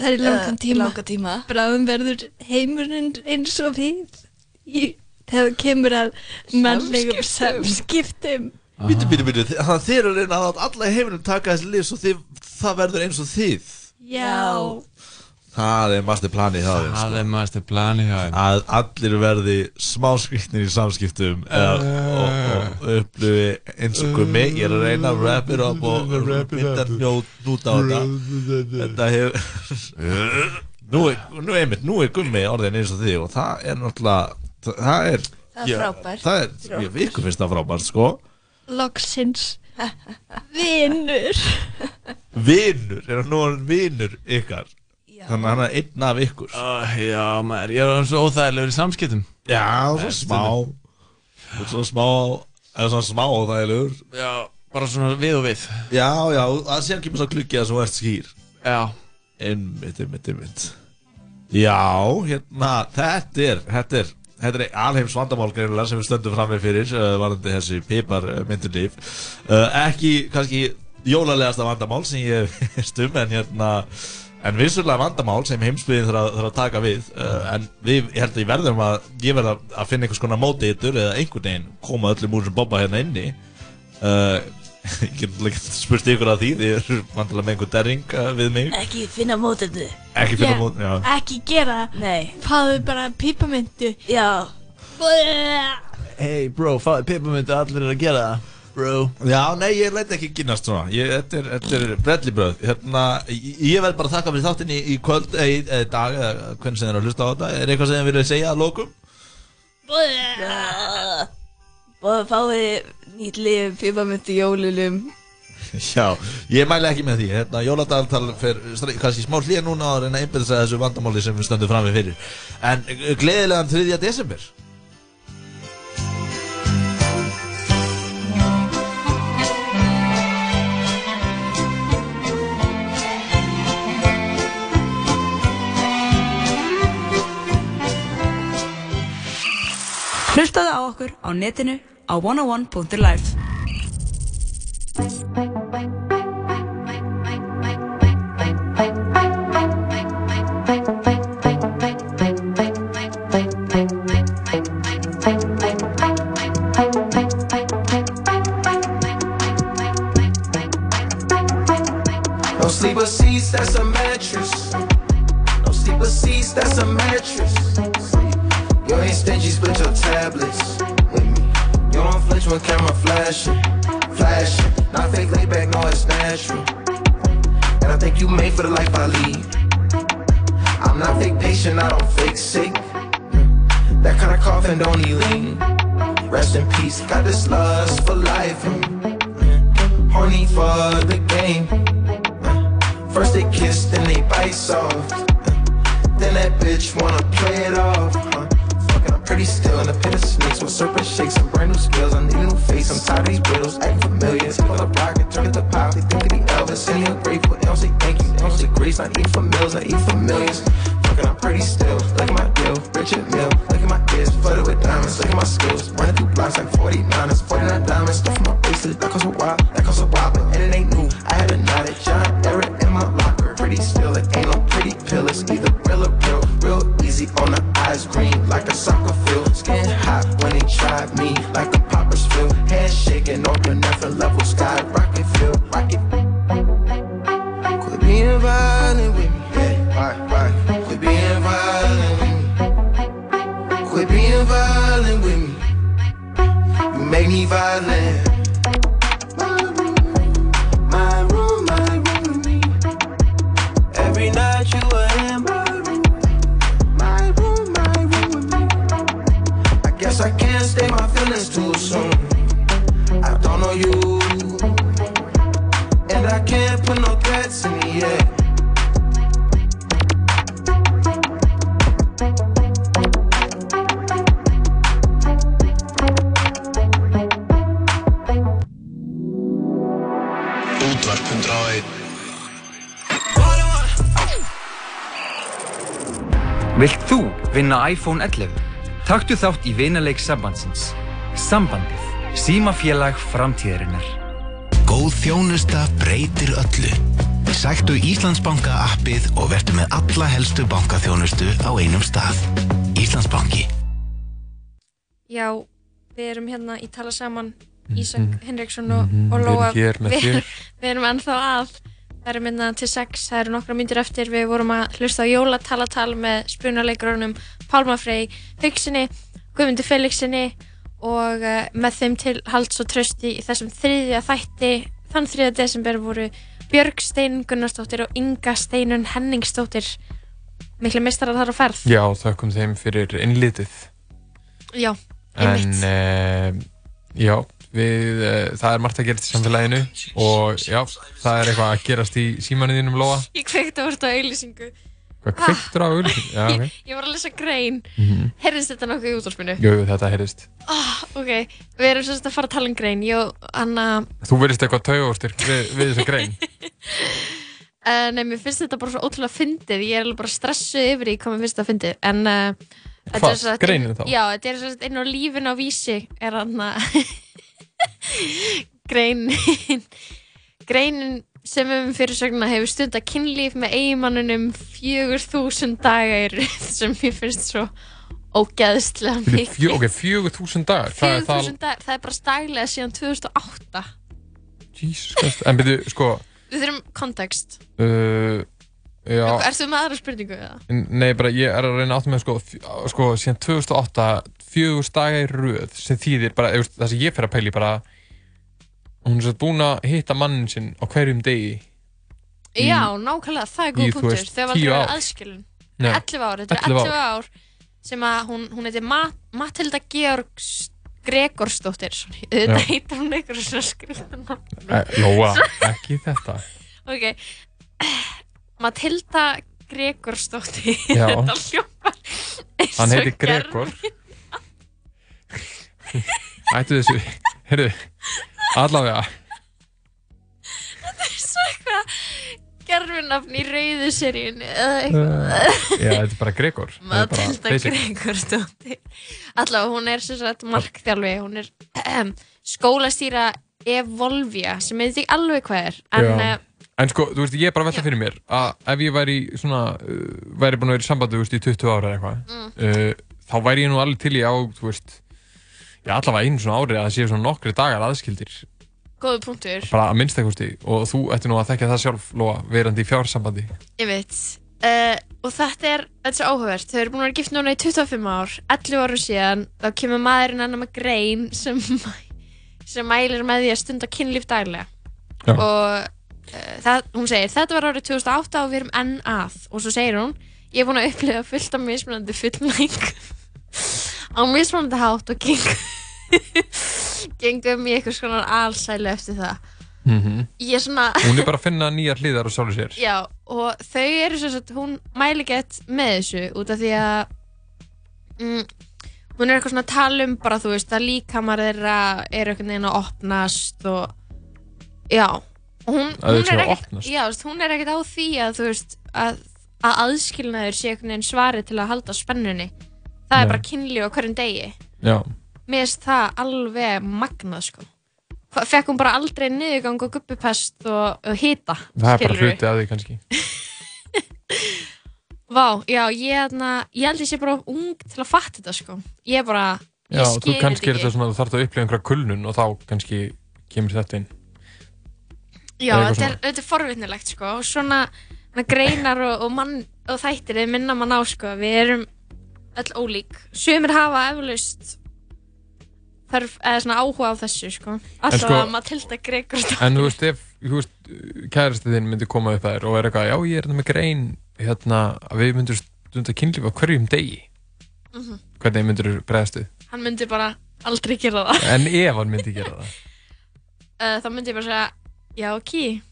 Það er í langan Eh, tíma. langan tíma. Bráðum verður heimurinn eins og við í, Þegar kemur að mannlegum samskiptum. Býtu, býtu, býtu, þi- þannig að þið eru að reyna að alla heiminum taka þessi lið svo þið, það verður eins og þið. Já Það er master planið það Það er maður plani hjá þeim Að allir verði smá skrýtnir í samskiptum eða, og, og upplifi eins og gummi Ég er að reyna að wrap it up og mynda njót nút á þetta. Þetta hefur *laughs* Nú er, nú er einmitt, nú er gummi orðin eins og þið og það er náttúrulega það, það er Það er frábært. Það er, ég, ykkur finnst það frábært sko. Loksins. Vinnur Vinur, er hann nú vinur ykkar Þannig að hann er einn af ykkur. Uh, Já, maður, ég er alveg svo óþægilegur í samskiptum. Já, svona smá. Svona smá Eða svona smá óþægilegur. Já, bara svona við og við. Já, já, það sé ekki með svo klukkið að þú ert skýr. Já. Einmitt, einmitt, einmitt. Já, hérna, þetta er Þetta er, þetta er alheims vandamál greinilega sem við stöndum fram með fyrir uh, varandi þessi pipar uh, myndurlíf uh, ekki kannski jólalegasta vandamál sem ég *laughs* veist um en hérna en vissulega vandamál sem heimsbyðin þarf að, taka við uh, en við, ég held að ég verðum að ég verð að, finna einhvers konar móteitur eða einhvern veginn koma öllum úr sem bobba hérna inni. Uh, *laughs* ég get ekki spurt ykkur að því þið eru vantilega með einhver derring uh, við mig. Ekki finna mótendu Ekki finna mót- já. Ekki gera. Nei. Fáðu bara pípamyndu Já. Hey bro, fáðu pipamyndu, allir er að gera það Bro. Já, nei, ég læt ekki kynast svona. Ég, Þetta er, þetta er brellibröð hérna, ég, ég verð bara að þakka fyrir þáttinni í, í kvöld eða í eða í dag, eða hvernig sem þið er að hlusta á þetta. Er eitthvað sem þið viljið segja að lokum? Og fáið nýtt lif, pipamöndu jólulum. Já, ég mæli ekki með því. Hérna, Jóladaltal fer stra- kannski smá hlýja núna að reyna að einbyrða sig að þessu vandamáli sem við stöndum fram við fyrir. En eh, gleðilegan 3. desember Hlustaðu á okkur á netinu á 101.life No sleeper seats, that's a mattress. No sleeper seats, that's a mattress. You ain't stingy, split your tablets with me. You don't flinch when camera flashing, flashing. Not fake laid back, no, it's natural. And I think you made for the life I lead. I'm not fake patient, I don't fake sick. That kind of coffin don't need lean. Rest in peace, got this lust for life. Horny for the game. First they kiss, then they bite soft. Then that bitch wanna play it off. Pretty still in the pit of snakes with serpent shakes and brand new skills. I need a new face. I'm tired of these riddles, acting familiar. Take all the and turn it to pop. They think they be Elvis, and he ungrateful. They don't say thank you, they don't say grace. Not eat for meals, I eat for millions. Fucking, I'm pretty still. Look at my deal, Richard Mill. Look at my ears, flooded with diamonds. Look at my skills, running through blocks like 49 ers 49 diamonds, stuff in my bracelet. That costs a while, that costs a while, but and it ain't new. I had a knot at John Everett in my locker. Pretty still, it ain't no pretty pill. It's either real or real, real easy on the eyes, green like a soccer field. Skin hot when they tried me, like a popper's feel. Hands shaking, open different level, sky rocket feel, rocket. Quit being violent with me, yeah, why, why? Quit being violent with me. Quit being violent with me. You make me violent. Feelings too soon. I don't know you. And I can't put no threats in me yet. Útvarp 101 Vilt þú vinna iPhone 11? Taktu þátt í vinaleik sambandsins. Sambandið. Símafélag framtíðarinnar. Góð þjónusta breytir öllu. Sæktu Íslandsbanka appið og vertu með alla helstu bankaþjónustu á einum stað. Íslandsbanki. Já, við erum hérna í tala saman Ísak Mhm. Henriksson og, Mhm, og við erum Lóa hér með við, þér. við erum ennþá að það eru minna til sex, það eru nokkra myndir eftir við vorum að hlusta á jólatalatal með spunalegrunum Pálma Frey Haugsinni, Guðmundi Felixinni og uh, með þeim til halds og trösti í þessum þriðja þætti. Þann 3. desember voru Björg Stein Gunnarsdóttir og Inga Steinun Henningsdóttir miklu meistarar þar á ferð. Já, þökkum þeim fyrir innlitið. Já, En einmitt. uh, já, við, uh, það er margt að gerast í samfélaginu og já, það er eitthvað að gerast í símanuðinum Lóa. Ég kveikti að á auðlýsingu Hvað kveiktur á auðlýsingu? Já, ok ég, ég var að lesa grein Mhm. Heyrðist þetta nokkuð í útvarpinu? Jú, þetta heyrðist Ah, ok, við erum svo að fara að tala um grein Jó, Anna Þú verðist eitthvað taugaúrstyrk við, við þessa grein uh, *laughs* Nei, mér finnst þetta bara svo ótrúlega fyndið Ég er alveg bara stressuð yfir í hvað mér finnst þetta fyndið En uh, Hvað? Greinin inn- þá? Já, þetta er sem sagt inn á lífin á vísi er hann að *laughs* greinin *laughs* greinin sem um fyrirsögna hefur stundar kynlíf með eiginmannunum fjögur þúsund daga í röð sem ég finnst svo ógeðslega mikið. fjö, ok, fjögur þúsund dagar fjögur þúsund dagar, það er bara staglega síðan 2008 Jesus Christ En byrju, sko Við þurfum kontekst uh, Já. Ertu með aðra spurningu eða? Nei, bara ég er að reyna átt með sko, sko síðan 2008 fjögur daga í röð sem þýðir bara, það sem ég fer að pæli bara hún er svo búin að hitta mannin sinn á hverjum degi Í- Já, nákvæmlega, það er í, góð þú punktur. veist, var aldrei tíu verið ár. aðskilun Nei. 11 ár, þetta er 11 11 ár sem að hún, hún heitir Ma Matilda Georgs Gregorsdóttir sorry. Þetta heitir hún eitthvað svona skriftan Eh, Lóa, *laughs* ekki þetta. Ok. *clears throat* Matilda Gregorsdóttir *laughs* Já. Þetta hljópar eins Hann og heitir Gregor. *laughs* Ættu þessu Heyrðu, allavega. Þetta er svo eitthvað gerfinafn í rauðu seríun eða eitthvað. Já, þetta er bara Gregor. Matilda basic. Gregorsdóttir Allavega, hún er sem sagt markþjálfi hún er um, skólastýra Evolvia sem ég veit ekki alveg hvað er en Já. uh, En sko, þú veist, ég er bara að velta fyrir mér að ef ég væri svona uh, væri búin að vera í sambandi, þú veist, í 20 ára eða eitthvað uh, þá væri ég nú alveg til í á, þú veist já, allavega einu svona ári að það séu svona nokkri dagar aðskildir. Góðu punktur. Bara að minnsta kosti. Og þú ætti nú að þekka það sjálf Lóa, verandi í fjársambandi ég veit. Uh, og þetta er, þetta er svo áhugavert. Þau eru búin að vera gift núna í 25 ár 11 árum síðan, þá kemur maðurinn annar með grein sem, sem mælir með því að stunda kynlíf daglega. Já. og uh, það, hún segir þetta var árið 2008 og við erum enn að. Og svo segir hún, ég er búin að upplifa fullt af mismunandi fullnæg á mismunandi hátt og geng *laughs* gengum í eitthvað svona alsælu eftir það. Mm ég er svona hún er bara að finna nýjar hliðar og sjálfur sér. Já, og þau eru sem sagt, hún mæli gett með þessu út af því að mm, hún er eitthvað svona að tala um bara, þú veist, að líkamar þeirra er einhvern veginn að opnast og já, hún, Að hún er að ekkert já, hún er ekkert á því að þú veist, að, að aðskilnaður sé einhvern veginn svari til að halda spennunni það Nei. er bara kynlíf á hverjum degi. Já, mér finnst það alveg magnað sko. Fekk hún bara aldrei niðurgang og gubbupest og, og hita það er bara hluti að því kannski. *laughs* Vá, já, ég, þarna, ég held ég sé bara ung til að fatta þetta sko. Ég er bara, Já, ég þú skil kannski er þetta þetta ekki svona að þú þarf að upplifa einhverja kulnun og þá kannski kemur þetta inn. Já, eitthvað þetta er, þetta er forvitnilegt sko. Og svona, svona greinar og, og, mann, og þættir við minna mann á sko. Við erum öll ólík Sumir hafa eflaust þarf, eða svona áhuga á þessu sko Alltaf sko- að Matilda Gregor En þú veist, ef þú veist, kærasti þinn myndi koma upp þér og er eitthvað, já, ég er þetta með grein hérna, að við myndum stunda kynlíf á hverjum degi Mhm. hvernig myndur þú bregðast við? Hann myndi bara aldrei gera það En ef hann myndi gera það uh, *laughs* Þá myndi ég bara segja, já, ok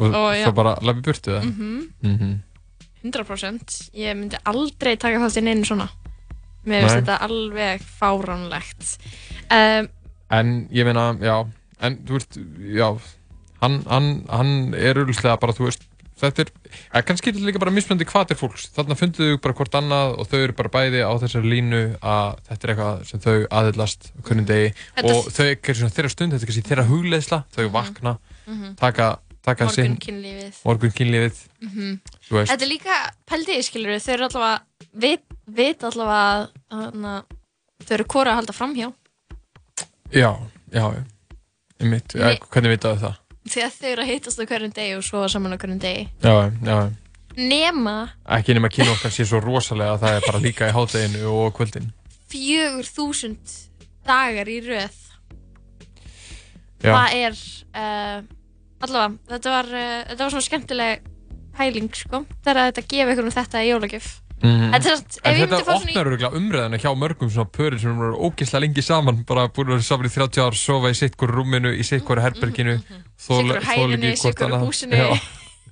og Og já. svo bara lafi burtu það Mhm. Mhm. 100% ég myndi aldrei taka þátt í neinu svona. Mér finnst þetta alveg fáránlegt. Um, En ég meina, já en þú veist, já hann, hann, hann er auðvitað bara, þú veist þetta er, eða kannski er þetta líka bara mismunandi hvatir fólks, þarna funduðu bara hvort annað og þau eru bara bæði á þessari línu að þetta er eitthvað sem þau aðhyllast á hvernig degi Þetta- og þau er þeirra stund, þetta er kannski þeirra hugleðsla þau vakna, Mhm. taka, taka sinn Morgunkynlífið. morgunkynlífið. Mhm. þú veist, þetta er líka pældiði skilur þau eru allavega vit, vit allavega hana, þau eru hvora að halda framhjá já, já einmitt, Nei. ja, hvernig vitaðu það? Því að þau eru að hittast á hverjum degi og sofa saman á hverjum degi. Já, já, nema ekki nema kynna okkar sé svo rosalega að það er bara líka í hátteginu og kvöldin. Fjögur þúsund dagar í röð. Já. það er uh, allavega, þetta var, uh, þetta var svona skemmtileg pæling sko, þegar þetta gefa ykkur um þetta í jólagjöf Mhm. Er samt, ef En þetta opnar örgulega umræðina hjá mörgum svona pörir sem eru ógeðslega lengi saman bara búin að vera saman í 30 ár, sofa í sitt hverju rúminu, í sitt hverju herberginu Sitt hvoru hæðinni, sitt hvoru húsinu.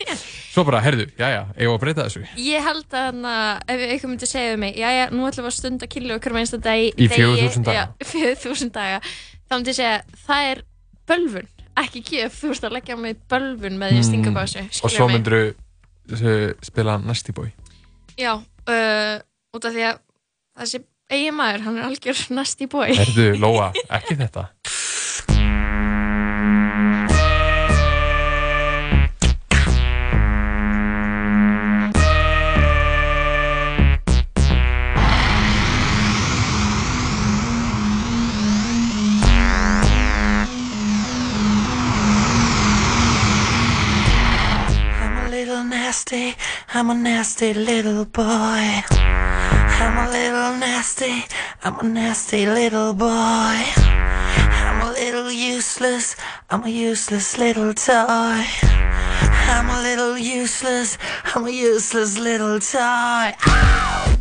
*laughs* Svo bara, herðu, jæja, eigum við að breyta þessu Ég held að hana, ef ykkur myndi segja við mig Jæja, nú ætlum við að stunda killu okkur með einsta dag Í 4000 daga. Já, *laughs* 4000 daga Þá myndi ég segja, það er bölvun Ekki gjöf, þú veist að leggja mig í bölvun með því að stinga þessu Mm. Og svo myndur þú spila Nasty Boy. Já, uh, út af því að þessi eiginmaður, hann er algjör nasty boy. Herðu, Lóa, *laughs* ekki þetta nasty, I'm a nasty little boy. I'm a little nasty, I'm a nasty little boy. I'm a little useless, I'm a useless little toy. I'm a little useless, I'm a useless little toy. You're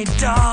my dog.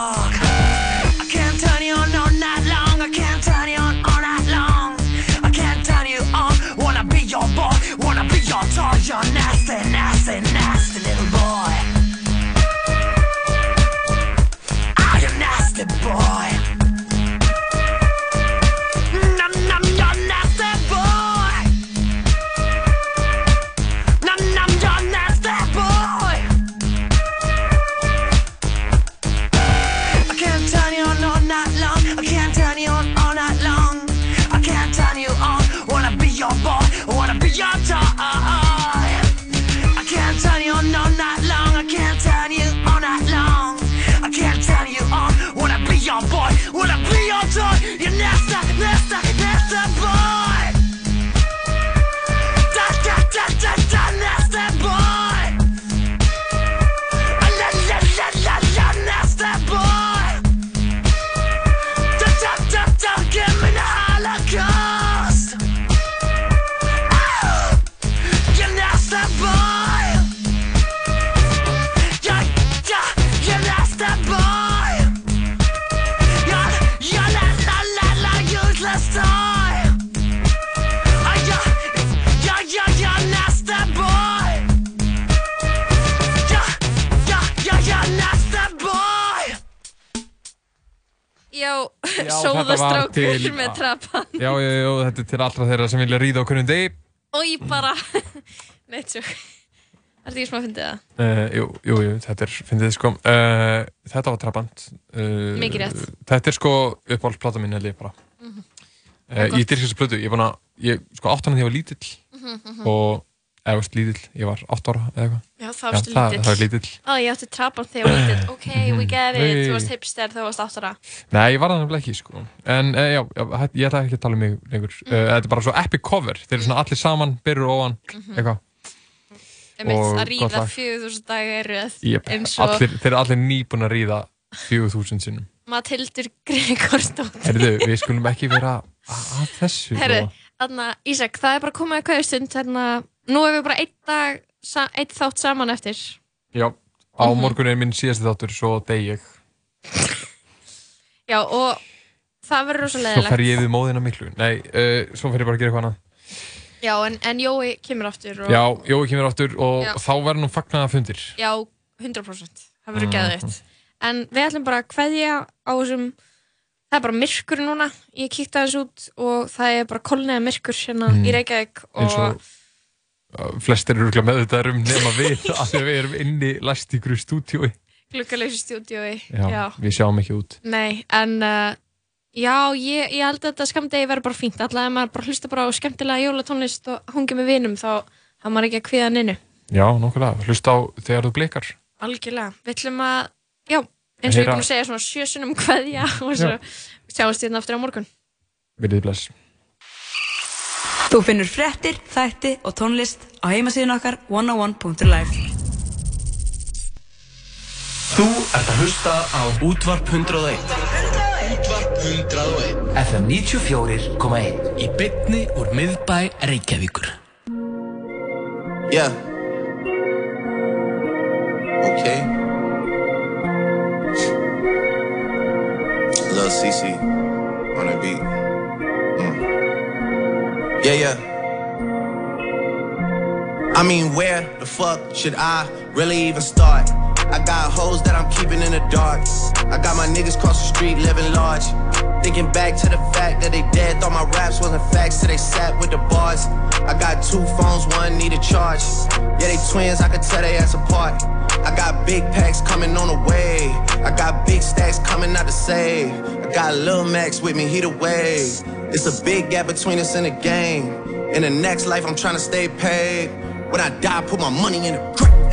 Þetta var til- með trapan Já, já, já, þetta er til allra þeirra sem vilja ríða á kunnum degi. Ég bara. *laughs* Neitt svo Er þetta ekki smá að fyndið það? uh, jú, jú, jú, þetta er, finnst þið sko. Uh, Þetta var trabant uh, Mikið rétt. Þetta er sko uppáhaldsplata mín held ég bara. Mhm. uh, Ég dyrkist þessu plötu, ég er búin að sko átt hana þegar ég var lítill Mhm, mhm. og, eða veist lítill, ég var átt ára eða eitthvað. Já, það varstu það, lítill. það var lítill. Á, ég átti trapan þegar ég var lítill. Ok, we *laughs* get it. Þú varst hipster þegar þú varst áttara Nei, ég var það nefnilega ekki sko. En uh, já, já, ég ætla ekki að tala um mig lengur. Uh, Þetta er bara svo epic cover. Þeir eru svona allir saman, byrjur ofan Mhm. Eitthvað. Einmitt, Og að ríða lag. 4000 daga er röð Jep, eins og allir, þeir eru allir nýbúin að ríða 4000 sinnum. Matildur Gregorsdóttir Herðu, við skulum ekki vera að þessu Herru, Ísak, það er bara komið að kvæðu stund þarna, nú hefur við bara einn dag einn þátt saman eftir. Já, á Mhm. morgun er minn síðasti þáttur Svo deg ég. Já, og það verður rosa Svo fer ég við móðina miklu. Nei, uh, svo fer ég bara að gera eitthvað annað. Já, en, en Jói kemur aftur og, Já, Jói kemur áttur og Já. þá verður nú fagnaða fundir. Já, 100% Það verður Mhm. geðveitt En við ætlum bara að kveðja á þessum Það er bara myrkur núna. Ég kíkti aðeins út og það er bara kolniða myrkur hérna Mm. í Reykjavík eins og, flestir eru með þetta um nema við *laughs* að við erum inni læst í grú stúdíói. Gluggaleysi stúdíói já, við sjáum ekki út. Nei, en uh, já, ég, ég held að þetta skamdegi verður bara fínt. Alltaf ef maður bara hlusta bara á skemmtilega jólatónlist og hungi með vinum þá þá maður ekki að kviða nynnu já, nokkulega, hlusta á þegar þú blikar. Algjörlega, við ætlum að já, eins og ég er Heyra- búin að segja svona sjösunum kveðja og svo sjáumst hérna aftur á morgun. Verið bless Þú finnur fréttir, þætti og tónlist á heimasíðun okkar 101.life Þú ert að hlusta á Útvarp 101 Útvarp 101 FM 94.1 Í bytni úr miðbæ Reykjavíkur Yeah. Okay. Lil CC on the beat. Yeah, yeah. I mean, where the fuck should I really even start? I got hoes that I'm keeping in the dark. I got my niggas cross the street living large. Thinking back to the fact that they dead, thought my raps wasn't facts, so they sat with the bars. I got two phones, one need a charge. Yeah, they twins, I could tell they ass apart. I got big packs coming on the way. I got big stacks coming out to save. I got Lil Max with me, he the way. It's a big gap between us in the game. In the next life, I'm trying to stay paid. When I die, put my money in the grave.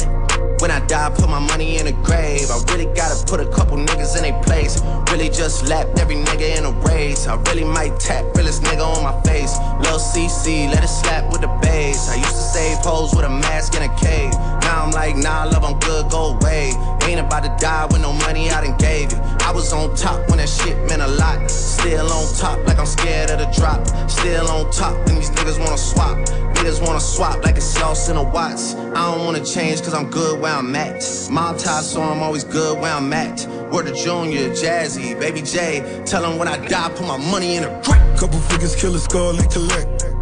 When I die, put my money in the grave. I really gotta put a couple niggas in their place. Really just lapped every nigga in a race. I really might tap realest nigga on my face. Lil CC, let it slap with the bass. I used to save hoes with a mask in a cave. Now I'm like, nah, love, I'm good, go away. Ain't about to die with no money I done gave you. I was on top when that shit meant a lot. Still on top, like I'm scared of the drop. Still on top, and these niggas wanna swap. Niggas wanna swap like it's sauce in a watts. I don't wanna change cause I'm good where I'm at. Mob tie, so I'm always good where I'm at. Word to Junior, Jazzy, Baby J. Tell 'em when I die, put my money in a grave. Couple figures, kill a skull and collect.